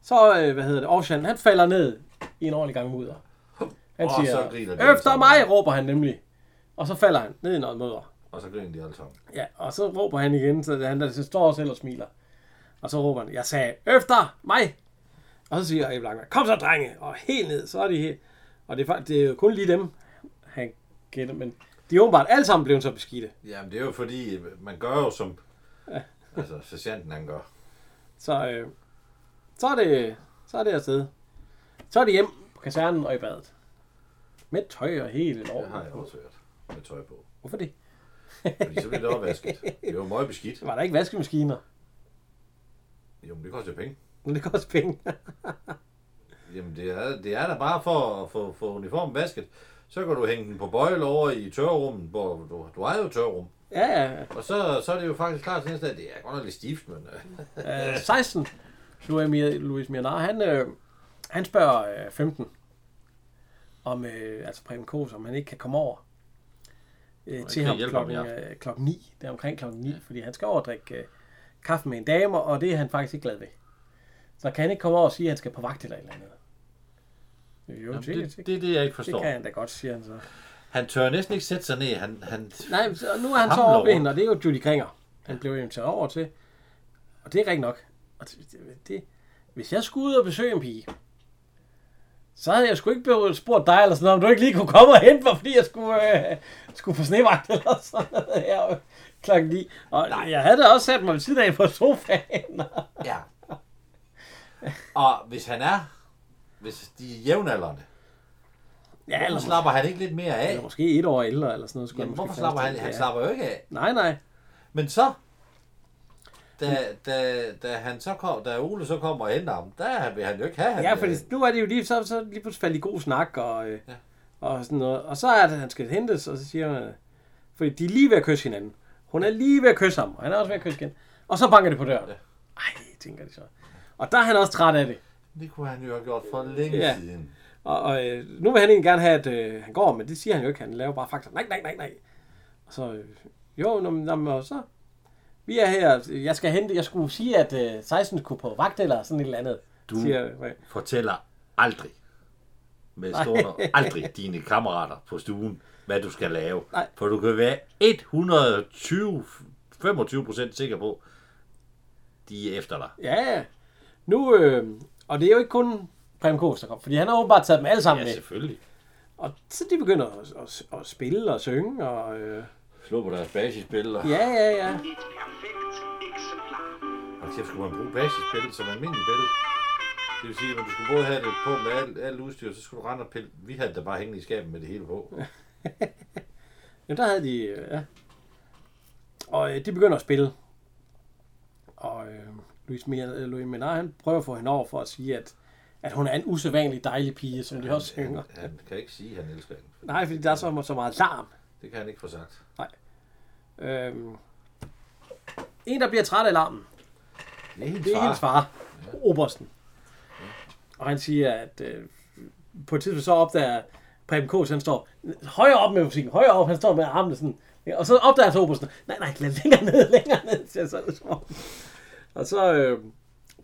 så øh, hvad hedder det, Ocean, han falder ned i en ordentlig gang mudder. Han Og siger, efter mig, råber han nemlig. Og så falder han ned i noget mudder. Og så griner de alle sammen. Ja, og så råber han igen, så han der så står selv og smiler. Og så råber han, jeg sagde, efter mig! Og så siger Ebbe Langberg, kom så drenge! Og helt ned, så er de helt... Og det er, faktisk, det er jo kun lige dem, han gætter, men de er åbenbart alle sammen blevet så beskidte. Jamen, det er jo fordi, man gør jo som... Altså, sergeanten han gør. Så, øh, så er det, så er det afsted. Så er det hjem på kasernen og i badet. Med tøj og hele Det lov. har jeg også hørt. Med tøj på. Hvorfor det? Fordi så bliver det opvasket. Det jo meget beskidt. Var der ikke vaskemaskiner? Jo, men det koster penge. Men det koster penge. <laughs> Jamen, det er, det er da bare for at få, få uniformen vasket. Så kan du hænge den på bøjle over i tørrummet, hvor du, du har jo tørrum. ja, ja. Og så, så er det jo faktisk klart til næste dag. Det er godt nok lidt stift, men... Øh, <laughs> Øh, 16. Louis, Mir- Louis Mianar, han, øh, han spørger øh, 15 om, øh, altså Preben Kås, om han ikke kan komme over øh, til ham klokken, øh, klokken 9. Det er omkring klokken 9, fordi han skal over og drikke øh, kaffe med en dame, og det er han faktisk ikke glad ved. Så kan han ikke komme over og sige, at han skal på vagt eller et eller andet. Jo, jamen, det, det, det, det, er det, jeg ikke det forstår. kan han da godt, siger han så. Han tør næsten ikke sætte sig ned. Han, han, Nej, så nu er han så over ved hende, og det er jo Judy Kringer. Han blev inviteret over til. Og det er rigtigt nok. Og det, det, det, hvis jeg skulle ud og besøge en pige, så havde jeg sgu ikke spurgt dig eller sådan noget, om du ikke lige kunne komme og hente mig, fordi jeg skulle, øh, skulle på snevagt eller sådan noget her klokken 9. Og Nej. jeg havde da også sat mig ved siden af på sofaen. Ja. Og hvis han er, hvis de er jævnaldrende, ja, hvorfor eller, slapper han ikke lidt mere af? eller måske et år ældre eller sådan noget. Skulle Jamen, hvorfor slapper han? Han slapper jo ikke af. Nej, nej. Men så, da, da, da, han så kom, da Ole så kommer og henter ham, der vil han jo ikke have ham. Ja, for nu er det jo lige, så, så lige pludselig faldet i god snak, og, øh, ja. og sådan noget. Og så er det, at han skal hentes, og så siger man, fordi de er lige ved at kysse hinanden. Hun er lige ved at kysse ham, og han er også ved at kysse igen. Og så banker det på døren. Ja. Ej, tænker de så. Og der er han også træt af det. Det kunne han jo have gjort for længe Ja. ja. siden. Og, og øh, nu vil han egentlig gerne have, at øh, han går, men det siger han jo ikke. Han laver bare fakta. Nej, nej, nej, nej. Og så, øh, jo, nå, men, nå, men, og så, vi er her. Jeg skal hente, jeg skulle sige, at øh, 16 skulle på vagt eller sådan et eller andet. Du- Siger, Fortæller aldrig, med stående aldrig dine kammerater på stuen, hvad du skal lave. Nej. For du kan være 120 25 procent sikker på, de er efter dig. Ja, ja. Nu, øh, og det er jo ikke kun Prem Kås, der kom, fordi han har åbenbart taget dem alle sammen Ja, med. selvfølgelig. Og så de begynder at, at, at spille og synge, og øh, Slå på deres. Og... ja, ja, ja. Et perfekt eksemplar. Og kæft, skulle man bruge basisspil som almindelig spil. Det vil sige, at du skulle både have det på med alt, alt udstyr, så skulle du rende og pille. Vi havde det bare hængende i skabet med det hele på. <laughs> Jamen, der havde de, øh, ja. Og øh, de begynder at spille. Og øh, Louis, Mir- øh, Louis Menard, han prøver at få hende over for at sige, at, at hun er en usædvanlig dejlig pige, som de også synger. Han, han kan ikke sige, at han elsker hende. Nej, fordi der er så, så meget larm. Det kan han ikke få sagt. Øhm, en, der bliver træt af larmen, Det er hendes Det er far. hendes far, Obersten. Og han siger, at øh, på et tidspunkt så opdager Preben Kås, han står højere op med musikken, højere op, han står med armene sådan. Ja, Og så opdager han så Obersten, nej, nej, lad længere ned, <laughs> længere ned, siger så det som. Og så, øh,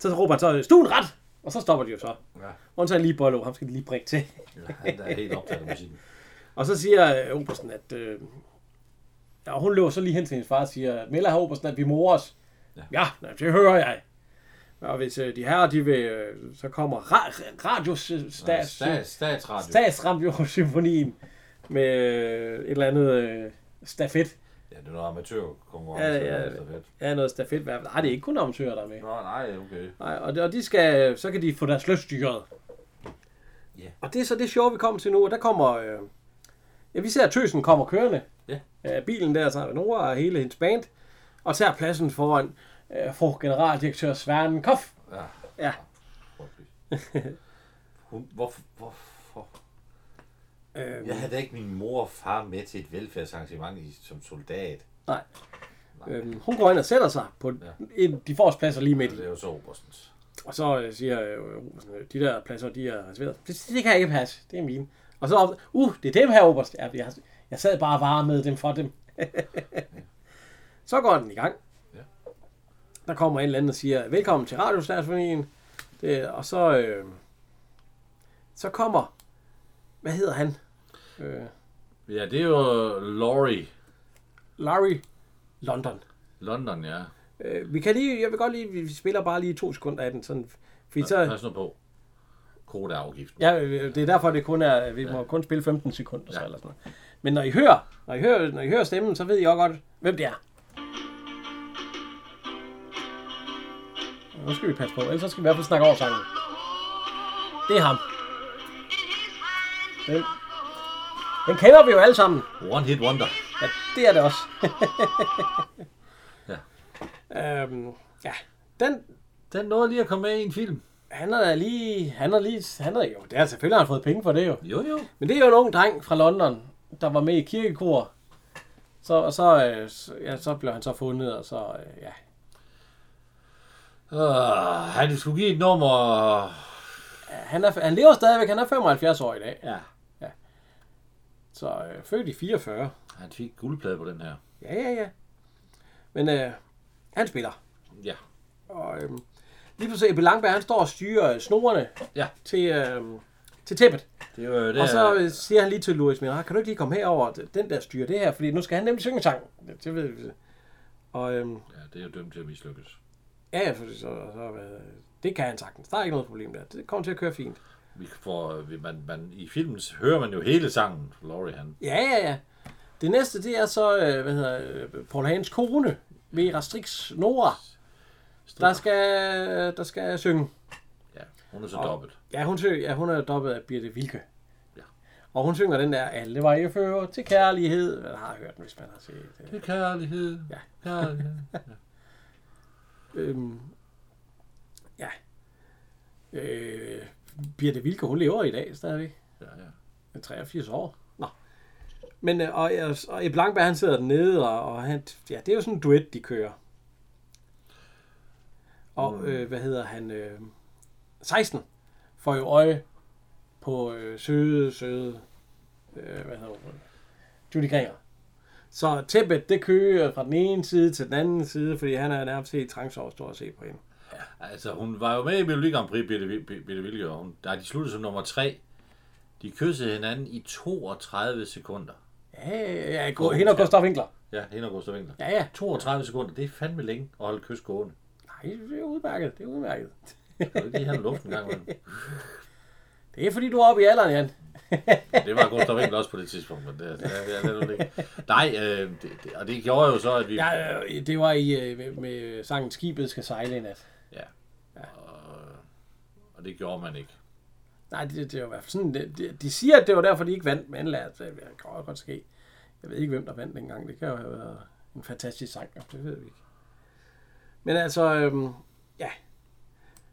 så råber han så, stuen ret! Og så stopper de jo så. Ja, Undtagen lige Bollo, ham skal de lige prikke til. ja, han er helt optaget af musikken. <laughs> Og så siger øh, Obersten, at... Øh, ja, hun løber så lige hen til hendes far og siger, Mella har Obersten, at vi morer os. Ja, Ja. det hører jeg. Og hvis øh, de her, de vil, øh, så kommer ra- radios Nej, stats, stats, statsradio. statsradiosymfonien med øh, et eller andet øh, stafet. Ja, det er noget amatørkonkurrence. Ja, ja. eller stafet. Ja, noget stafet. Nej, det er ikke kun amatører, der er med. Nå, nej, okay. Nej, og, og de skal, så kan de få deres lyst styret. Ja. Og det er så det show, vi kommer til nu, og der kommer... Øh, ja, vi ser, at Tøsen kommer kørende. Ja. Øh, bilen der, så Nora og hele hendes band, og tager pladsen foran øh, for generaldirektør Sværnen Koff. Ja. Ja. <laughs> Hun, hvorfor, hvorfor? Øh, Jeg havde da ikke min mor og far med til et velfærdsarrangement i, som soldat. Nej. Øhm, hun går ind og sætter sig på Ja. en, de forreste pladser lige midt i. Det er jo så Oberstens. Og så øh, siger øh, øh, de der pladser, de er reserveret. Det, det kan ikke passe. Det er mine. Og så op, uh, det er dem her, Oberst. Ja, jeg, jeg sad bare og varmede dem for dem. <laughs> så går den i gang. Ja. Der kommer en eller anden og siger, velkommen til Radiostationien. Det, og så, øh, så kommer, hvad hedder han? Øh, Ja, det er jo Laurie. Larry London. London, ja. Øh, vi kan lige, jeg vil godt lige, vi spiller bare lige to sekunder af den, sådan, fordi så, Pas nu på. Kodeafgiften. ja, øh, det er derfor, det kun er, vi må kun spille 15 sekunder, så Ja. eller sådan noget. Men når I hører, når I hører, når I hører stemmen, så ved I også godt, hvem det er. Nu skal vi passe på, ellers så skal vi i hvert fald snakke over sangen. Det er ham. Den, den kender vi jo alle sammen. One hit wonder. Ja, det er det også. <laughs> Ja. øhm, ja, den, Den nåede lige at komme med i en film. Han er lige, han er lige, han er jo, det er selvfølgelig, har han fået penge for det jo. Jo, jo. Men det er jo en ung dreng fra London, der var med i kirkekor. Så, og så, øh, ja, så blev han så fundet, og så, øh, ja. Uh, han skulle give et nummer. Han, er, han lever stadigvæk, han er 75 år i dag. Ja. Så øh, født i 44. Han fik guldplade på den her. Ja, ja, ja. Men øh, han spiller. Ja. Og øh, lige pludselig, Ebbe Langberg, han står og styrer øh, snorene Ja. til, øh, til tæppet. Det var jo det Og så øh, siger han lige til Louis Miller, kan du ikke lige komme herover, den der styrer det her, fordi nu skal han nemlig synge sang. Det, ved vi. Og øhm, Ja, det er jo dømt til at mislykkes. ja, ja, fordi så, så, øh, det kan han sagtens. Der er ikke noget problem der. Det kommer til at køre fint. Vi får, vi- man, man, I filmen hører man jo hele sangen. Laurie, han. Ja, ja, ja. Det næste, det er så, øh, hvad hedder øh, Paul Hans kone, Vera Strix Nora, der skal, der skal synge. Ja, hun er så Og- dobbelt. Ja, hun, synger, ja, hun er dobbelt af Birte Vilke. Ja. Og hun synger den der, alle veje fører til kærlighed. Jeg har hørt den, hvis man har set det. Er kærlighed. Ja. Kærlighed. <laughs> Øhm, ja. Øh, Birte Vilke, hun lever i dag stadigvæk. Ja, ja. Er 83 år. Nå. Men, øh, og, og Ebbe Langberg, han sidder dernede, og, og han, ja, det er jo sådan en duet, de kører. Og, øh, hvad hedder han, øh, 16 får jo øje på øh, søde, søde, øh, hvad hedder hun, Judy Greger. Så tæppet, det kører fra den ene side til den anden side, fordi han er nærmest helt trangsår at se på hende. Altså, hun var jo med i Melodi Grand Prix, Birte, Vil- Birte Vilke, og hun, der de sluttede som nummer tre. De kyssede hinanden i 32 sekunder. Ja, ja, ja, hende og Gustav Winkler. Ja, hende og Gustav Winkler. Ja, ja. 32 sekunder, det er fandme længe at holde kys gående. Nej, det er udmærket, det er udmærket. Du kan ikke lige have luften en gang imellem. <laughs> Det er fordi, du er oppe i alderen, Jan. Det var Gustav Winkler også på det tidspunkt, men det, det, det, det, det, det. Nej, øh, det, det, og det gjorde jo så, at vi... Ja, øh, det var i øh, med- med sangen Skibet skal sejle i nat. ja. Og, og det gjorde man ikke. Nej, det, det var i hvert fald sådan, det, de, de siger, at det var derfor, de ikke vandt, men lad, det kan godt ske. Jeg ved ikke, hvem der vandt dengang. Det kan jo have været en fantastisk sang, det ved vi ikke. Men altså, øhm, ja,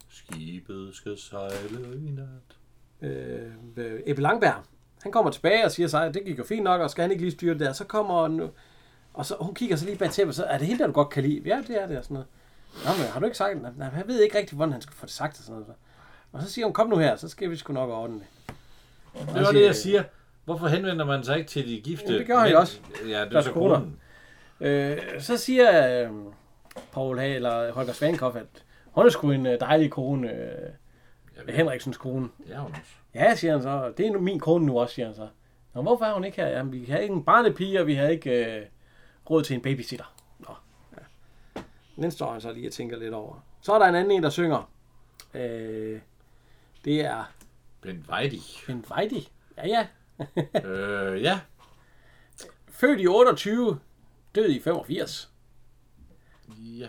Skibet skal sejle i nat. øh, Ebbe Langberg, han kommer tilbage og siger sig, at det gik jo fint nok, og skal han ikke lige styre det der. Så kommer nu, og så hun kigger så lige bag tæppet, så er det helt der, du godt kan lide? Ja, det er det og sådan noget. Nå, men har du ikke sagt det? Nej, jeg ved ikke rigtig, hvordan han skal få det sagt og sådan noget. Og så siger hun, kom nu her, så skal vi sgu nok ordne det. Det var det, jeg siger. Hvorfor henvender man sig ikke til de gifte? Jamen, det gør han jo også. Ja, det er så konen. Øh, så siger øh, Paul Hage, eller Holger Svankopf, at hun er sgu en øh, dejlig kone, øh, Ja, Henriksens kone. det er hun også. Ja, siger han så. Det er nu min kone nu også, siger han så. Nå, hvorfor er hun ikke her? Jamen, vi har ikke en barnepige, og vi har ikke øh, råd til en babysitter. Nå, ja. Den står han så lige og tænker lidt over. Så er der en anden en, der synger. Øh, det er Bent Weidi. en Weidi. Ja, ja. øh, ja. Født i 28, død i 85. ja.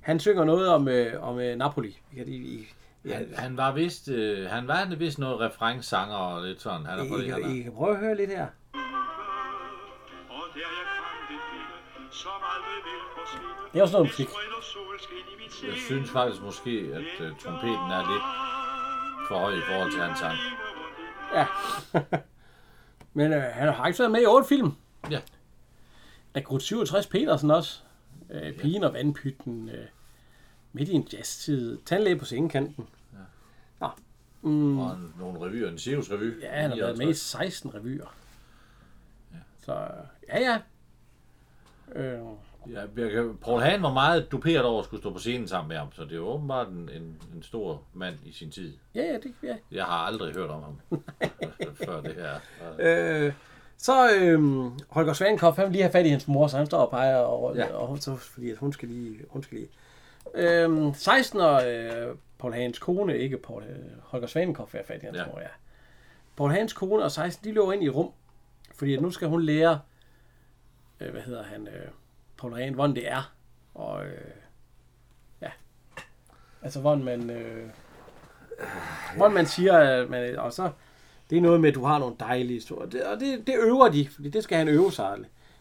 Han synger noget om, øh, om øh, Napoli. Kan lige, I, ja, Han, han var vist, øh, han var vist noget referencesanger og lidt sådan. Han er på I, det her. I, I kan prøve at høre lidt her. Det er også noget musik. I Jeg synes faktisk måske, at uh, trompeten er lidt for høj i forhold til hans sang. Ja. <laughs> Men øh, han har ikke været med i otte film. Ja. Rekrut 67 Petersen også. Øh, Pigen og vandpytten. Øh, midt i en jazztid. Tandlæge på sengekanten. Ja. Nå. Mm, Og en, nogle revyer, en Sirius revy. ja, han har været med i 16 revyer. Ja. Så ja, ja. Øh, Ja, Paul Hahn var meget duperet over at skulle stå på scenen sammen med ham, så det er åbenbart en, en, en stor mand i sin tid. ja, ja, det ja. Jeg har aldrig hørt om ham <laughs> før det her. Øh, så øh, Holger Svanenkopf, han vil lige have fat i hans mor, så han står og peger, og, ja. Og hun, så, fordi at hun skal lige... Hun skal lige. Øh, 16 og øh, Paul Hans kone, ikke Paul, øh, Holger Svanenkopf vil have fat i hans ja. Mor, ja. Paul Hans kone og 16, de løber ind i rum, fordi at nu skal hun lære, øh, hvad hedder han, øh, Paul Hahn, hvordan det er, og øh, ja, altså hvordan man, øh, hvordan man siger, at man, og så, det er noget med, at du har nogle dejlige historier. Det, og det, det øver de, fordi det skal han øve sig.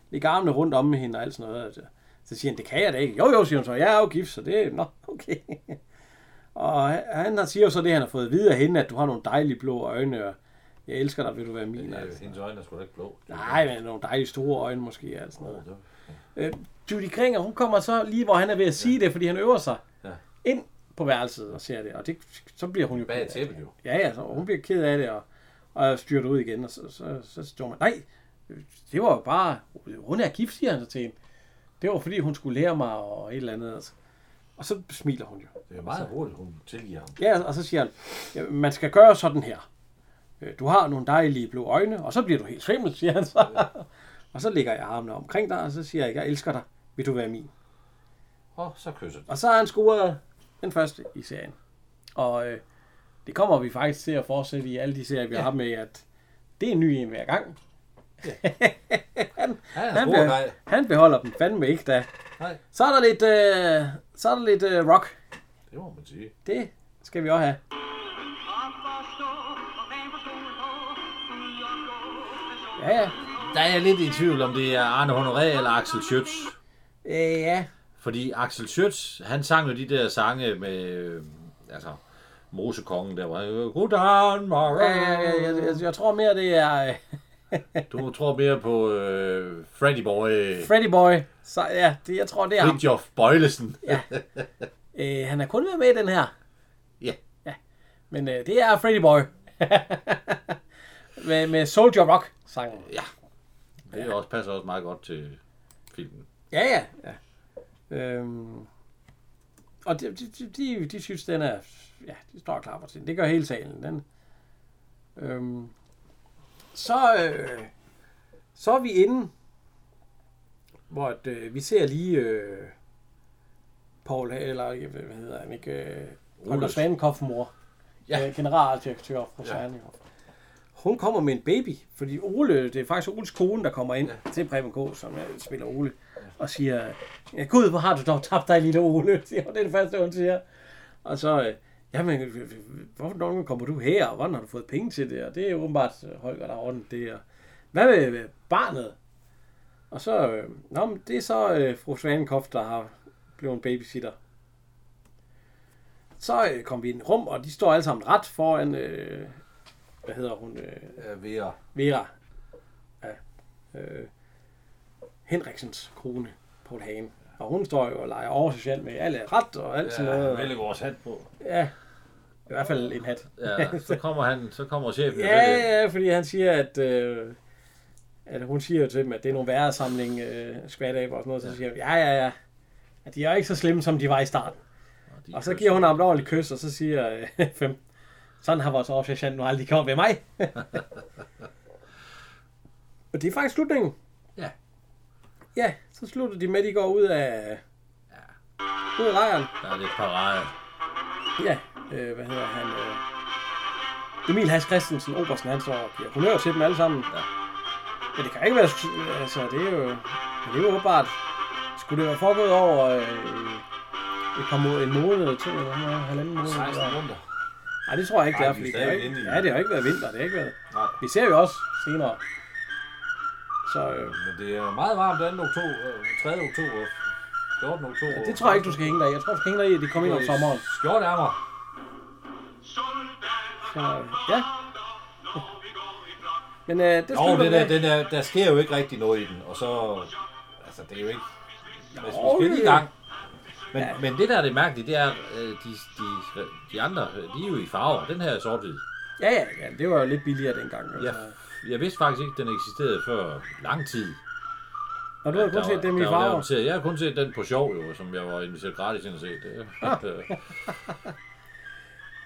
Lægge armene rundt om med hende og alt sådan noget. Altså. Så siger han, det kan jeg da ikke. Jo, jo, siger hun så. Jeg er jo gift, så det er... Nå, okay. <laughs> Og han siger jo så det, han har fået at vide af hende, at du har nogle dejlige blå øjne, og jeg elsker dig, vil du være min. Ja, Altså. hendes øjne er sgu da ikke blå. Nej, men nogle dejlige store øjne måske, altså noget. Øh, Judy Kringer, hun kommer så lige, hvor han er ved at sige det, fordi han øver sig Ja. ind på værelset og ser det, og det, så bliver hun jo Bag tæppet jo. Ja, ja, så hun bliver ked af det, og, og styrter ud igen, og så, så, så står man, nej, det var jo bare, hun er gift, siger han så til hende. Det var fordi, hun skulle lære mig, og et eller andet. Altså. Og så smiler hun jo. Det er meget hurtigt, hun tilgiver ham. Ja, og så siger han, ja, man skal gøre sådan her. Øh, Du har nogle dejlige blå øjne, og så bliver du helt svimmel, siger han så. <laughs> og så lægger jeg armene omkring dig, og så siger jeg, jeg elsker dig, vil du være min? Og så kysser de. Og så har han scoret den første i serien. Og øh, det kommer vi faktisk til at fortsætte i alle de serier, vi ja. har med, at det er en ny en hver gang. <laughs> Han er Han, bliver, grej. han beholder dem fandme ikke da. Nej, Så er der lidt, øh, så er der lidt øh, rock. det må man sige. Det skal vi også have. Ja, ja. Der er jeg lidt i tvivl, om det er Arne Honoré eller Axel Schütz. Øh, ja. Fordi Axel Schütz, han sang jo de der sange med, øh, altså, Mosekongen der, var Goddagen, Ja, ja, ja, jeg, jeg, jeg tror mere, det er øh, <laughs> Du tror mere på øh, Freddy Boy, Freddy Boy. Så ja, det, jeg tror, det er ham. Fridtjof Bøjlesen. Ja. Øh, han er kun været med i den her. Ja. Ja. Men øh, det er Freddy Boy. <laughs> med, med Soldier Rock sangen. ja. Det også, passer også meget godt til filmen. Ja, ja. ja. Øhm, og de, de, de, de synes, den er... Ja, de står klar på til. Det gør hele salen. Den, øhm, så, øh, så er vi inde, hvor at, øh, vi ser lige øh, Paul, eller hvad hvad hedder han ikke, øh. Svanenkopf mor, Ja. ja. generaldirektør fra Ja. ja. Hun kommer med en baby, fordi Ole, det er faktisk Oles kone, der kommer ind ja. til Preben K., som jeg spiller Ole, og siger, ja, Gud, hvor har du dog tabt dig, lille Ole, <laughs> siger. Det er det første, hun siger. Og så, øh, jamen, øh, øh, hvorfor kommer du her, og hvordan har du fået penge til det? Og det er åbenbart øh, Holger, der har ordnet det. Og hvad med øh, barnet? Og så, øh, nå, men det er så øh, fru Svanenkopf, der har blevet en babysitter. Så øh, kom vi ind i rum, og de står alle sammen ret foran, øh, hvad hedder hun, øh, Ja, Vera. Vera. Ja. Øh, Henriksens kone, Paul Hagen. Og hun står jo og leger oversocial med alle ret og alt sådan noget. Ja, vores hat på. Ja, i hvert fald en hat. Ja, så kommer han, så kommer chefen. Ja, ja, fordi han siger, at, øh, at hun siger jo til dem, at det er nogle værre samling øh, skvataber og sådan noget. Så siger han, ja, ja, ja. At de er ikke så slemme, som de var i starten. de Og så giver hun ham et ordentligt kys, og så siger øh, <laughs> fem, sådan har vores oversocial nu aldrig kommet ved mig. <laughs> og det er faktisk slutningen. Ja. Ja, så slutter de med, at de går ud af, Ud af lejren. Der er lidt parade. Ja, øh, hvad hedder han? Øh, Emil Has Christensen, Obersten, han står og giver honør til dem alle sammen. Ja. Men det kan ikke være, altså det er jo, det er jo åbenbart, skulle det være foregået over øh, et par måneder, en måned eller to, eller halvanden måned? 16 eller- runder. Nej, det tror jeg ikke, det Ej, er, vi er fordi det stadig ikke, ja, det har ikke været vinter, det har ikke været. Nej. Vi ser jo også senere. Så øh, Men det er meget varmt 2. oktober, øh, 3. oktober, 14. oktober. det tror jeg ikke, du skal hænge dig i. Jeg tror, du skal hænge dig i, at de kommer ind om sommeren. Skjortærmer. Så, øh, ja. <laughs> Men øh, det det med. der, den er, der sker jo ikke rigtig noget i den, og så, altså det er jo ikke, altså, vi Jo, skal lige i det- gang. Men, Ja. ja. men det der er det mærkelige, det er, øh, de, de, de andre, øh, de er jo i farver. Den her er sort-hvid. Ja, ja, ja, det var jo lidt billigere dengang. Jeg, Altså. jeg vidste faktisk ikke, den eksisterede før lang tid. Og du har kun Der set dem i farver. Jeg har kun set den på sjov, jo, som jeg var inviteret gratis ind og se. Det, <laughs> Ah. <laughs>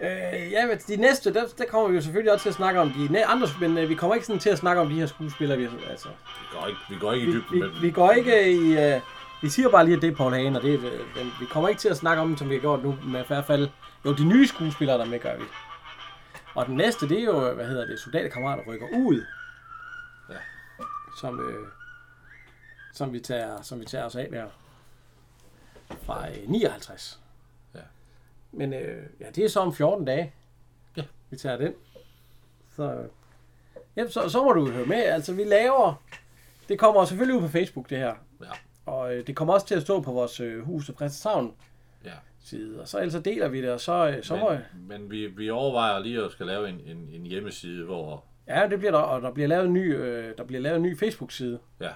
øh, ja, men de næste, der, der kommer vi jo selvfølgelig også til at snakke om de andre, men øh, vi kommer ikke sådan til at snakke om de her skuespillere. Vi, altså, vi, går ikke, vi går ikke i vi, dybden vi, med dem. vi går ikke i... Øh, vi siger bare lige, at det er Paul Hagen, og det øh, men vi kommer ikke til at snakke om dem, som vi har gjort nu, med i hvert fald... Jo, de nye skuespillere, der er med, gør vi. Og den næste, det er jo, hvad hedder det, soldaterkammerater rykker ud. Ja. Som, øh, som, vi tager, som vi tager os af der. Fra øh, 59. Men øh, ja, det er så om 14 dage. Ja. Vi tager den. Så, ja, så, så må du høre med. Altså, vi laver... Det kommer selvfølgelig ud på Facebook, det her. Ja. Og øh, det kommer også til at stå på vores øh, hus og Præstation Ja. side. Og så ellers så deler vi det, og så, øh, så må... Men, men vi, vi overvejer lige at skal lave en, en, en hjemmeside, hvor Ja, det bliver der, og der bliver lavet en ny, øh, der bliver lavet en ny Facebook-side. Ja.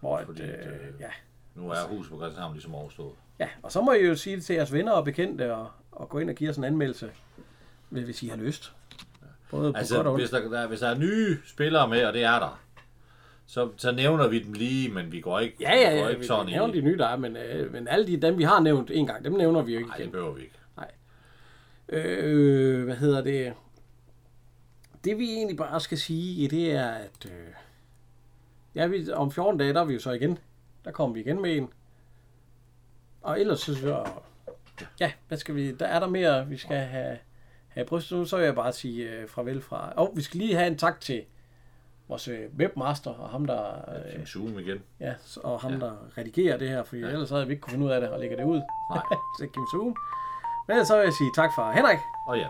Hvor Fordi øh, at, øh, ja, nu er huset på Christianshavn ligesom overstået. Ja, og så må I jo sige det til jeres venner og bekendte, og, og gå ind og give os en anmeldelse, hvis I har lyst. Både på Altså, godt og ondt. hvis der, der, hvis der er nye spillere med, og det er der, så, så nævner vi dem lige, men vi går ikke, Ja, ja, vi går ja, ikke vi sådan nævner i. de nye, der er, men, øh, men alle de, dem, vi har nævnt en gang, dem nævner vi jo ikke Nej, igen. det behøver vi ikke. Øh, hvad hedder det? Det vi egentlig bare skal sige, det er, at øh, ja, vi, om 14 dage, der er vi jo så igen. Der kommer vi igen med en. Og ellers så, så ja, hvad skal vi, der er der mere, vi skal have, have bryst nu, så vil jeg bare sige øh, farvel fra. Og vi skal lige have en tak til vores øh, webmaster og ham, der, øh, Kim Zoom igen. ja, og ham, der redigerer det her, fordi ja. ellers havde vi ikke kunne finde ud af det og lægge det ud. Nej. <laughs> så Kim Zoom. Men så vil jeg sige tak fra Henrik. Og ja.